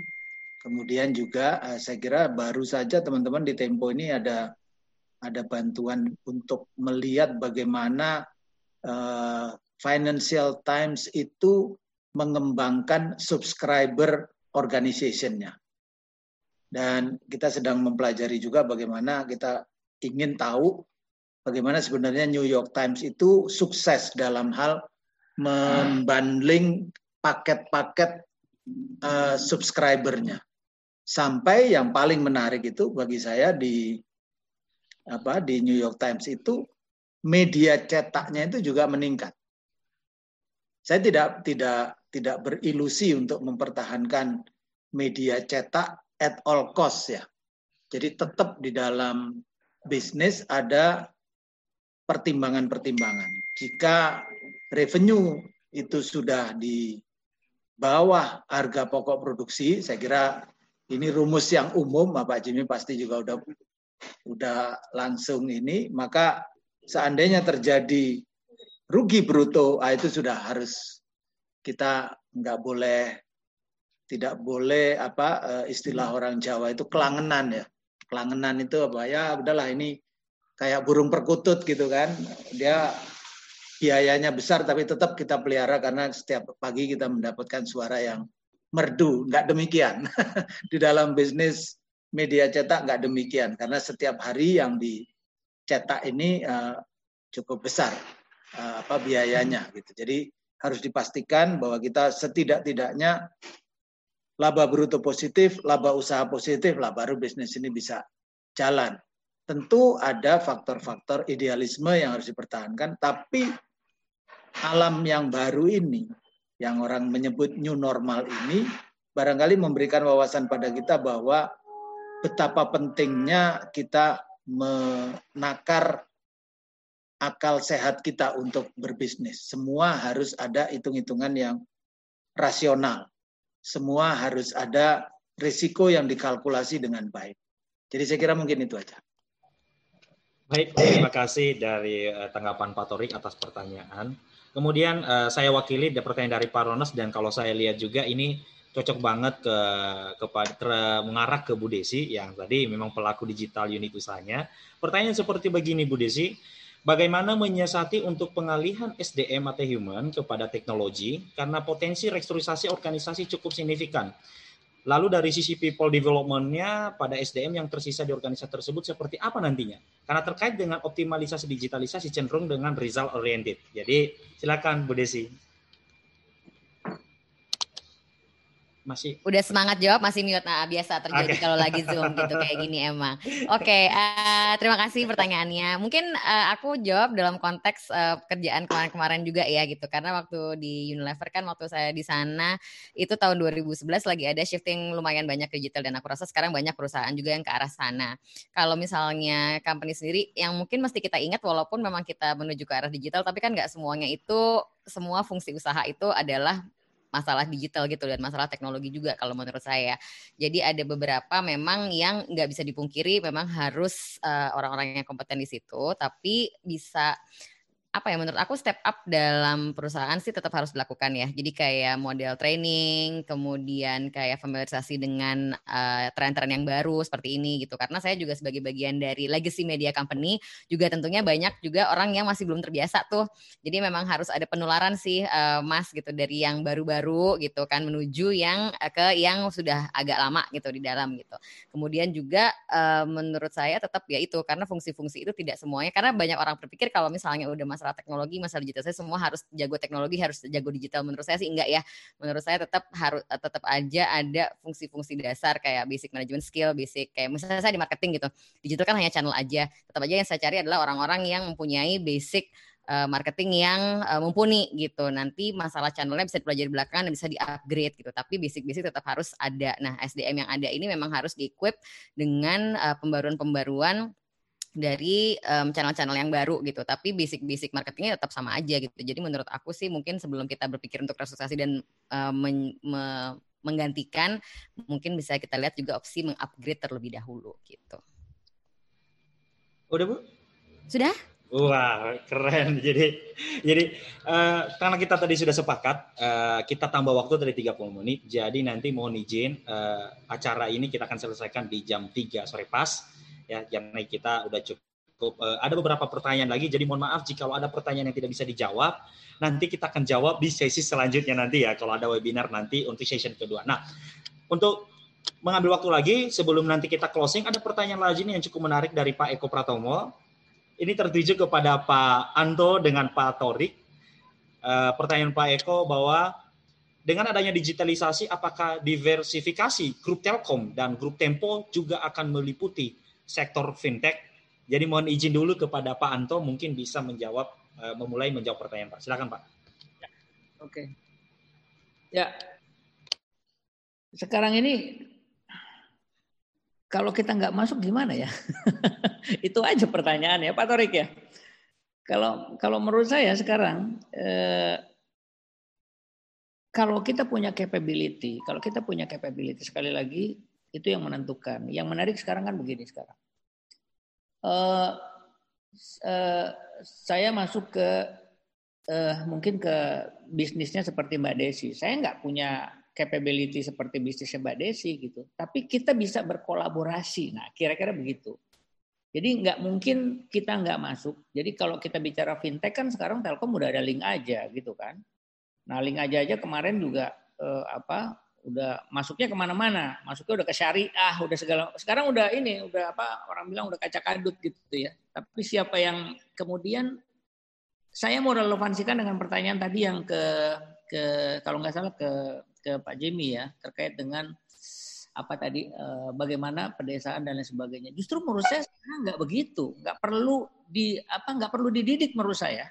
Kemudian juga uh, saya kira baru saja teman-teman di Tempo ini ada ada bantuan untuk melihat bagaimana Financial Times itu mengembangkan subscriber organization-nya. Dan kita sedang mempelajari juga bagaimana kita ingin tahu bagaimana sebenarnya New York Times itu sukses dalam hal membundling paket-paket uh, subscribernya. Sampai yang paling menarik itu bagi saya di apa di New York Times itu media cetaknya itu juga meningkat. Saya tidak tidak tidak berilusi untuk mempertahankan media cetak at all cost ya. Jadi tetap di dalam bisnis ada pertimbangan-pertimbangan. Jika revenue itu sudah di bawah harga pokok produksi, saya kira ini rumus yang umum, Bapak Jimmy pasti juga udah udah langsung ini, maka seandainya terjadi rugi bruto, ah, itu sudah harus kita nggak boleh tidak boleh apa eh, istilah orang Jawa itu kelangenan ya. Kelangenan itu apa ya udahlah ini kayak burung perkutut gitu kan. Dia biayanya besar tapi tetap kita pelihara karena setiap pagi kita mendapatkan suara yang merdu. Enggak demikian. Di dalam bisnis media cetak nggak demikian karena setiap hari yang dicetak ini uh, cukup besar uh, apa biayanya gitu. Jadi harus dipastikan bahwa kita setidak-tidaknya laba bruto positif, laba usaha positif lah baru bisnis ini bisa jalan. Tentu ada faktor-faktor idealisme yang harus dipertahankan, tapi alam yang baru ini, yang orang menyebut new normal ini, barangkali memberikan wawasan pada kita bahwa betapa pentingnya kita menakar akal sehat kita untuk berbisnis. Semua harus ada hitung-hitungan yang rasional. Semua harus ada risiko yang dikalkulasi dengan baik. Jadi saya kira mungkin itu aja. Baik, terima kasih dari uh, tanggapan Pak Torik atas pertanyaan. Kemudian uh, saya wakili pertanyaan dari Pak Ronas dan kalau saya lihat juga ini cocok banget ke kepada ke, mengarah ke Bu Desi yang tadi memang pelaku digital unit usahanya. Pertanyaan seperti begini Bu Desi, bagaimana menyiasati untuk pengalihan SDM atau human kepada teknologi karena potensi restrukturisasi organisasi cukup signifikan. Lalu dari sisi people development-nya pada SDM yang tersisa di organisasi tersebut seperti apa nantinya? Karena terkait dengan optimalisasi digitalisasi cenderung dengan result oriented. Jadi silakan Bu Desi. Masih. Udah semangat jawab masih mute. Nah biasa terjadi okay. kalau lagi zoom gitu kayak gini emang. Oke okay, uh, eh, terima kasih pertanyaannya. Mungkin uh, aku jawab dalam konteks uh, kerjaan kemarin-kemarin juga ya gitu. Karena waktu di Unilever kan waktu saya di sana itu tahun 2011 lagi ada shifting lumayan banyak ke digital. Dan aku rasa sekarang banyak perusahaan juga yang ke arah sana. Kalau misalnya company sendiri yang mungkin mesti kita ingat walaupun memang kita menuju ke arah digital tapi kan nggak semuanya itu semua fungsi usaha itu adalah masalah digital gitu dan masalah teknologi juga kalau menurut saya. Jadi ada beberapa memang yang nggak bisa dipungkiri memang harus uh, orang-orang yang kompeten di situ, tapi bisa apa ya menurut aku step up dalam perusahaan sih tetap harus dilakukan ya. Jadi kayak model training, kemudian kayak familiarisasi dengan uh, tren-tren yang baru seperti ini gitu. Karena saya juga sebagai bagian dari legacy media company juga tentunya banyak juga orang yang masih belum terbiasa tuh. Jadi memang harus ada penularan sih uh, Mas gitu dari yang baru-baru gitu kan menuju yang uh, ke yang sudah agak lama gitu di dalam gitu. Kemudian juga uh, menurut saya tetap ya itu karena fungsi-fungsi itu tidak semuanya karena banyak orang berpikir kalau misalnya udah mas masalah teknologi, masalah digital saya semua harus jago teknologi, harus jago digital. Menurut saya sih enggak ya. Menurut saya tetap harus tetap aja ada fungsi-fungsi dasar kayak basic management skill, basic kayak misalnya saya di marketing gitu. Digital kan hanya channel aja. Tetap aja yang saya cari adalah orang-orang yang mempunyai basic uh, marketing yang uh, mumpuni gitu. Nanti masalah channelnya bisa dipelajari belakangan dan bisa di-upgrade gitu. Tapi basic-basic tetap harus ada. Nah, SDM yang ada ini memang harus di-equip dengan pembaruan-pembaruan dari um, channel-channel yang baru gitu. Tapi basic-basic marketingnya tetap sama aja gitu. Jadi menurut aku sih mungkin sebelum kita berpikir untuk restrukturisasi dan uh, men, me, menggantikan, mungkin bisa kita lihat juga opsi mengupgrade terlebih dahulu gitu. Udah bu? Sudah? Wah keren. Jadi jadi uh, karena kita tadi sudah sepakat uh, kita tambah waktu dari 30 menit. Jadi nanti mohon izin uh, acara ini kita akan selesaikan di jam 3 sore pas ya karena kita udah cukup uh, ada beberapa pertanyaan lagi jadi mohon maaf jika ada pertanyaan yang tidak bisa dijawab nanti kita akan jawab di sesi selanjutnya nanti ya kalau ada webinar nanti untuk session kedua. Nah, untuk mengambil waktu lagi sebelum nanti kita closing ada pertanyaan lagi nih yang cukup menarik dari Pak Eko Pratomo. Ini tertuju kepada Pak Anto dengan Pak Torik. Uh, pertanyaan Pak Eko bahwa dengan adanya digitalisasi apakah diversifikasi grup Telkom dan grup Tempo juga akan meliputi sektor fintech. Jadi mohon izin dulu kepada Pak Anto mungkin bisa menjawab uh, memulai menjawab pertanyaan Pak. Silakan Pak. Oke. Ya. Sekarang ini kalau kita nggak masuk gimana ya? Itu aja pertanyaan ya Pak Torik ya. Kalau kalau menurut saya sekarang eh, kalau kita punya capability, kalau kita punya capability sekali lagi itu yang menentukan. Yang menarik sekarang kan begini sekarang. Uh, uh, saya masuk ke uh, mungkin ke bisnisnya seperti Mbak Desi. Saya nggak punya capability seperti bisnisnya Mbak Desi gitu. Tapi kita bisa berkolaborasi. Nah, kira-kira begitu. Jadi nggak mungkin kita nggak masuk. Jadi kalau kita bicara fintech kan sekarang Telkom udah ada link aja gitu kan. Nah link aja aja kemarin juga eh, apa udah masuknya ke mana-mana, masuknya udah ke syariah, udah segala. Sekarang udah ini, udah apa orang bilang udah kaca kadut gitu ya. Tapi siapa yang kemudian saya mau relevansikan dengan pertanyaan tadi yang ke ke kalau nggak salah ke ke Pak Jemi ya terkait dengan apa tadi eh, bagaimana pedesaan dan lain sebagainya. Justru menurut saya nggak begitu, nggak perlu di apa nggak perlu dididik menurut saya.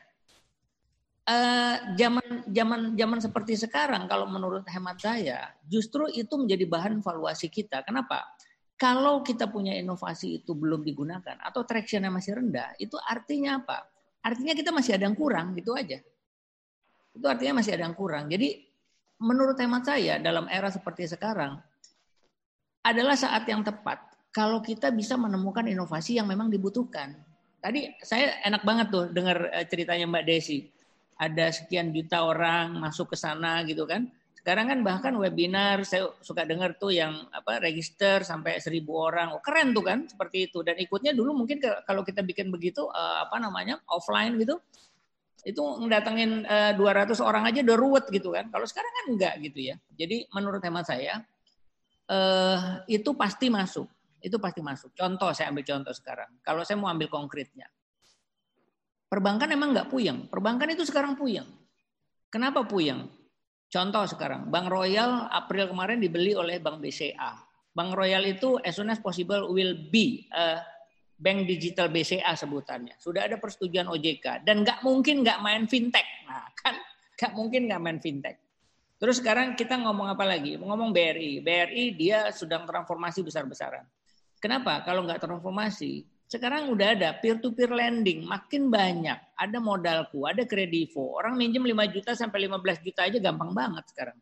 Uh, zaman zaman zaman seperti sekarang kalau menurut hemat saya justru itu menjadi bahan valuasi kita. Kenapa? Kalau kita punya inovasi itu belum digunakan atau tractionnya masih rendah, itu artinya apa? Artinya kita masih ada yang kurang gitu aja. Itu artinya masih ada yang kurang. Jadi menurut hemat saya dalam era seperti sekarang adalah saat yang tepat kalau kita bisa menemukan inovasi yang memang dibutuhkan. Tadi saya enak banget tuh dengar eh, ceritanya Mbak Desi ada sekian juta orang masuk ke sana gitu kan. Sekarang kan bahkan webinar saya suka dengar tuh yang apa register sampai seribu orang. Oh, keren tuh kan seperti itu. Dan ikutnya dulu mungkin ke, kalau kita bikin begitu uh, apa namanya offline gitu itu ngedatengin uh, eh, 200 orang aja udah ruwet gitu kan. Kalau sekarang kan enggak gitu ya. Jadi menurut hemat saya uh, itu pasti masuk. Itu pasti masuk. Contoh saya ambil contoh sekarang. Kalau saya mau ambil konkretnya. Perbankan emang nggak puyeng. Perbankan itu sekarang puyeng. Kenapa puyeng? Contoh sekarang, Bank Royal April kemarin dibeli oleh Bank BCA. Bank Royal itu as soon as possible will be a bank digital BCA sebutannya. Sudah ada persetujuan OJK dan nggak mungkin nggak main fintech. Nah kan nggak mungkin nggak main fintech. Terus sekarang kita ngomong apa lagi? Ngomong BRI. BRI dia sedang transformasi besar-besaran. Kenapa? Kalau nggak transformasi, sekarang udah ada peer-to-peer lending, makin banyak. Ada modalku, ada kredivo. Orang minjem 5 juta sampai 15 juta aja gampang banget sekarang.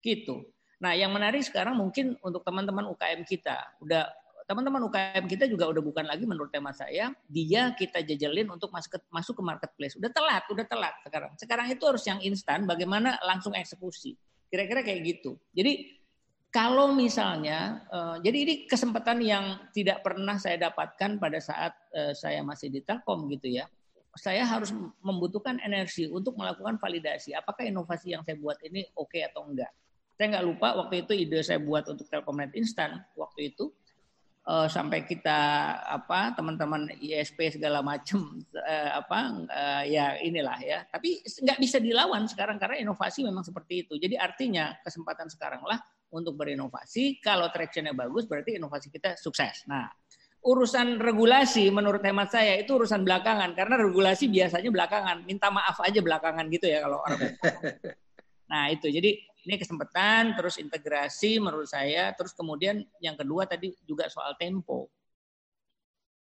Gitu. Nah, yang menarik sekarang mungkin untuk teman-teman UKM kita. Udah teman-teman UKM kita juga udah bukan lagi menurut tema saya, dia kita jajalin untuk masuk ke, masuk ke marketplace. Udah telat, udah telat sekarang. Sekarang itu harus yang instan, bagaimana langsung eksekusi. Kira-kira kayak gitu. Jadi kalau misalnya, uh, jadi ini kesempatan yang tidak pernah saya dapatkan pada saat uh, saya masih di Telkom gitu ya. Saya harus membutuhkan energi untuk melakukan validasi. Apakah inovasi yang saya buat ini oke okay atau enggak? Saya nggak lupa waktu itu ide saya buat untuk Telkomnet Instan waktu itu uh, sampai kita apa teman-teman ISP segala macam uh, apa uh, ya inilah ya. Tapi nggak bisa dilawan sekarang karena inovasi memang seperti itu. Jadi artinya kesempatan sekarang lah untuk berinovasi. Kalau tractionnya bagus, berarti inovasi kita sukses. Nah, urusan regulasi menurut hemat saya itu urusan belakangan karena regulasi biasanya belakangan. Minta maaf aja belakangan gitu ya kalau orang. nah itu jadi ini kesempatan terus integrasi menurut saya terus kemudian yang kedua tadi juga soal tempo.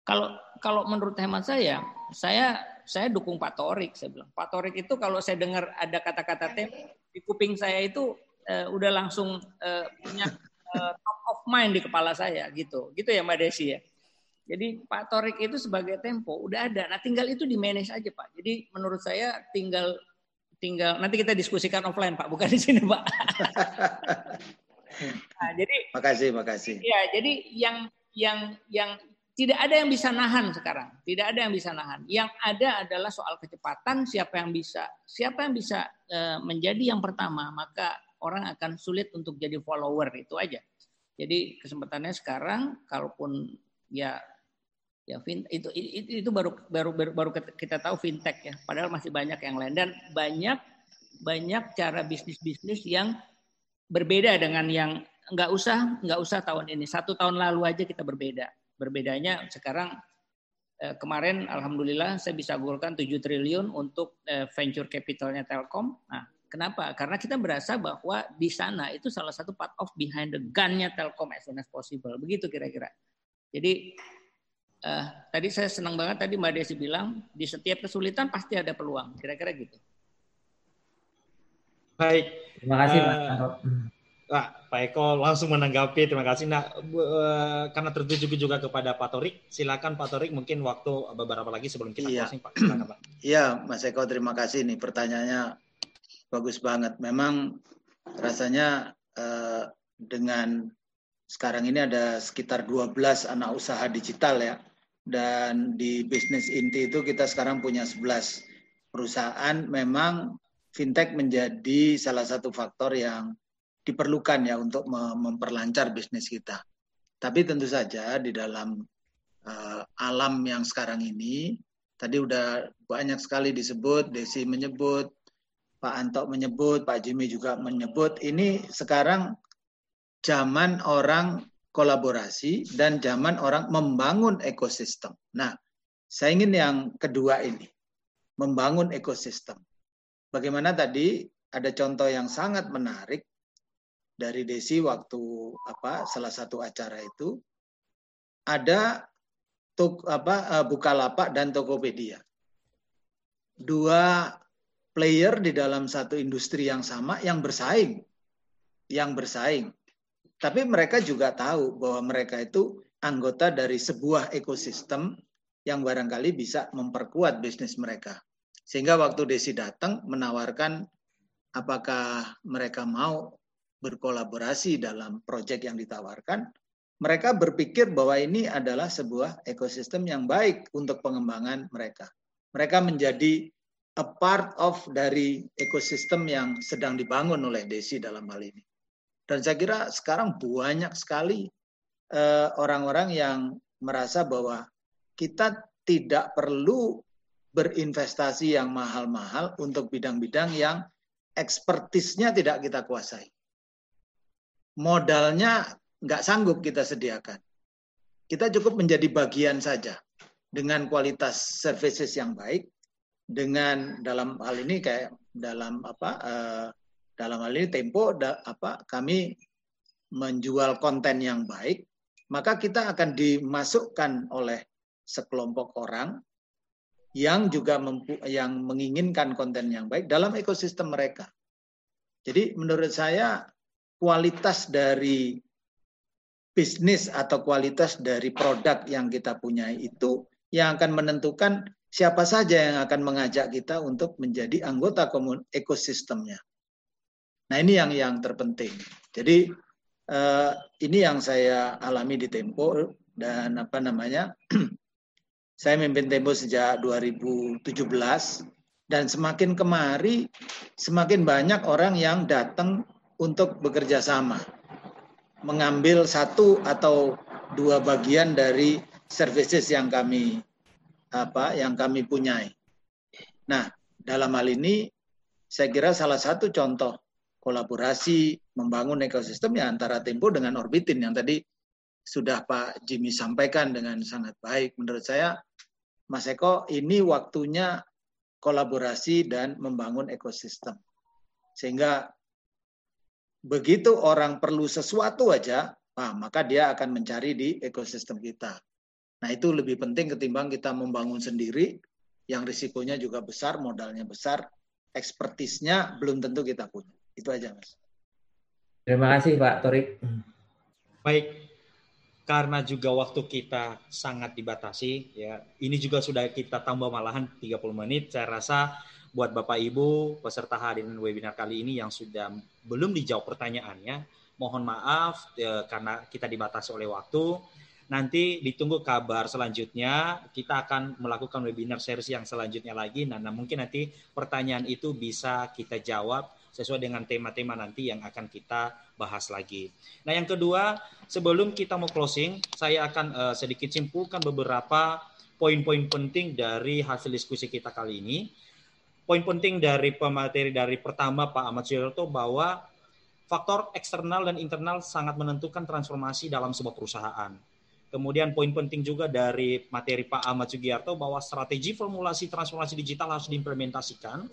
Kalau kalau menurut hemat saya, saya saya dukung Pak Torik. Saya bilang Pak Torik itu kalau saya dengar ada kata-kata tempo di kuping saya itu uh, udah langsung uh, punya uh, top of mind di kepala saya gitu. Gitu ya Mbak Desi ya. Jadi Pak Torik itu sebagai tempo udah ada. Nah tinggal itu di manage aja Pak. Jadi menurut saya tinggal tinggal nanti kita diskusikan offline Pak, bukan di sini Pak. nah, jadi makasih makasih. Ya jadi yang yang yang tidak ada yang bisa nahan sekarang. Tidak ada yang bisa nahan. Yang ada adalah soal kecepatan. Siapa yang bisa, siapa yang bisa menjadi yang pertama, maka orang akan sulit untuk jadi follower itu aja. Jadi kesempatannya sekarang, kalaupun ya ya itu, itu itu baru baru baru kita tahu fintech ya. Padahal masih banyak yang lain dan banyak banyak cara bisnis bisnis yang berbeda dengan yang nggak usah nggak usah tahun ini satu tahun lalu aja kita berbeda berbedanya sekarang eh, kemarin alhamdulillah saya bisa golkan 7 triliun untuk eh, venture capitalnya Telkom nah Kenapa? Karena kita berasa bahwa di sana itu salah satu part of behind the gun-nya Telkom as soon as possible. Begitu kira-kira. Jadi uh, tadi saya senang banget tadi Mbak Desi bilang di setiap kesulitan pasti ada peluang. Kira-kira gitu. Baik. Terima kasih uh, Pak. Pak Eko langsung menanggapi. Terima kasih. Nah, uh, karena tertuju juga kepada Pak Torik, silakan Pak Torik mungkin waktu beberapa lagi sebelum kita iya. closing Pak. Silakan Pak. Iya, Mas Eko terima kasih nih pertanyaannya bagus banget. Memang rasanya eh, dengan sekarang ini ada sekitar 12 anak usaha digital ya. Dan di bisnis inti itu kita sekarang punya 11 perusahaan. Memang fintech menjadi salah satu faktor yang diperlukan ya untuk memperlancar bisnis kita. Tapi tentu saja di dalam uh, alam yang sekarang ini tadi udah banyak sekali disebut, Desi menyebut, Pak Anto menyebut, Pak Jimmy juga menyebut, ini sekarang zaman orang kolaborasi dan zaman orang membangun ekosistem. Nah, saya ingin yang kedua ini, membangun ekosistem. Bagaimana tadi ada contoh yang sangat menarik dari Desi waktu apa salah satu acara itu ada tuk, apa uh, Bukalapak dan Tokopedia. Dua player di dalam satu industri yang sama yang bersaing. Yang bersaing. Tapi mereka juga tahu bahwa mereka itu anggota dari sebuah ekosistem yang barangkali bisa memperkuat bisnis mereka. Sehingga waktu Desi datang menawarkan apakah mereka mau berkolaborasi dalam proyek yang ditawarkan, mereka berpikir bahwa ini adalah sebuah ekosistem yang baik untuk pengembangan mereka. Mereka menjadi a part of dari ekosistem yang sedang dibangun oleh Desi dalam hal ini. Dan saya kira sekarang banyak sekali eh, orang-orang yang merasa bahwa kita tidak perlu berinvestasi yang mahal-mahal untuk bidang-bidang yang ekspertisnya tidak kita kuasai. Modalnya nggak sanggup kita sediakan. Kita cukup menjadi bagian saja dengan kualitas services yang baik, dengan dalam hal ini kayak dalam apa uh, dalam hal ini Tempo da, apa kami menjual konten yang baik maka kita akan dimasukkan oleh sekelompok orang yang juga mempu, yang menginginkan konten yang baik dalam ekosistem mereka. Jadi menurut saya kualitas dari bisnis atau kualitas dari produk yang kita punya itu yang akan menentukan siapa saja yang akan mengajak kita untuk menjadi anggota komun ekosistemnya. Nah ini yang yang terpenting. Jadi eh, ini yang saya alami di Tempo dan apa namanya, saya memimpin Tempo sejak 2017 dan semakin kemari semakin banyak orang yang datang untuk bekerja sama, mengambil satu atau dua bagian dari services yang kami apa yang kami punyai. Nah, dalam hal ini saya kira salah satu contoh kolaborasi membangun ekosistem ya antara Tempo dengan Orbitin yang tadi sudah Pak Jimmy sampaikan dengan sangat baik. Menurut saya, Mas Eko, ini waktunya kolaborasi dan membangun ekosistem. Sehingga begitu orang perlu sesuatu aja, nah, maka dia akan mencari di ekosistem kita. Nah itu lebih penting ketimbang kita membangun sendiri yang risikonya juga besar, modalnya besar, ekspertisnya belum tentu kita punya. Itu aja mas. Terima kasih Pak Torik. Baik, karena juga waktu kita sangat dibatasi ya. Ini juga sudah kita tambah malahan 30 menit. Saya rasa buat Bapak Ibu peserta hadirin webinar kali ini yang sudah belum dijawab pertanyaannya, mohon maaf ya, karena kita dibatasi oleh waktu nanti ditunggu kabar selanjutnya. Kita akan melakukan webinar series yang selanjutnya lagi. Nah, nah mungkin nanti pertanyaan itu bisa kita jawab sesuai dengan tema-tema nanti yang akan kita bahas lagi. Nah, yang kedua, sebelum kita mau closing, saya akan uh, sedikit simpulkan beberapa poin-poin penting dari hasil diskusi kita kali ini. Poin penting dari pemateri dari pertama Pak Ahmad Suyoto bahwa faktor eksternal dan internal sangat menentukan transformasi dalam sebuah perusahaan. Kemudian poin penting juga dari materi Pak Ahmad Sugiarto bahwa strategi formulasi transformasi digital harus diimplementasikan.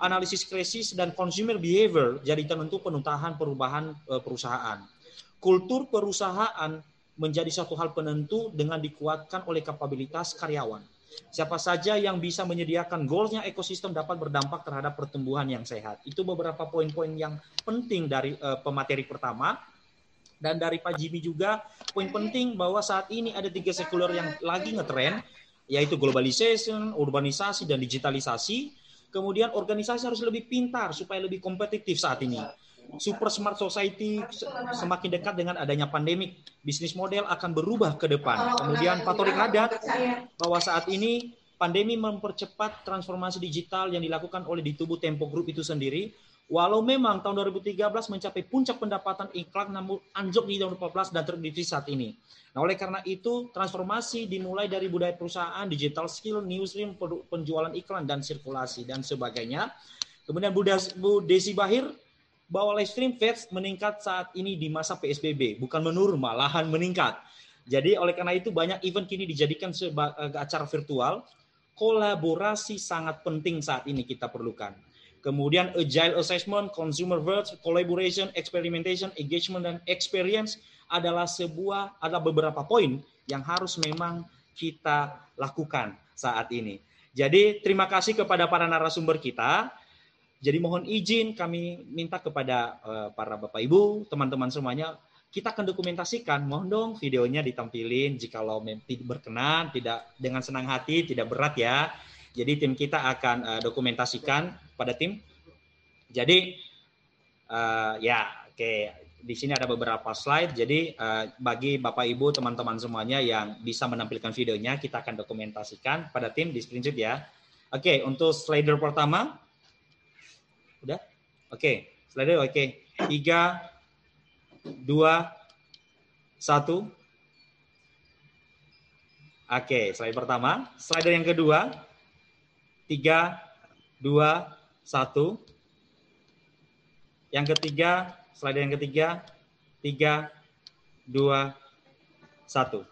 Analisis krisis dan consumer behavior jadi tentu penutahan perubahan eh, perusahaan. Kultur perusahaan menjadi satu hal penentu dengan dikuatkan oleh kapabilitas karyawan. Siapa saja yang bisa menyediakan goalsnya ekosistem dapat berdampak terhadap pertumbuhan yang sehat. Itu beberapa poin-poin yang penting dari uh, pemateri pertama dan dari Pak Jimmy juga poin penting bahwa saat ini ada tiga sekuler yang lagi ngetren yaitu globalization, urbanisasi dan digitalisasi. Kemudian organisasi harus lebih pintar supaya lebih kompetitif saat ini. Super smart society semakin dekat dengan adanya pandemik. Bisnis model akan berubah ke depan. Kemudian Pak Torik Hadat bahwa saat ini pandemi mempercepat transformasi digital yang dilakukan oleh di tubuh Tempo Group itu sendiri Walau memang tahun 2013 mencapai puncak pendapatan iklan namun anjlok di tahun 2014 dan terjadi saat ini. Nah, oleh karena itu transformasi dimulai dari budaya perusahaan, digital skill, newsroom, penjualan iklan dan sirkulasi dan sebagainya. Kemudian Bu Desi Bahir bahwa live stream feeds meningkat saat ini di masa PSBB, bukan menurun malahan meningkat. Jadi oleh karena itu banyak event kini dijadikan sebagai acara virtual. Kolaborasi sangat penting saat ini kita perlukan Kemudian agile assessment, consumer words, collaboration, experimentation, engagement dan experience adalah sebuah ada beberapa poin yang harus memang kita lakukan saat ini. Jadi terima kasih kepada para narasumber kita. Jadi mohon izin kami minta kepada uh, para Bapak Ibu, teman-teman semuanya kita akan dokumentasikan. Mohon dong videonya ditampilin jikalau berkenan, tidak dengan senang hati, tidak berat ya. Jadi tim kita akan uh, dokumentasikan pada tim. Jadi uh, ya oke okay. di sini ada beberapa slide. Jadi uh, bagi Bapak Ibu teman-teman semuanya yang bisa menampilkan videonya kita akan dokumentasikan pada tim di screenshot ya. Oke okay, untuk slider pertama udah oke okay. slider oke okay. tiga dua satu Oke, slide pertama. Slider yang kedua tiga, dua, satu. Yang ketiga, slide yang ketiga, tiga, dua, satu.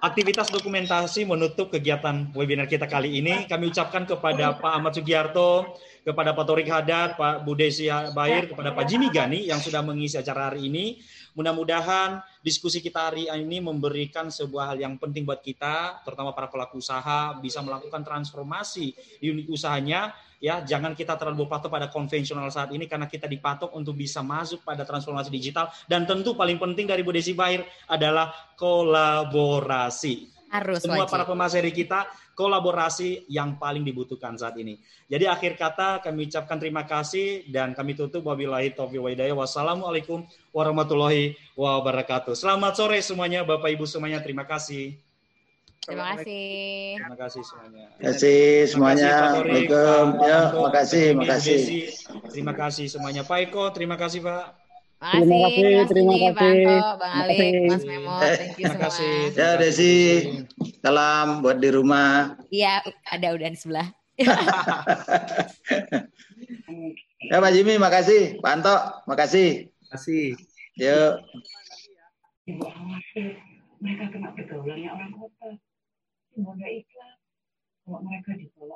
Aktivitas dokumentasi menutup kegiatan webinar kita kali ini. Kami ucapkan kepada Pak Ahmad Sugiarto, kepada Pak Torik Hadad, Pak Budesi Bair, kepada Pak Jimmy Gani yang sudah mengisi acara hari ini. Mudah-mudahan diskusi kita hari ini memberikan sebuah hal yang penting buat kita, terutama para pelaku usaha bisa melakukan transformasi di unit usahanya. Ya, jangan kita terlalu berpatok pada konvensional saat ini karena kita dipatok untuk bisa masuk pada transformasi digital dan tentu paling penting dari Bu Desi Bahir adalah kolaborasi. Harus Semua wajib. para pemaseri kita kolaborasi yang paling dibutuhkan saat ini. Jadi akhir kata kami ucapkan terima kasih dan kami tutup wabillahi taufiq wa hidayah. Wassalamualaikum warahmatullahi wabarakatuh. Selamat sore semuanya Bapak Ibu semuanya. Terima kasih. Terima kasih. Terima kasih semuanya. Terima kasih semuanya. Assalamualaikum. Ya, terima kasih, terima kasih. Terima kasih semuanya. Pak Eko, terima kasih Pak. Terima kasih, terima kasih, Bang Anto, Bang Ali, Mas Memo, thank you terima kasih. Ya Desi, salam buat di rumah. Iya, ada udah di sebelah. ya Pak Jimmy, makasih. Pak Anto, makasih. Makasih. Yuk. Ibu khawatir mereka kena pergaulannya orang kota. Semoga ikhlas. Kalau mereka dibawa